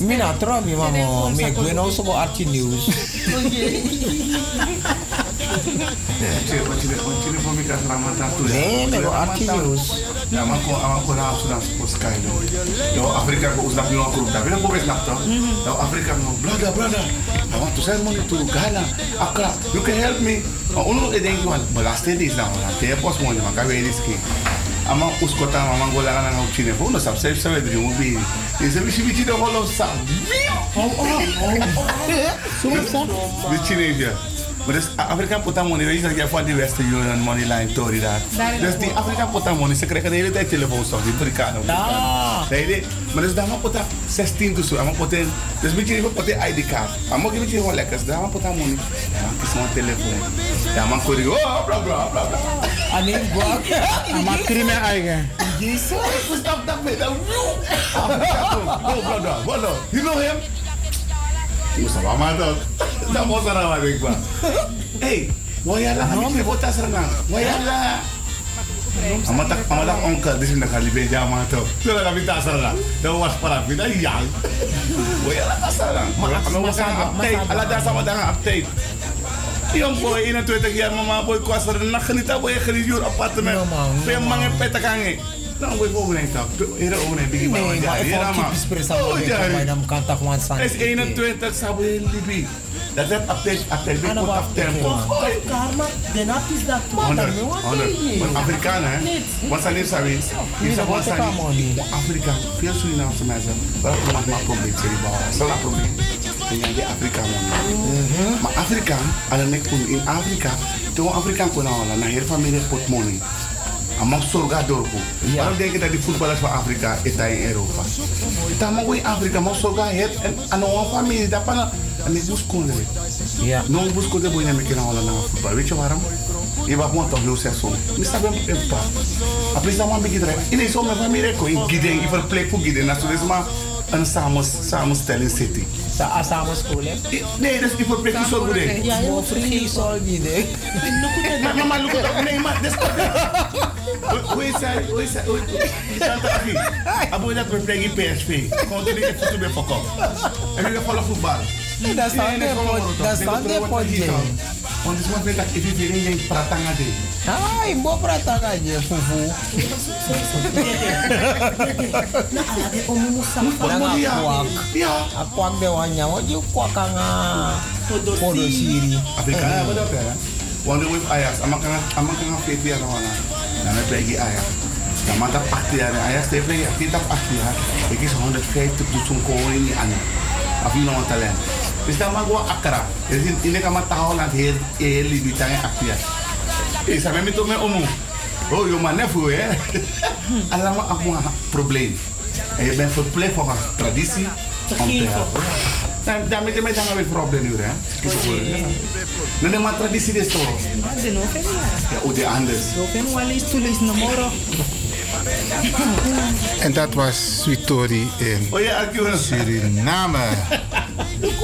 Mina mi mamo me gwe no so archi news. Nee, me go archi news. Ja, maar kon aan kon aan Sudan sport sky do. Yo Afrika ko usnak no ko da. Bila ko bes nak to. Yo Afrika no brother brother. I want to send money to Ghana. Accra. You can help me. Maar ono e denk wan belasting is nou na te pos money man ka we riski. Ama uskota mama ngola kana na uchine. Fo no sab save save dri mo bi. Ise bi shibi do holo sa. Oh oh oh. So so. Bi chine ja. Maar dus Afrika put money, weet je dat je van die Western Union money line Tory daar. Dus het die wel. Afrika put money, ze krijgen de hele tijd telefoonstof, die Amerikanen. Ah. Nee, nee. Maar dus daar put 16 dus, daar put dus weet je niet put ID-kaart. Maar mag je weet je gewoon lekker, daar money. Daar mag kies mijn telefoon. Oh bla bla bla bla. Ani guak. Maar crime eigen. Jezus, what's up that man? Oh brother, brother, you know him? Musa mama dog. Dat was er aan ik ba. Hey, why ya lang kami ko tas ranga. Why ya lang? Ama tak ama tak onkel di sini kali be jama to. Ranga. Da was para vida yang. Why ya tas ranga. Ma ama was update. Ala da sama da update. Boy, 21 jaar mama boy ko asar na ganita boy jur appartement. Kange. Nou, boy ko na ito. Era o na bigi ba. Nee, maar ik ma. heb express aan Oh, de bij dan kan is 21 sabo libi. Dat is update, update, Ano put ba? up tempo. Karma, ganap is dat. Afrikaan, hè? Zijn sabi. Wat zijn niet. Afrika, veel Surinaamse mensen. Wel, we maar probleem, je bouwen. Stel een probleem. En jij die Afrika, man. Maar Afrika, alleen ik kom in Afrika. Toen Afrikaan kon halen, naar heel familie pot money. Amang surga dorpo. Waarom denk je dat die voetballers van Afrika daar in Europa? Dan mag in Afrika, maar surga het en aan een familie dat pana en ik moest konden. Ja. No moest konden boeien met kinderen naar voetbal. Weet je waarom? Je was gewoon toch. Mista ben een pa. Après ça man begin drive. In zo met familie ko in giden, in verplek voor giden. Dat is maar een samen samenstelling city. Sa samen school hè? Nee, dat is verplek voor zo goed. Ja, je moet free sol gide. Maar mama, look at Nee, maar dat is Hoe is hij? Hoe is hij? Hoe is hij? Abo dat we brengen PSV. Gewoon toen ik het voetbal ben verkocht. En ik heb volle voetbal. Dat staat er voor- dat staat er voor je. Want het is wat ik even weer in je pratanga de. Ah, ik bo pratanga je fufu. Nanga kwak. Ja. A kwak de wanya, wat je kwak anga. Podo siri. Afrika apa dah kan? Want we ayas, amak kan amak kan fit dia kan wana. Dan heb je ayas. Dan maar dat acht jaar ayas te play, dit dat acht jaar. Ik is 150 dusun ko ini aan. Afi no talent. Dus dan mag gua akra. Dus in ini kama tahu lang her eh libitang acht jaar. Eh sabe me tome omu. Oh, yo maar nefu hè. Allemaal aku een probleem. En je bent verplicht voor een traditie om te helpen. Dan, daarmee dan dan weer probleem nu hè. Nee, nee, maar traditie is toch. De no fe Ja, hoe de anders. No. En dat was Sweetori in Oh ja. Suriname.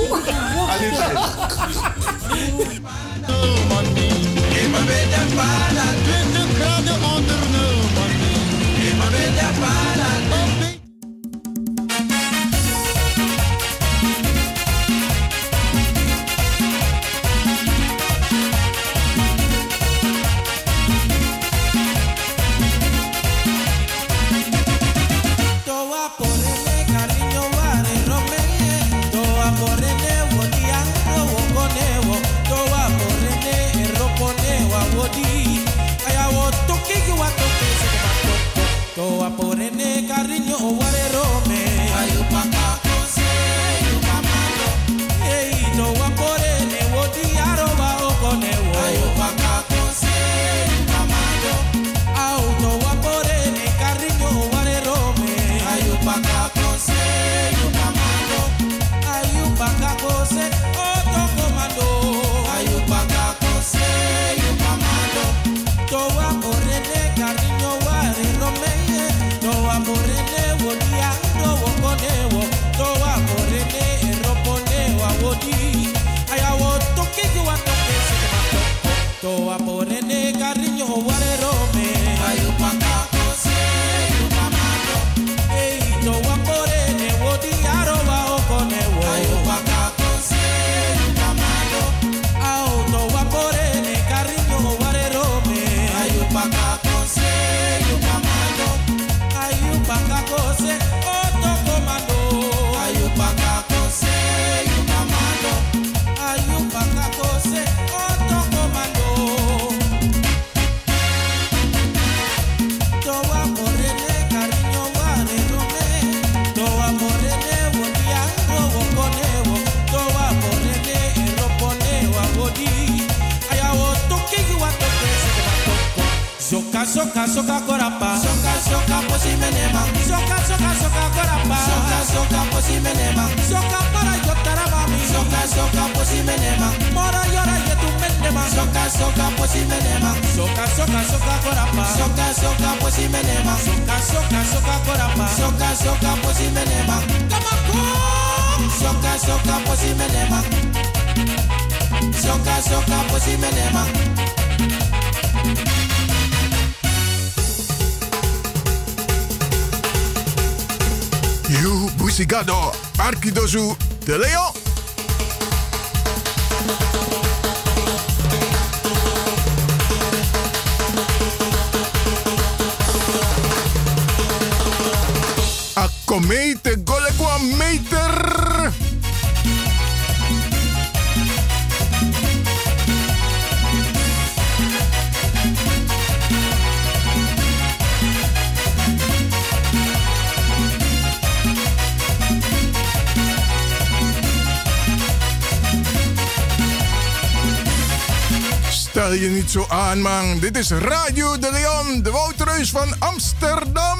zo aan, man. Dit is Radio de Leon, de Woutreus van Amsterdam.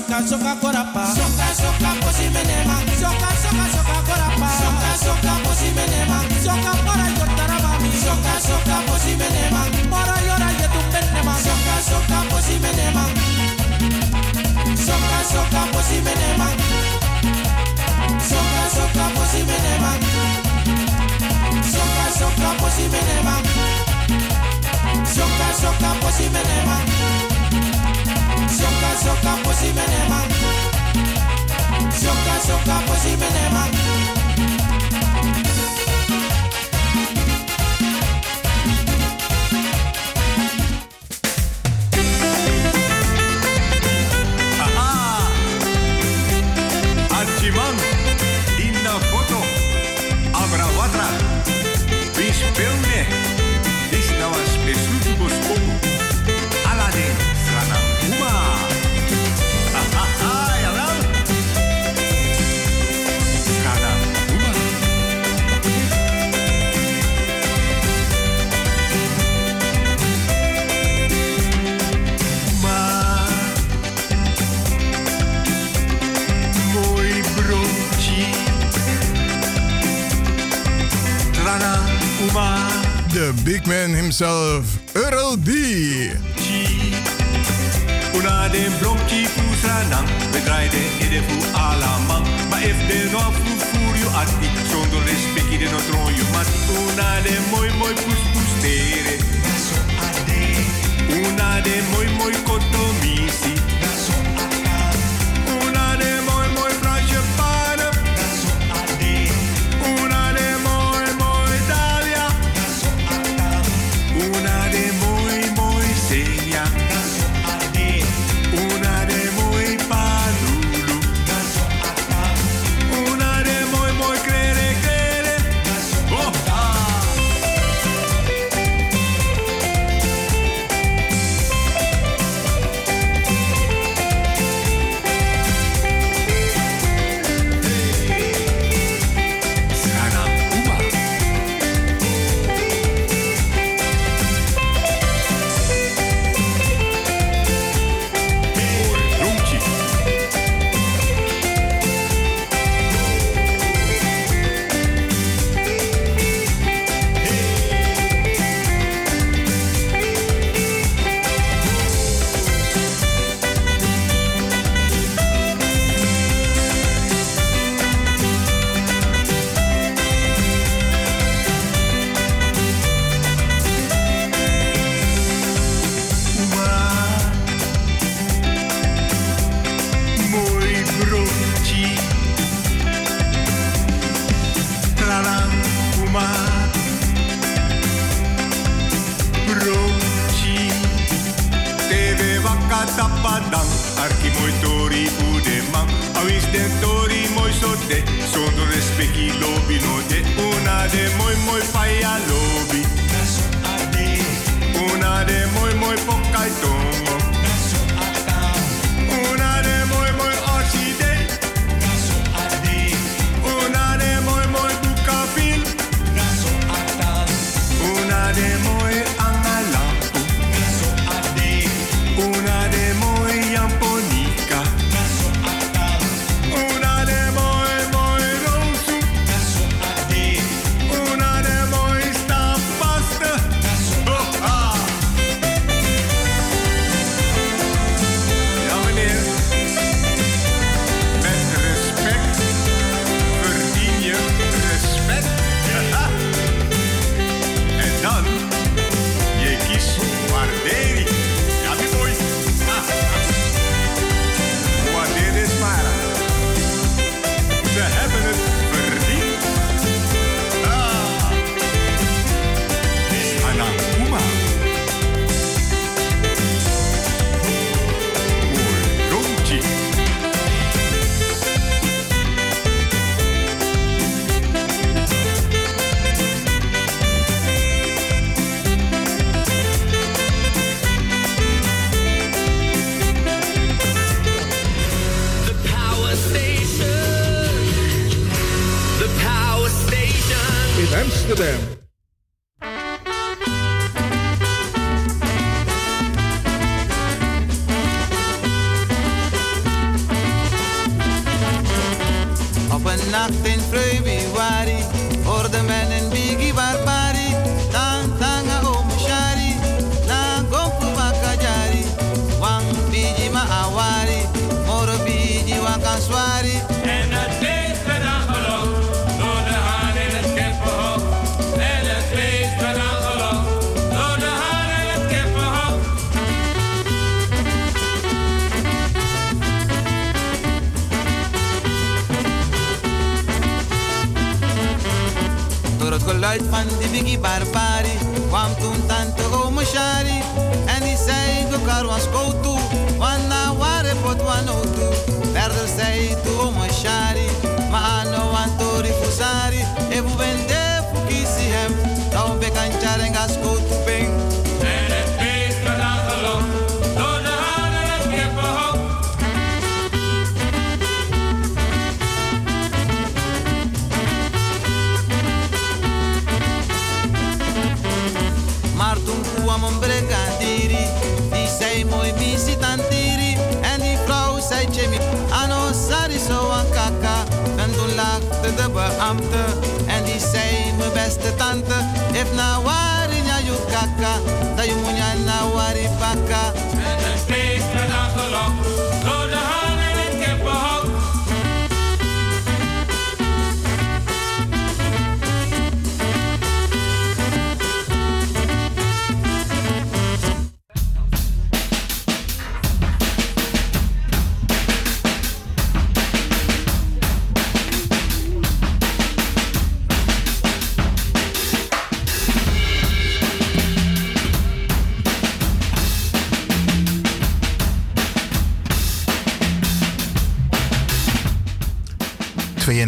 soca soca corapa soca soca posimenema soca soca soca corapa soca soca posimenema soca para cortar a mami soca soca posimenema para llorar que tu penema soca soca posimenema soca soca posimenema soca soca posimenema soca soca posimenema soca soca posimenema soca soca posimenema so pues si me levanto. Soca, soca, pues me. Of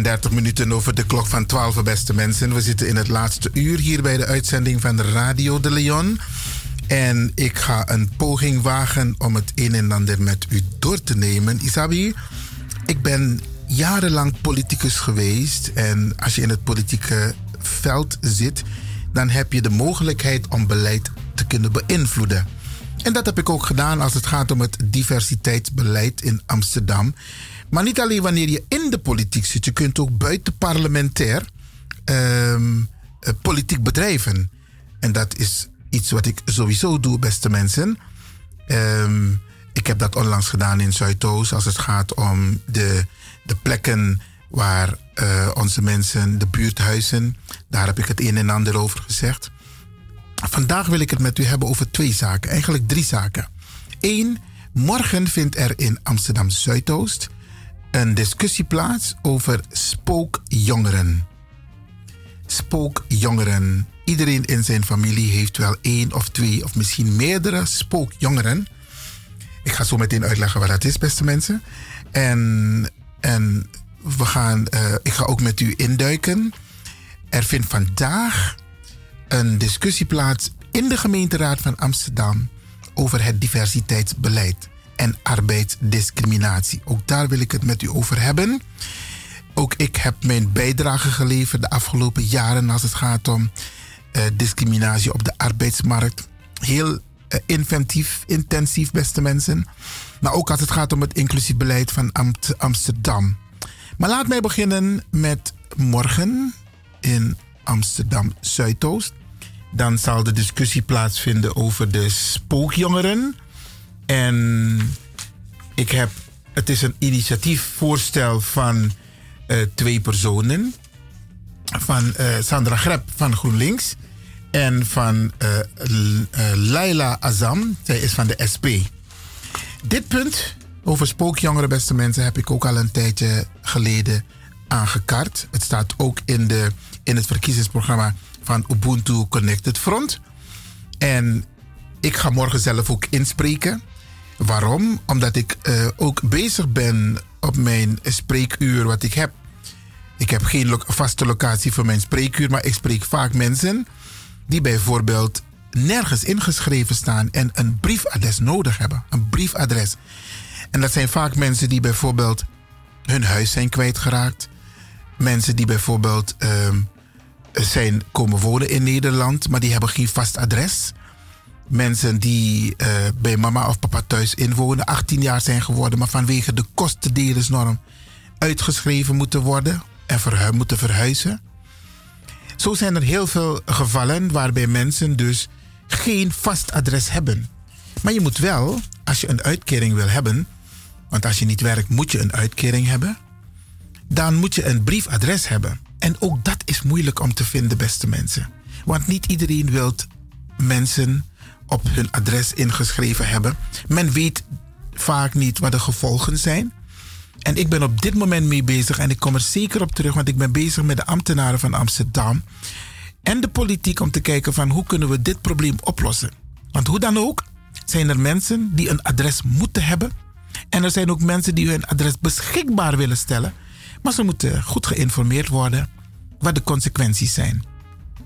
...32 minuten over de klok van 12, beste mensen. We zitten in het laatste uur hier bij de uitzending van Radio de Leon. En ik ga een poging wagen om het een en ander met u door te nemen. Isabi, ik ben jarenlang politicus geweest. En als je in het politieke veld zit... dan heb je de mogelijkheid om beleid te kunnen beïnvloeden. En dat heb ik ook gedaan als het gaat om het diversiteitsbeleid in Amsterdam. Maar niet alleen wanneer je de politiek zit, je kunt ook buiten parlementair ehm, eh, politiek bedrijven. En dat is iets wat ik sowieso doe, beste mensen. Ehm, ik heb dat onlangs gedaan in Zuidoost als het gaat om de, de plekken waar eh, onze mensen, de buurthuizen, daar heb ik het een en ander over gezegd. Vandaag wil ik het met u hebben over twee zaken, eigenlijk drie zaken. Eén, morgen vindt er in Amsterdam Zuidoost een discussie plaats over spookjongeren. Spookjongeren. Iedereen in zijn familie heeft wel één of twee of misschien meerdere spookjongeren. Ik ga zo meteen uitleggen wat dat is, beste mensen. En, en we gaan, eh, ik ga ook met u induiken. Er vindt vandaag een discussie plaats in de gemeenteraad van Amsterdam over het diversiteitsbeleid en arbeidsdiscriminatie. Ook daar wil ik het met u over hebben. Ook ik heb mijn bijdrage geleverd de afgelopen jaren als het gaat om eh, discriminatie op de arbeidsmarkt. Heel eh, inventief, intensief, beste mensen. Maar ook als het gaat om het inclusief beleid van Amsterdam. Maar laat mij beginnen met morgen in Amsterdam Zuidoost. Dan zal de discussie plaatsvinden over de spookjongeren. En ik heb, het is een initiatiefvoorstel van eh, twee personen. Van eh, Sandra Grep van GroenLinks en van eh, Laila Azam, zij is van de SP. Dit punt over spookjongeren, beste mensen, heb ik ook al een tijdje geleden aangekaart. Het staat ook in, de, in het verkiezingsprogramma van Ubuntu Connected Front. En ik ga morgen zelf ook inspreken. Waarom? Omdat ik eh, ook bezig ben op mijn spreekuur wat ik heb. Ik heb geen vaste locatie voor mijn spreekuur, maar ik spreek vaak mensen die bijvoorbeeld nergens ingeschreven staan en een briefadres nodig hebben. Een briefadres. En dat zijn vaak mensen die bijvoorbeeld hun huis zijn kwijtgeraakt. Mensen die bijvoorbeeld ehm, zijn komen wonen in Nederland, maar die hebben geen vast adres. Mensen die eh, bij mama of papa thuis inwonen, 18 jaar zijn geworden, maar vanwege de kostendelersnorm uitgeschreven moeten worden en verhu- moeten verhuizen. Zo zijn er heel veel gevallen waarbij mensen dus geen vast adres hebben. Maar je moet wel, als je een uitkering wil hebben, want als je niet werkt moet je een uitkering hebben, dan moet je een briefadres hebben. En ook dat is moeilijk om te vinden, beste mensen. Want niet iedereen wil mensen op hun adres ingeschreven hebben. Men weet vaak niet wat de gevolgen zijn. En ik ben op dit moment mee bezig en ik kom er zeker op terug, want ik ben bezig met de ambtenaren van Amsterdam. en de politiek om te kijken van hoe kunnen we dit probleem oplossen. Want hoe dan ook zijn er mensen die een adres moeten hebben en er zijn ook mensen die hun adres beschikbaar willen stellen, maar ze moeten goed geïnformeerd worden wat de consequenties zijn.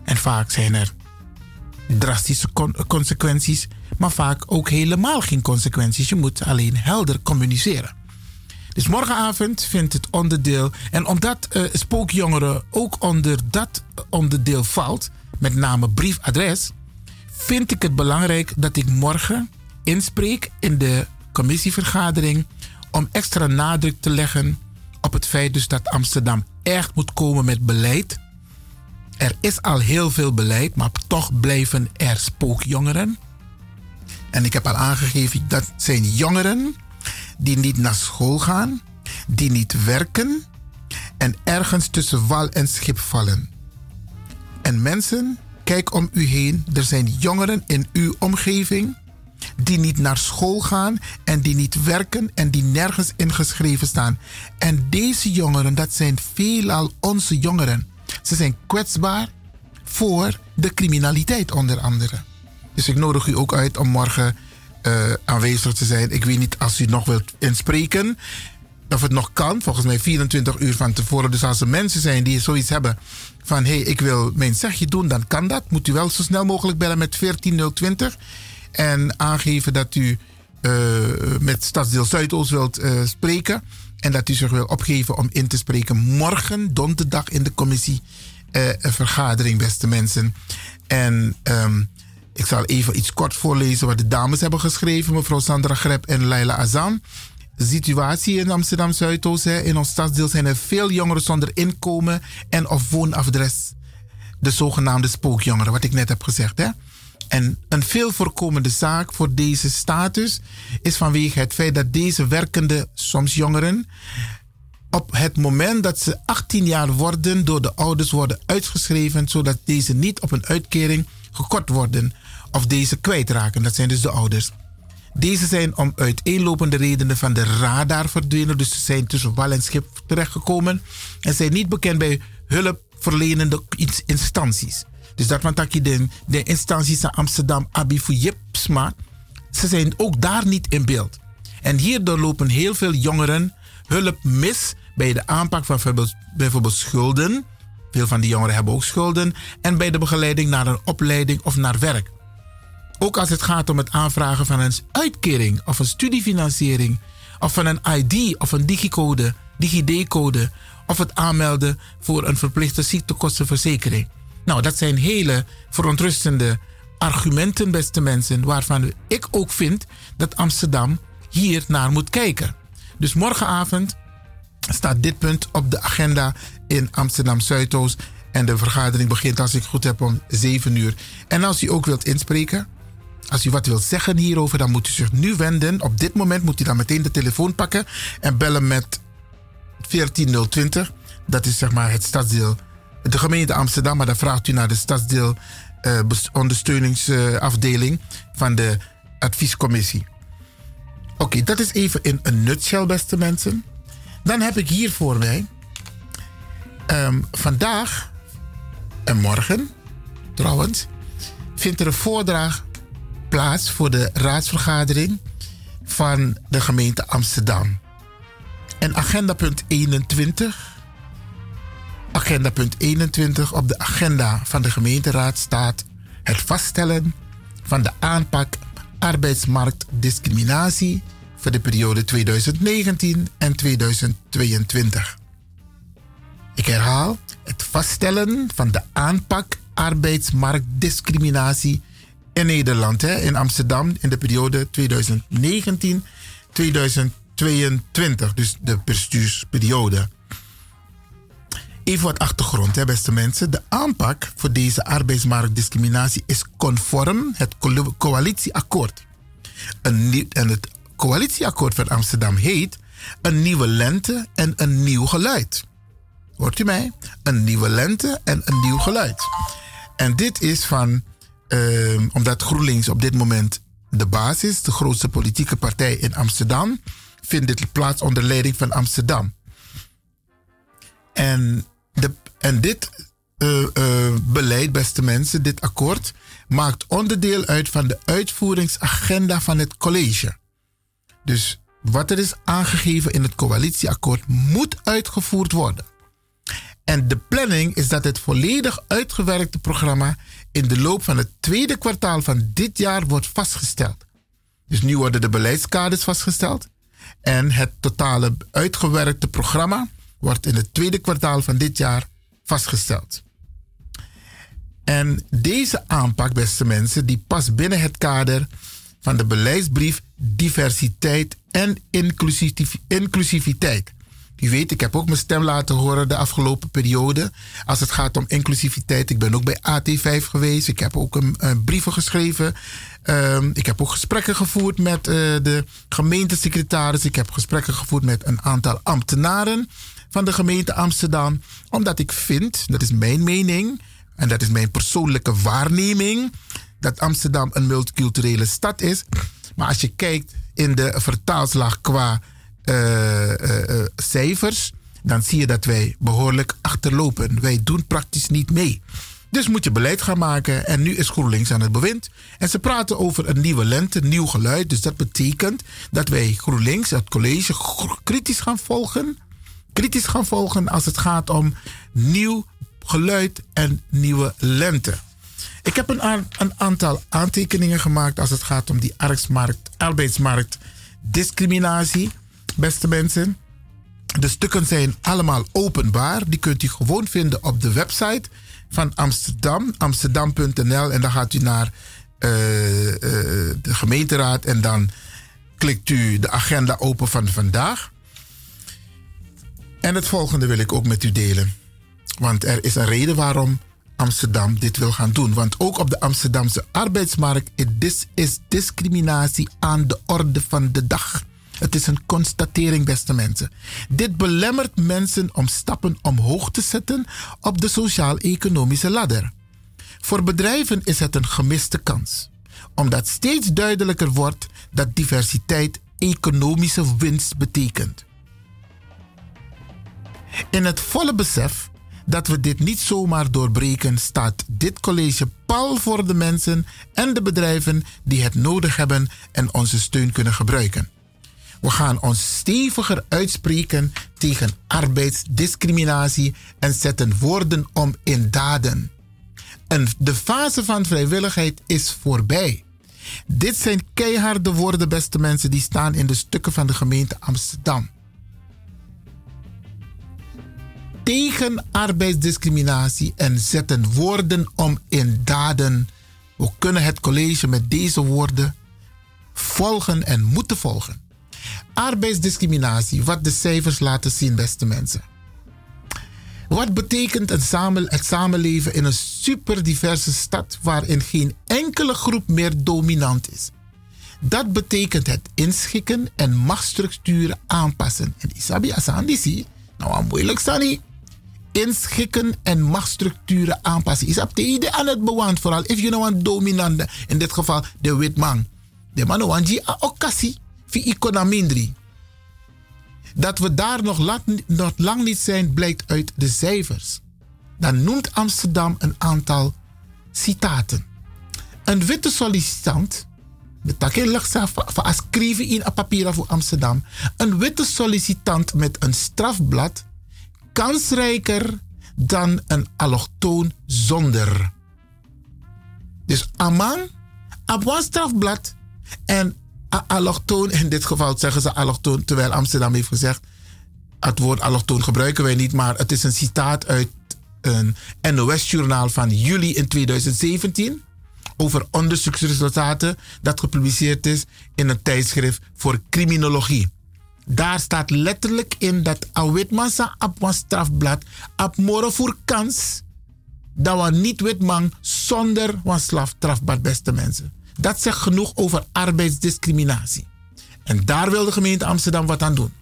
En vaak zijn er drastische con- consequenties, maar vaak ook helemaal geen consequenties. Je moet alleen helder communiceren. Dus morgenavond vindt het onderdeel. En omdat eh, spookjongeren ook onder dat onderdeel valt, met name briefadres, vind ik het belangrijk dat ik morgen inspreek in de commissievergadering om extra nadruk te leggen op het feit dus dat Amsterdam echt moet komen met beleid. Er is al heel veel beleid, maar toch blijven er spookjongeren. En ik heb al aangegeven dat zijn jongeren die niet naar school gaan, die niet werken en ergens tussen wal en schip vallen. En mensen, kijk om u heen. Er zijn jongeren in uw omgeving die niet naar school gaan en die niet werken en die nergens ingeschreven staan. En deze jongeren, dat zijn veelal onze jongeren. Ze zijn kwetsbaar voor de criminaliteit onder andere. Dus ik nodig u ook uit om morgen eh, aanwezig te zijn. Ik weet niet als u nog wilt inspreken. Of het nog kan, volgens mij 24 uur van tevoren. Dus als er mensen zijn die zoiets hebben van... hé, hey, ik wil mijn zegje doen, dan kan dat. Moet u wel zo snel mogelijk bellen met 14020. En aangeven dat u eh, met Stadsdeel Zuidoost wilt eh, spreken. En dat u zich wil opgeven om in te spreken morgen, donderdag, in de commissie eh, vergadering, beste mensen. En ehm, ik zal even iets kort voorlezen wat de dames hebben geschreven, mevrouw Sandra Grep en Laila Azam. Situatie in Amsterdam Zuidoost, hè, in ons stadsdeel zijn er veel jongeren zonder inkomen en of woonadres. De zogenaamde spookjongeren, wat ik net heb gezegd. Hè. En een veel voorkomende zaak voor deze status is vanwege het feit dat deze werkende, soms jongeren, op het moment dat ze 18 jaar worden, door de ouders worden uitgeschreven, zodat deze niet op een uitkering gekort worden of deze kwijtraken. Dat zijn dus de ouders. Deze zijn om uiteenlopende redenen van de radar verdwenen, dus ze zijn tussen wal en schip terechtgekomen en zijn niet bekend bij hulpverlenende instanties. Dus dat want de instanties in Amsterdam, Abifu Jipsma, ze zijn ook daar niet in beeld. En hierdoor lopen heel veel jongeren hulp mis bij de aanpak van bijvoorbeeld, bijvoorbeeld schulden. Veel van die jongeren hebben ook schulden. En bij de begeleiding naar een opleiding of naar werk. Ook als het gaat om het aanvragen van een uitkering of een studiefinanciering. Of van een ID of een digicode, DigiD-code. Of het aanmelden voor een verplichte ziektekostenverzekering. Nou, dat zijn hele verontrustende argumenten, beste mensen. Waarvan ik ook vind dat Amsterdam hier naar moet kijken. Dus morgenavond staat dit punt op de agenda in Amsterdam Zuidoost. En de vergadering begint, als ik goed heb, om 7 uur. En als u ook wilt inspreken, als u wat wilt zeggen hierover, dan moet u zich nu wenden. Op dit moment moet u dan meteen de telefoon pakken en bellen met 14020. Dat is zeg maar het stadsdeel, de gemeente Amsterdam, maar dan vraagt u naar de stadsdeel uh, ondersteuningsafdeling van de adviescommissie. Oké, dat is even in een nutshell, beste mensen. Dan heb ik hier voor mij um, vandaag en morgen, trouwens, vindt er een voordracht plaats voor de raadsvergadering van de gemeente Amsterdam. En agenda punt 21, agenda punt 21 op de agenda van de gemeenteraad staat het vaststellen van de aanpak arbeidsmarktdiscriminatie voor de periode 2019 en 2022. Ik herhaal het vaststellen van de aanpak arbeidsmarktdiscriminatie in Nederland, hè, in Amsterdam, in de periode 2019-2022, dus de bestuursperiode. Even wat achtergrond, hè, beste mensen. De aanpak voor deze arbeidsmarktdiscriminatie is conform het coalitieakkoord. En het coalitieakkoord van Amsterdam heet Een nieuwe lente en een nieuw geluid. Hoort u mij? Een nieuwe lente en een nieuw geluid. En dit is van, uh, omdat GroenLinks op dit moment de basis, de grootste politieke partij in Amsterdam, vindt dit plaats onder leiding van Amsterdam. En, en dit eh, eh, beleid, beste mensen, dit akkoord, maakt onderdeel uit van de uitvoeringsagenda van het college. Dus wat er is aangegeven in het coalitieakkoord moet uitgevoerd worden. En de planning is dat het volledig uitgewerkte programma in de loop van het tweede kwartaal van dit jaar wordt vastgesteld. Dus nu worden de beleidskaders vastgesteld en het totale uitgewerkte programma wordt in het tweede kwartaal van dit jaar vastgesteld. En deze aanpak, beste mensen, die past binnen het kader van de beleidsbrief diversiteit en inclusiviteit. U weet, ik heb ook mijn stem laten horen de afgelopen periode. Als het gaat om inclusiviteit. Ik ben ook bij AT5 geweest. Ik heb ook een, een brieven geschreven. Um, ik heb ook gesprekken gevoerd met uh, de gemeentesecretaris. Ik heb gesprekken gevoerd met een aantal ambtenaren van de gemeente Amsterdam. Omdat ik vind, dat is mijn mening en dat is mijn persoonlijke waarneming, dat Amsterdam een multiculturele stad is. Maar als je kijkt in de vertaalslag qua uh, uh, cijfers, dan zie je dat wij behoorlijk achterlopen. Wij doen praktisch niet mee. Dus moet je beleid gaan maken. En nu is GroenLinks aan het bewind. En ze praten over een nieuwe lente, nieuw geluid. Dus dat betekent dat wij GroenLinks, het college, kritisch gaan volgen. Kritisch gaan volgen als het gaat om nieuw geluid en nieuwe lente. Ik heb een, een aantal aantekeningen gemaakt als het gaat om die arbeidsmarkt, discriminatie. Beste mensen, de stukken zijn allemaal openbaar. Die kunt u gewoon vinden op de website van Amsterdam, amsterdam.nl. En dan gaat u naar uh, uh, de gemeenteraad en dan klikt u de agenda open van vandaag. En het volgende wil ik ook met u delen. Want er is een reden waarom Amsterdam dit wil gaan doen. Want ook op de Amsterdamse arbeidsmarkt is discriminatie aan de orde van de dag. Het is een constatering, beste mensen. Dit belemmert mensen om stappen omhoog te zetten op de sociaal-economische ladder. Voor bedrijven is het een gemiste kans, omdat steeds duidelijker wordt dat diversiteit economische winst betekent. In het volle besef dat we dit niet zomaar doorbreken, staat dit college pal voor de mensen en de bedrijven die het nodig hebben en onze steun kunnen gebruiken. We gaan ons steviger uitspreken tegen arbeidsdiscriminatie en zetten woorden om in daden. En de fase van vrijwilligheid is voorbij. Dit zijn keiharde woorden, beste mensen, die staan in de stukken van de gemeente Amsterdam. Tegen arbeidsdiscriminatie en zetten woorden om in daden. We kunnen het college met deze woorden volgen en moeten volgen. Arbeidsdiscriminatie, wat de cijfers laten zien, beste mensen. Wat betekent het, het samenleven in een superdiverse stad waarin geen enkele groep meer dominant is? Dat betekent het inschikken en machtsstructuren aanpassen. En Isabi Asandisi, nou aan moeilijk staan Inschikken en machtsstructuren aanpassen. Is op de idee aan het bewand, vooral if you know een dominante, in dit geval de witman. De man wanji a okasi fi economindri. Dat we daar nog lang, nog lang niet zijn, blijkt uit de cijfers. Dan noemt Amsterdam een aantal citaten. Een witte sollicitant, met takin schrijven in een papier voor Amsterdam. Een witte sollicitant met een strafblad kansrijker dan een allochtoon zonder. Dus Amman, op een strafblad en allochtoon, in dit geval zeggen ze allochtoon, terwijl Amsterdam heeft gezegd, het woord allochtoon gebruiken wij niet, maar het is een citaat uit een NOS-journaal van juli in 2017 over onderzoeksresultaten dat gepubliceerd is in een tijdschrift voor criminologie. Daar staat letterlijk in dat Awitmasa op een strafblad op morgen voor kans dat we niet witman zonder een strafblad beste mensen. Dat zegt genoeg over arbeidsdiscriminatie. En daar wil de gemeente Amsterdam wat aan doen.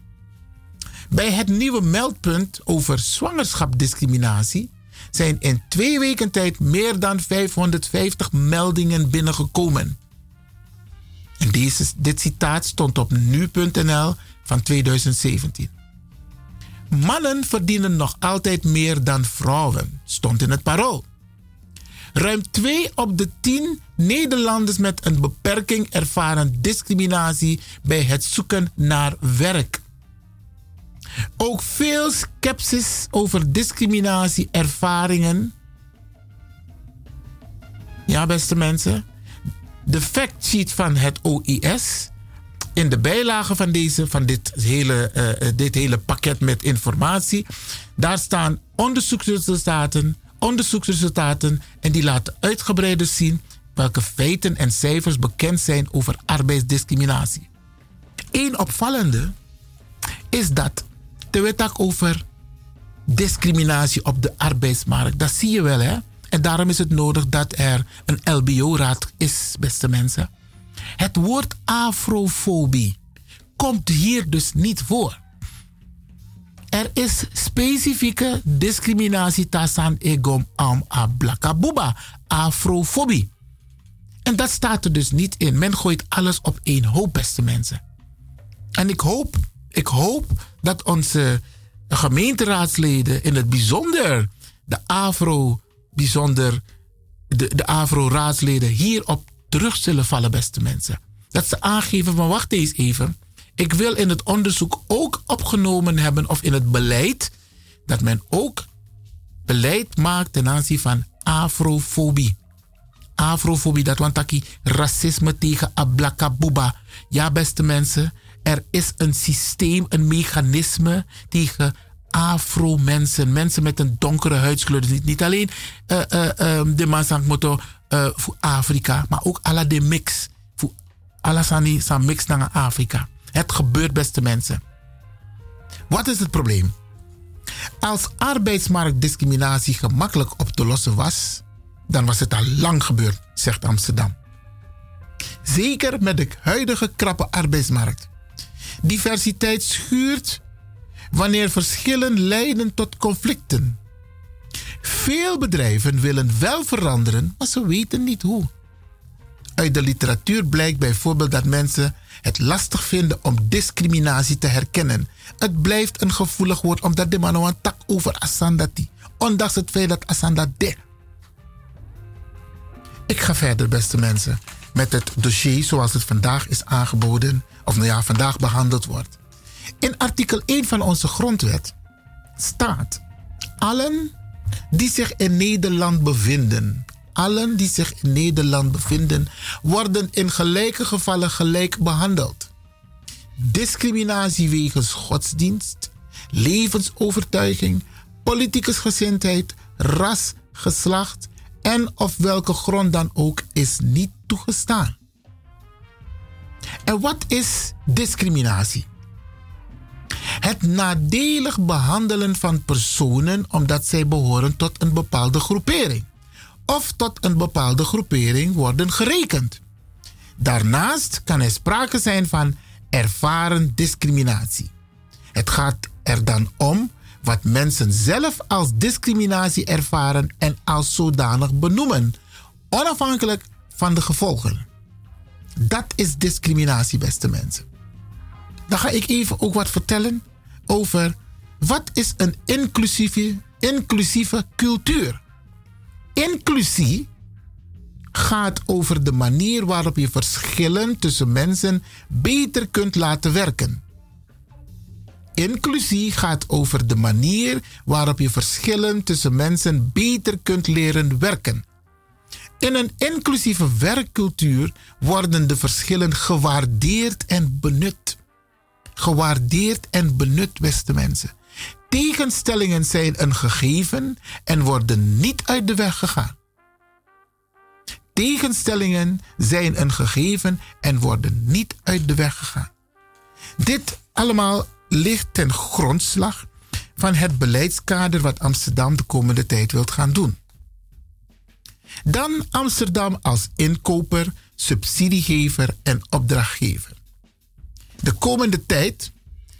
Bij het nieuwe meldpunt over zwangerschapsdiscriminatie zijn in twee weken tijd meer dan 550 meldingen binnengekomen. En deze, dit citaat stond op nu.nl van 2017. Mannen verdienen nog altijd meer dan vrouwen, stond in het parool. Ruim 2 op de 10 Nederlanders met een beperking ervaren discriminatie bij het zoeken naar werk. Ook veel sceptisch over discriminatieervaringen. Ja, beste mensen. De factsheet van het OIS. In de bijlage van, deze, van dit, hele, uh, dit hele pakket met informatie. Daar staan onderzoeksresultaten, onderzoeksresultaten. En die laten uitgebreider zien welke feiten en cijfers bekend zijn over arbeidsdiscriminatie. Eén opvallende is dat de wet over discriminatie op de arbeidsmarkt. Dat zie je wel, hè? En daarom is het nodig dat er een LBO-raad is, beste mensen. Het woord afrofobie komt hier dus niet voor. Er is specifieke discriminatie tasan egom am ablakabuba, afrofobie. En dat staat er dus niet in. Men gooit alles op één hoop, beste mensen. En ik hoop, ik hoop dat onze gemeenteraadsleden, in het bijzonder de Afro, bijzonder de, de Afro-raadsleden, hierop terug zullen vallen, beste mensen. Dat ze aangeven van wacht eens even. Ik wil in het onderzoek ook opgenomen hebben, of in het beleid, dat men ook beleid maakt ten aanzien van afrofobie. Afrofobie, dat want racisme tegen ablakabuba. Ja, beste mensen, er is een systeem, een mechanisme tegen afro-mensen, mensen met een donkere huidskleur. Dus niet, niet alleen uh, uh, um, de mansangmoto uh, voor Afrika, maar ook alla de mix. Voor alla sani san mix naar Afrika. Het gebeurt, beste mensen. Wat is het probleem? Als arbeidsmarktdiscriminatie gemakkelijk op te lossen was, dan was het al lang gebeurd, zegt Amsterdam. Zeker met de huidige krappe arbeidsmarkt. Diversiteit schuurt wanneer verschillen leiden tot conflicten. Veel bedrijven willen wel veranderen, maar ze weten niet hoe. Uit de literatuur blijkt bijvoorbeeld dat mensen het lastig vinden om discriminatie te herkennen. Het blijft een gevoelig woord omdat de man een tak over Asandati. Ondanks het feit dat Asanda de. Ik ga verder, beste mensen, met het dossier zoals het vandaag is aangeboden, of nou ja, vandaag behandeld wordt. In artikel 1 van onze grondwet staat: allen die zich in Nederland bevinden, allen die zich in Nederland bevinden, worden in gelijke gevallen gelijk behandeld. Discriminatie wegens godsdienst, levensovertuiging, politieke gezindheid, ras, geslacht en of welke grond dan ook is niet toegestaan. En wat is discriminatie? Het nadelig behandelen van personen omdat zij behoren tot een bepaalde groepering of tot een bepaalde groepering worden gerekend. Daarnaast kan er sprake zijn van ervaren discriminatie. Het gaat er dan om wat mensen zelf als discriminatie ervaren en als zodanig benoemen, onafhankelijk van de gevolgen. Dat is discriminatie, beste mensen. Dan ga ik even ook wat vertellen over wat is een inclusieve, inclusieve cultuur. Inclusie gaat over de manier waarop je verschillen tussen mensen beter kunt laten werken. Inclusie gaat over de manier waarop je verschillen tussen mensen beter kunt leren werken. In een inclusieve werkcultuur worden de verschillen gewaardeerd en benut. Gewaardeerd en benut, beste mensen. Tegenstellingen zijn een gegeven en worden niet uit de weg gegaan. Tegenstellingen zijn een gegeven en worden niet uit de weg gegaan. Dit allemaal ligt ten grondslag van het beleidskader wat Amsterdam de komende tijd wilt gaan doen. Dan Amsterdam als inkoper, subsidiegever en opdrachtgever. De komende tijd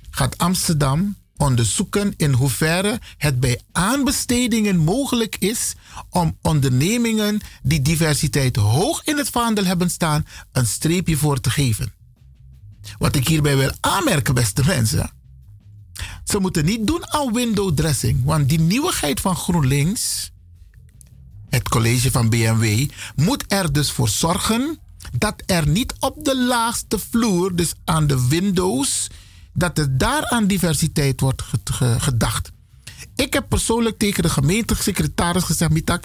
gaat Amsterdam onderzoeken in hoeverre het bij aanbestedingen mogelijk is om ondernemingen die diversiteit hoog in het vaandel hebben staan, een streepje voor te geven. Wat ik hierbij wil aanmerken, beste mensen. Ze moeten niet doen aan window dressing. Want die nieuwigheid van GroenLinks, het college van BMW, moet er dus voor zorgen dat er niet op de laagste vloer, dus aan de windows, dat er daar aan diversiteit wordt ge- ge- gedacht. Ik heb persoonlijk tegen de gemeentesecretaris gezegd, Mitak,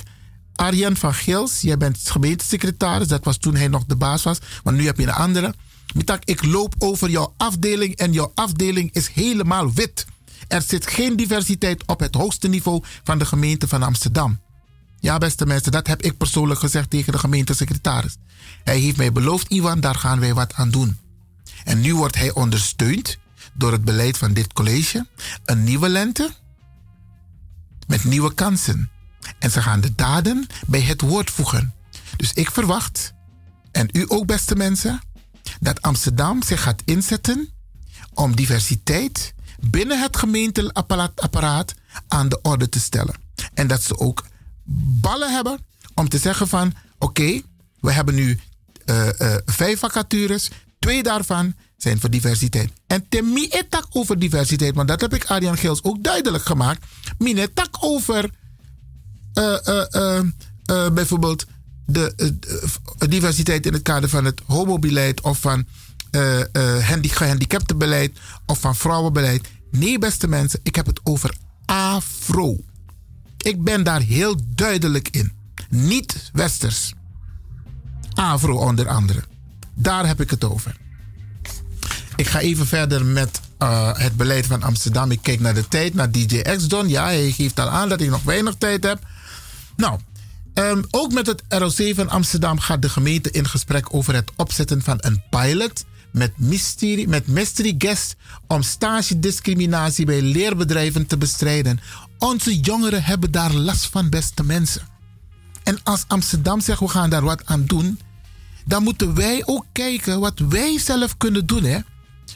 Arjan van Gils, jij bent gemeentesecretaris, dat was toen hij nog de baas was, maar nu heb je een andere. Mitak, ik loop over jouw afdeling en jouw afdeling is helemaal wit. Er zit geen diversiteit op het hoogste niveau van de gemeente van Amsterdam. Ja, beste mensen, dat heb ik persoonlijk gezegd tegen de gemeentesecretaris. Hij heeft mij beloofd, Iwan, daar gaan wij wat aan doen. En nu wordt hij ondersteund door het beleid van dit college. Een nieuwe lente met nieuwe kansen. En ze gaan de daden bij het woord voegen. Dus ik verwacht, en u ook beste mensen, dat Amsterdam zich gaat inzetten om diversiteit binnen het gemeenteapparaat aan de orde te stellen. En dat ze ook ballen hebben om te zeggen van oké, we hebben nu vijf vacatures, twee daarvan zijn voor diversiteit. En temi etak over diversiteit, want dat heb ik Arjan Geels ook duidelijk gemaakt. Mine tak over eh, eh, eh, eh, bijvoorbeeld de eh, eh, diversiteit in het kader van het homobeleid of van eh eh, handi- gehandicaptenbeleid of van vrouwenbeleid. Nee, beste mensen, ik heb het over afro. Ik ben daar heel duidelijk in. Niet westers. Afro onder andere. Daar heb ik het over. Ik ga even verder met eh, het beleid van Amsterdam. Ik kijk naar de tijd, naar DJ X-Don. Ja, hij geeft al aan dat ik nog weinig tijd heb. Nou, ehm, ook met het ROC van Amsterdam gaat de gemeente in gesprek over het opzetten van een pilot met mystery, met mystery guest om stagediscriminatie bij leerbedrijven te bestrijden. Onze jongeren hebben daar last van, beste mensen. En als Amsterdam zegt we gaan daar wat aan doen, dan moeten wij ook kijken wat wij zelf kunnen doen. Hè?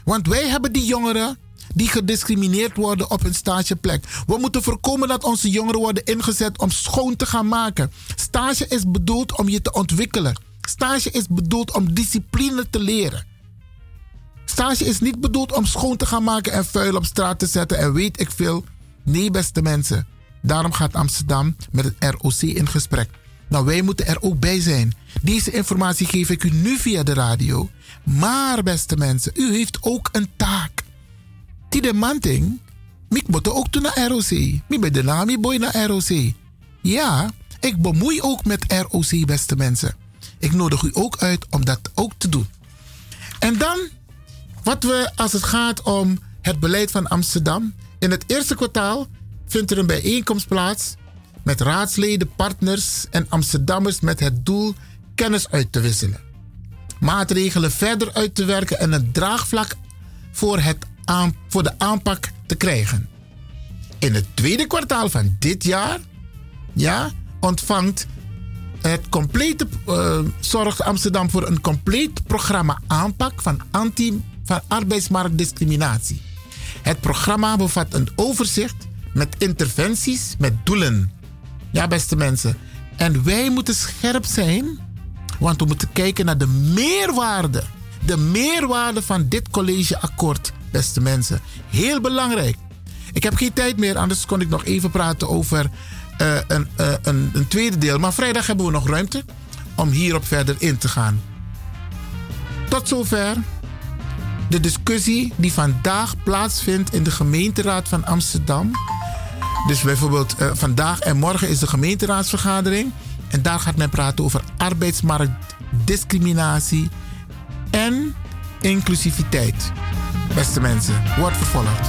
Want wij hebben die jongeren die gediscrimineerd worden op hun stageplek. We moeten voorkomen dat onze jongeren worden ingezet om schoon te gaan maken. Stage is bedoeld om je te ontwikkelen. Stage is bedoeld om discipline te leren. Stage is niet bedoeld om schoon te gaan maken en vuil op straat te zetten en weet ik veel. Nee, beste mensen. Daarom gaat Amsterdam met het ROC in gesprek. Nou, wij moeten er ook bij zijn. Deze informatie geef ik u nu via de radio. Maar, beste mensen, u heeft ook een taak. Die de manting, ik moet ook naar ROC. Ik ben de naam boy naar ROC. Ja, ik bemoei ook met ROC, beste mensen. Ik nodig u ook uit om dat ook te doen. En dan, wat we als het gaat om het beleid van Amsterdam. In het eerste kwartaal vindt er een bijeenkomst plaats met raadsleden, partners en Amsterdammers met het doel kennis uit te wisselen. Maatregelen verder uit te werken en een draagvlak voor, het aan, voor de aanpak te krijgen. In het tweede kwartaal van dit jaar ja, ontvangt het complete eh, Zorg Amsterdam voor een compleet programma aanpak van, anti, van arbeidsmarktdiscriminatie. Het programma bevat een overzicht met interventies met doelen. Ja, beste mensen. En wij moeten scherp zijn, want we moeten kijken naar de meerwaarde. De meerwaarde van dit collegeakkoord, beste mensen. Heel belangrijk. Ik heb geen tijd meer, anders kon ik nog even praten over eh, eh, een, een tweede deel. Maar vrijdag hebben we nog ruimte om hierop verder in te gaan. Tot zover de discussie die vandaag plaatsvindt in de gemeenteraad van Amsterdam. Dus bijvoorbeeld eh, vandaag en morgen is de gemeenteraadsvergadering. En daar gaat men praten over arbeidsmarktdiscriminatie en inclusiviteit. Beste mensen, wordt vervolgd.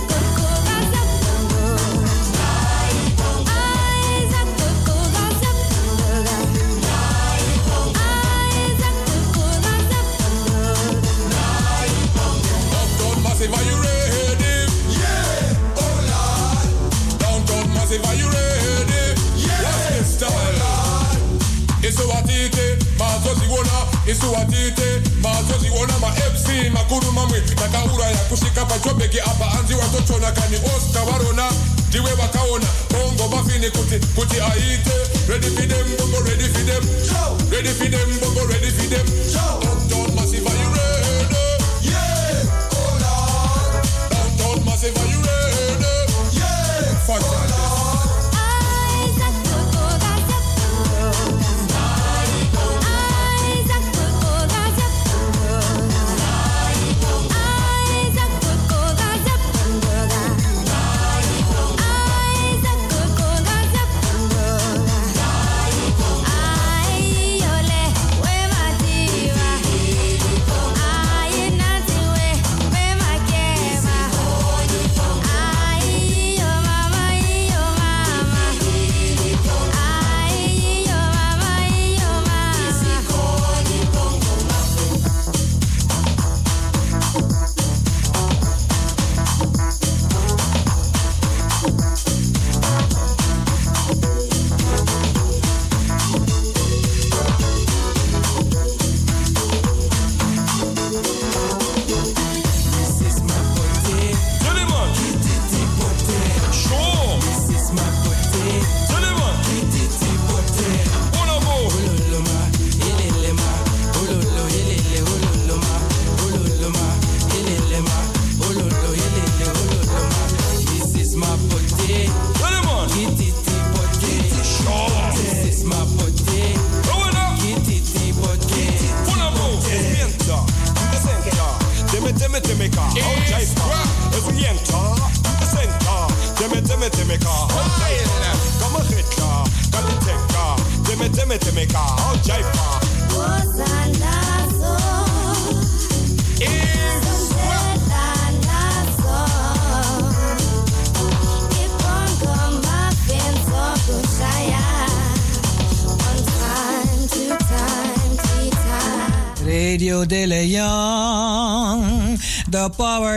mamwe takauraya kusvika pajobheki apa. Hanzi watotona kani oscar varona ndiwe vakaona bongo kuti kuti aite. Redifidem bongo redifidem redifidem bongo redifidem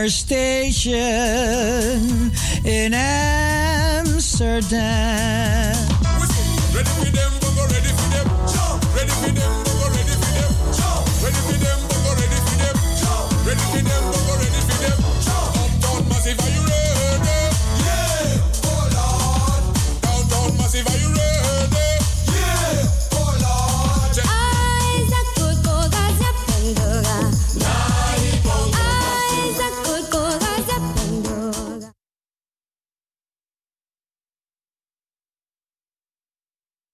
station in Amsterdam.